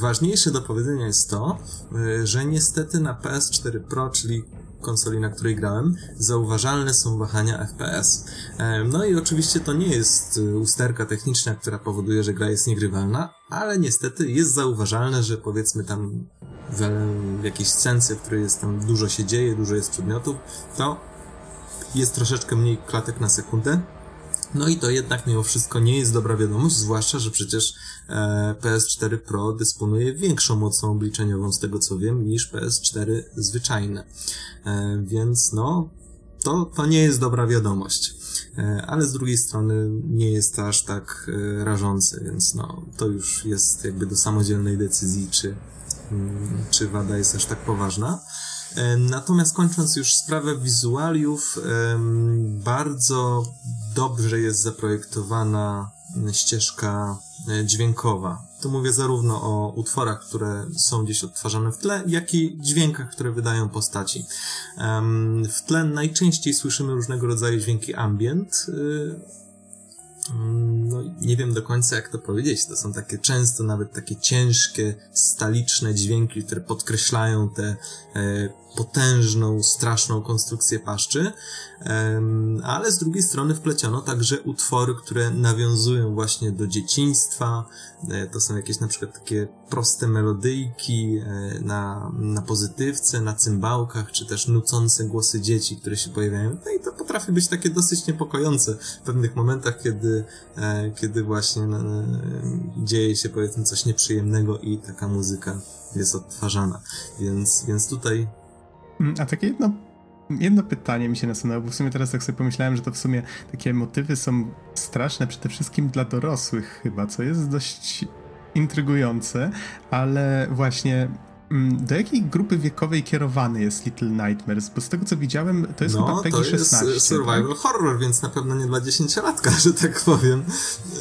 ważniejsze do powiedzenia jest to, e, że niestety na PS4 Pro, czyli konsoli, na której grałem, zauważalne są wahania FPS. No i oczywiście to nie jest e, usterka techniczna, która powoduje, że gra jest niegrywalna, ale niestety jest zauważalne, że powiedzmy tam w, w jakiejś scence, w której jest tam dużo się dzieje, dużo jest przedmiotów, to jest troszeczkę mniej klatek na sekundę, no i to jednak mimo wszystko nie jest dobra wiadomość, zwłaszcza, że przecież e, PS4 Pro dysponuje większą mocą obliczeniową, z tego co wiem, niż PS4 zwyczajne. E, więc no, to, to nie jest dobra wiadomość. E, ale z drugiej strony nie jest to aż tak rażące, więc no, to już jest jakby do samodzielnej decyzji, czy, mm, czy wada jest aż tak poważna. Natomiast kończąc już sprawę wizualiów, bardzo dobrze jest zaprojektowana ścieżka e, dźwiękowa. Tu mówię zarówno o utworach, które są gdzieś odtwarzane w tle, jak i dźwiękach, które wydają postaci. W tle najczęściej słyszymy różnego rodzaju dźwięki ambient, y, no nie wiem do końca jak to powiedzieć. To są takie często nawet takie ciężkie, staliczne dźwięki, które podkreślają tę e, potężną, straszną konstrukcję paszczy, ale z drugiej strony wpleciono także utwory, które nawiązują właśnie do dzieciństwa. E, to są jakieś na przykład takie proste melodyjki e, na, na pozytywce, na cymbałkach, czy też nucące głosy dzieci, które się pojawiają. No i to potrafi być takie dosyć niepokojące w pewnych momentach, kiedy, e, kiedy właśnie dzieje się powiedzmy coś nieprzyjemnego i taka muzyka jest odtwarzana. Więc, więc tutaj. Mm, a takie jedno Jedno pytanie mi się nasunęło, bo w sumie teraz tak sobie pomyślałem, że to w sumie takie motywy są straszne przede wszystkim dla dorosłych chyba, co jest dość intrygujące, ale właśnie do jakiej grupy wiekowej kierowany jest Little Nightmares? Bo z tego co widziałem, to jest no, chyba PEGI 16. to jest survival tak? horror, więc na pewno nie dla dziesięciolatka, że tak powiem.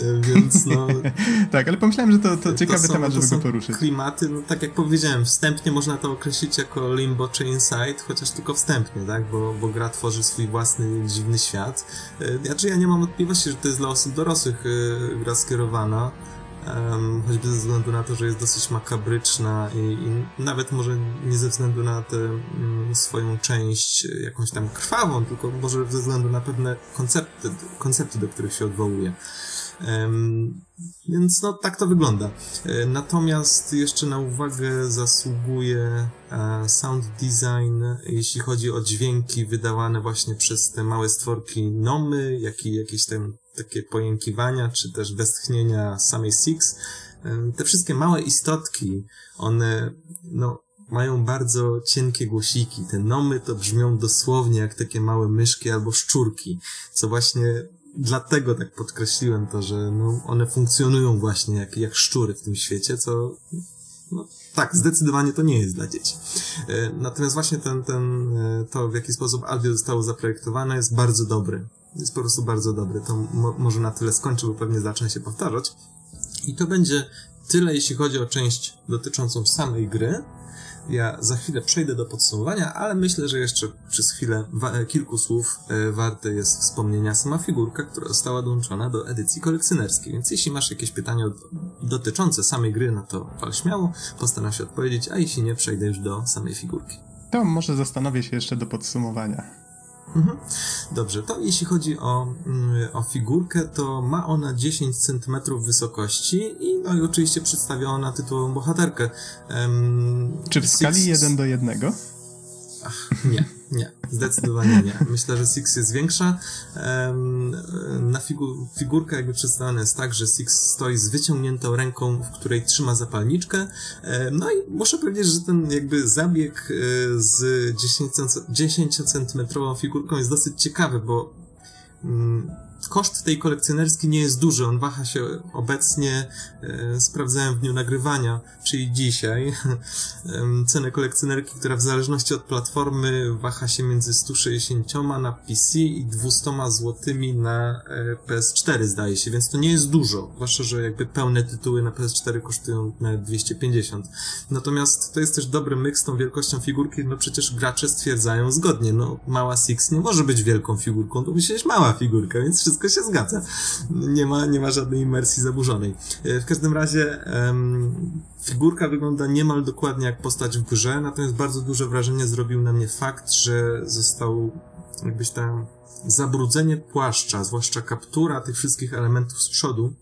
E, więc no... tak, ale pomyślałem, że to, to ciekawy to są, temat, żeby go poruszyć. klimaty, no tak jak powiedziałem, wstępnie można to określić jako Limbo czy Inside, chociaż tylko wstępnie, tak? Bo, bo gra tworzy swój własny, dziwny świat. E, znaczy ja nie mam wątpliwości, że to jest dla osób dorosłych e, gra skierowana. Um, choćby ze względu na to, że jest dosyć makabryczna i, i nawet może nie ze względu na tę mm, swoją część jakąś tam krwawą, tylko może ze względu na pewne koncepty, koncepty do których się odwołuje. Um, więc no tak to wygląda. E, natomiast jeszcze na uwagę zasługuje e, sound design, jeśli chodzi o dźwięki wydawane właśnie przez te małe stworki Nomy, jak i jakieś tam takie pojękiwania, czy też westchnienia samej Six. Te wszystkie małe istotki, one, no, mają bardzo cienkie głosiki. Te nomy to brzmią dosłownie jak takie małe myszki albo szczurki, co właśnie dlatego tak podkreśliłem to, że no, one funkcjonują właśnie jak, jak szczury w tym świecie, co no, tak, zdecydowanie to nie jest dla dzieci. E, natomiast właśnie ten, ten, e, to w jaki sposób Albion zostało zaprojektowane jest bardzo dobry. Jest po prostu bardzo dobry. To mo może na tyle skończę, bo pewnie zacznę się powtarzać. I to będzie tyle, jeśli chodzi o część dotyczącą samej gry. Ja za chwilę przejdę do podsumowania, ale myślę, że jeszcze przez chwilę e, kilku słów e, warte jest wspomnienia sama figurka, która została dołączona do edycji kolekcjonerskiej. Więc jeśli masz jakieś pytania dotyczące samej gry, no to fal śmiało, postaram się odpowiedzieć, a jeśli nie, przejdę już do samej figurki. To może zastanowię się jeszcze do podsumowania. Mhm. Dobrze, to jeśli chodzi o, mm, o figurkę, to ma ona 10 cm wysokości i, no i oczywiście przedstawia ona tytułową bohaterkę. Um, Czy w skali 1 do 1? Ach, nie, nie, zdecydowanie nie. Myślę, że Six jest większa. Na figu figurkę jakby przedstawiona jest tak, że Six stoi z wyciągniętą ręką, w której trzyma zapalniczkę. No i muszę powiedzieć, że ten jakby zabieg e, z 10-centymetrową figurką jest dosyć ciekawy, bo mm, koszt tej kolekcjonerskiej nie jest duży. On waha się obecnie, e, sprawdzałem w dniu nagrywania, czyli dzisiaj. cenę kolekcjonerki, która w zależności od platformy waha się między 160 na PC i 200 złotymi na e, PS4 zdaje się, więc to nie jest dużo. Zwłaszcza, że jakby pełne tytuły na PS4 kosztują nawet 250. Natomiast to jest też dobry myk z tą wielkością figurki, no przecież gracze stwierdzają zgodnie, no mała Six nie może być wielką figurką, to musi być mała figurka, więc wszystko się zgadza. Nie ma, nie ma żadnej imersji zaburzonej. E, w każdym razie um, figurka wygląda niemal dokładnie jak postać w grze, natomiast bardzo duże wrażenie zrobił na mnie fakt, że został jakbyś tam zabrudzenie płaszcza, zwłaszcza kaptura tych wszystkich elementów z przodu,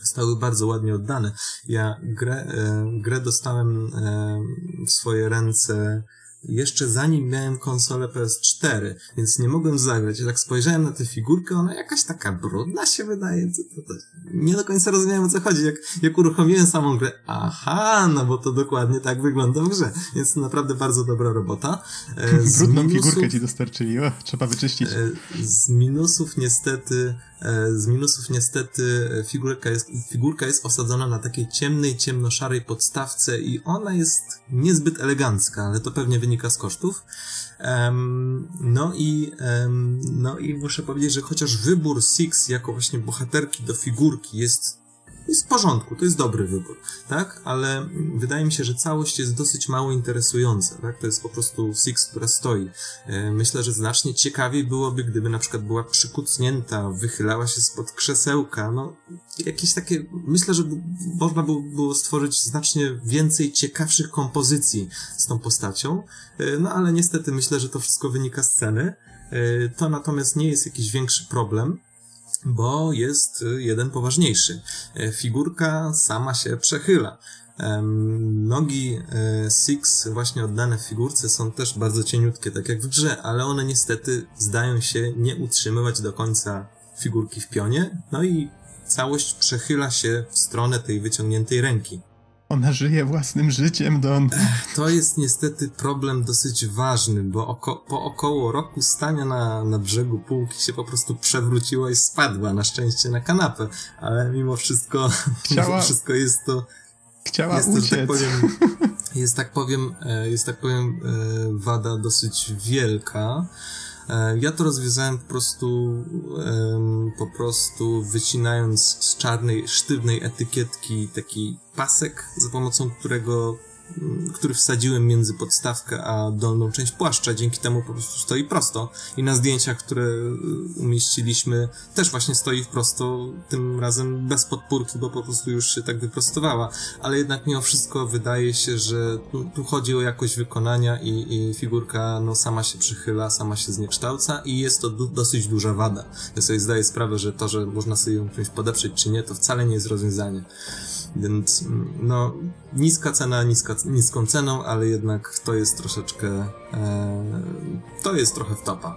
zostały bardzo ładnie oddane. Ja grę, e, grę dostałem e, w swoje ręce jeszcze zanim miałem konsolę PS4, więc nie mogłem zagrać. Jak tak spojrzałem na tę figurkę, ona jakaś taka brudna się wydaje. Co to, to? Nie do końca rozumiałem o co chodzi. Jak, jak uruchomiłem samą grę, aha, no bo to dokładnie tak wygląda w grze. Więc to naprawdę bardzo dobra robota. E, z Brudną minusów, figurkę ci dostarczyli, o, trzeba wyczyścić. E, z minusów niestety z minusów niestety e, figurka jest, figurka jest osadzona na takiej ciemnej, ciemnoszarej podstawce i ona jest niezbyt elegancka, ale to pewnie wynika z kosztów. No i no i muszę powiedzieć, że chociaż wybór Six jako właśnie bohaterki do figurki jest jest w porządku, to jest dobry wybór, tak? Ale wydaje mi się, że całość jest dosyć mało interesująca, tak? To jest po prostu Six, która stoi. E, myślę, że znacznie ciekawiej byłoby, gdyby na przykład była przykucnięta, wychylała się spod krzesełka, no jakieś takie, myślę, że można by było stworzyć znacznie więcej ciekawszych kompozycji z tą postacią, e, no ale niestety myślę, że to wszystko wynika z ceny. E, to natomiast nie jest jakiś większy problem bo jest y, jeden poważniejszy. E, figurka sama się przechyla. Nogi e, Six właśnie oddane w figurce są też bardzo cieniutkie, tak jak w grze, ale one niestety zdają się nie utrzymywać do końca figurki w pionie, no i całość przechyla się w stronę tej wyciągniętej ręki. Ona żyje własnym życiem, Don. To jest niestety problem dosyć ważny, bo oko po około roku stania na, na brzegu półki się po prostu przewróciła i spadła, na szczęście na kanapę, ale mimo wszystko, Chciała... mimo wszystko jest to Chciała jest uciec. To, tak powiem, jest tak powiem, e, jest tak powiem e, wada dosyć wielka. E, ja to rozwiązałem po prostu, po prostu wycinając z czarnej, sztywnej etykietki taki pasek, za pomocą którego który wsadziłem między podstawkę a dolną część płaszcza, dzięki temu po prostu stoi prosto i na zdjęciach, które y, umieściliśmy też właśnie stoi prosto, tym razem bez podpórki, bo po prostu już się tak wyprostowała, ale jednak mimo wszystko wydaje się, że tu, chodzi o jakość wykonania i, i, figurka no sama się przychyla, sama się zniekształca i jest to dosyć duża wada. Ja sobie zdaję sprawę, że to, że można sobie ją czymś podeprzeć czy nie, to wcale nie jest rozwiązanie. Więc no, niska cena, niska, niską ceną, ale jednak to jest troszeczkę, e, to jest trochę w topa.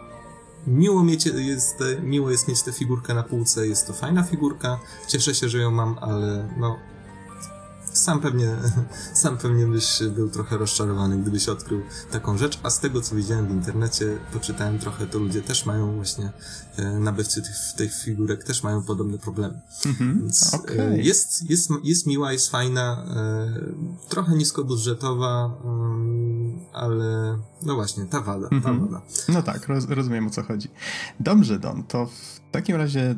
Miło, mieć, jest, miło jest mieć tę figurkę na półce, jest to fajna figurka, cieszę się, że ją mam, ale no, sam pewnie, sam pewnie byś był trochę rozczarowany, gdybyś odkrył taką rzecz, a z tego co widziałem w internecie, poczytałem trochę, to ludzie też mają właśnie, e, nabywcy tych, tych figurek też mają podobne problemy. Mhm, Więc okay. jest, jest, jest miła, jest fajna, trochę niskobudżetowa, ale no właśnie, ta wada, ta mhm. wada. No tak, roz, rozumiem o co chodzi. Dobrze, Don, to w takim razie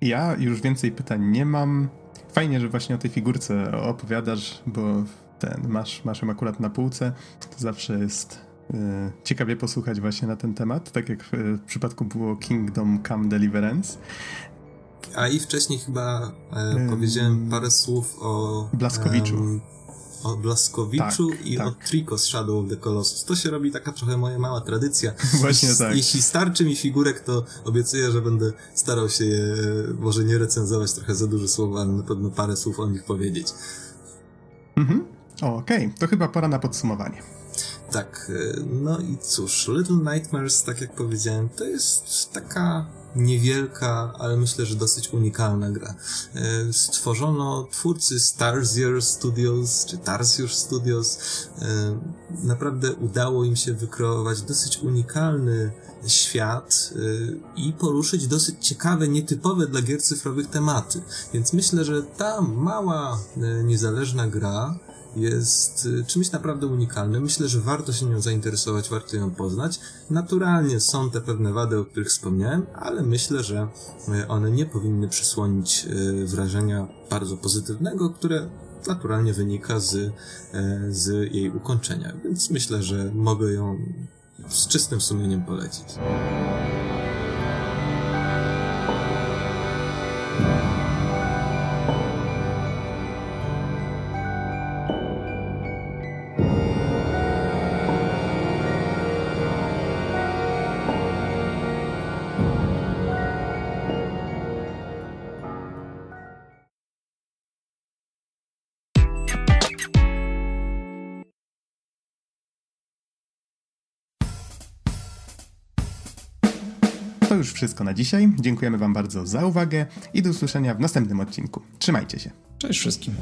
ja już więcej pytań nie mam. Fajnie, że właśnie o tej figurce opowiadasz, bo ten masz, masz ją akurat na półce. To zawsze jest y, ciekawie posłuchać właśnie na ten temat, tak jak w, przypadku było Kingdom Come Deliverance. A i wcześniej chyba e, powiedziałem parę słów o Blaskowiczu o Blaskowiczu tak, i tak. o Trico z Shadow of the Colossus. To się robi taka trochę moja mała tradycja. Właśnie tak. Jeśli starczy mi figurek, to obiecuję, że będę starał się je może nie recenzować trochę za duże słowa, ale na pewno parę słów o nich powiedzieć. Mhm. Okej, okay. to chyba pora na podsumowanie. Tak, e, no i cóż, Little Nightmares, tak jak powiedziałem, to jest taka niewielka, ale myślę, że dosyć unikalna gra. E, stworzono twórcy Starsier Studios, czy Tarsier Studios. E, naprawdę udało im się wykreować dosyć unikalny świat i poruszyć dosyć ciekawe, nietypowe dla gier cyfrowych tematy. Więc myślę, że ta mała, niezależna gra jest y, czymś naprawdę unikalnym. Myślę, że warto się nią zainteresować, warto ją poznać. Naturalnie są te pewne wady, o których wspomniałem, ale myślę, że y, one nie powinny przysłonić y, wrażenia bardzo pozytywnego, które naturalnie wynika z, z jej ukończenia. Więc myślę, że mogę ją z czystym sumieniem polecić. To już wszystko na dzisiaj. Dziękujemy Wam bardzo za uwagę i do usłyszenia w następnym odcinku. Trzymajcie się. Cześć wszystkim.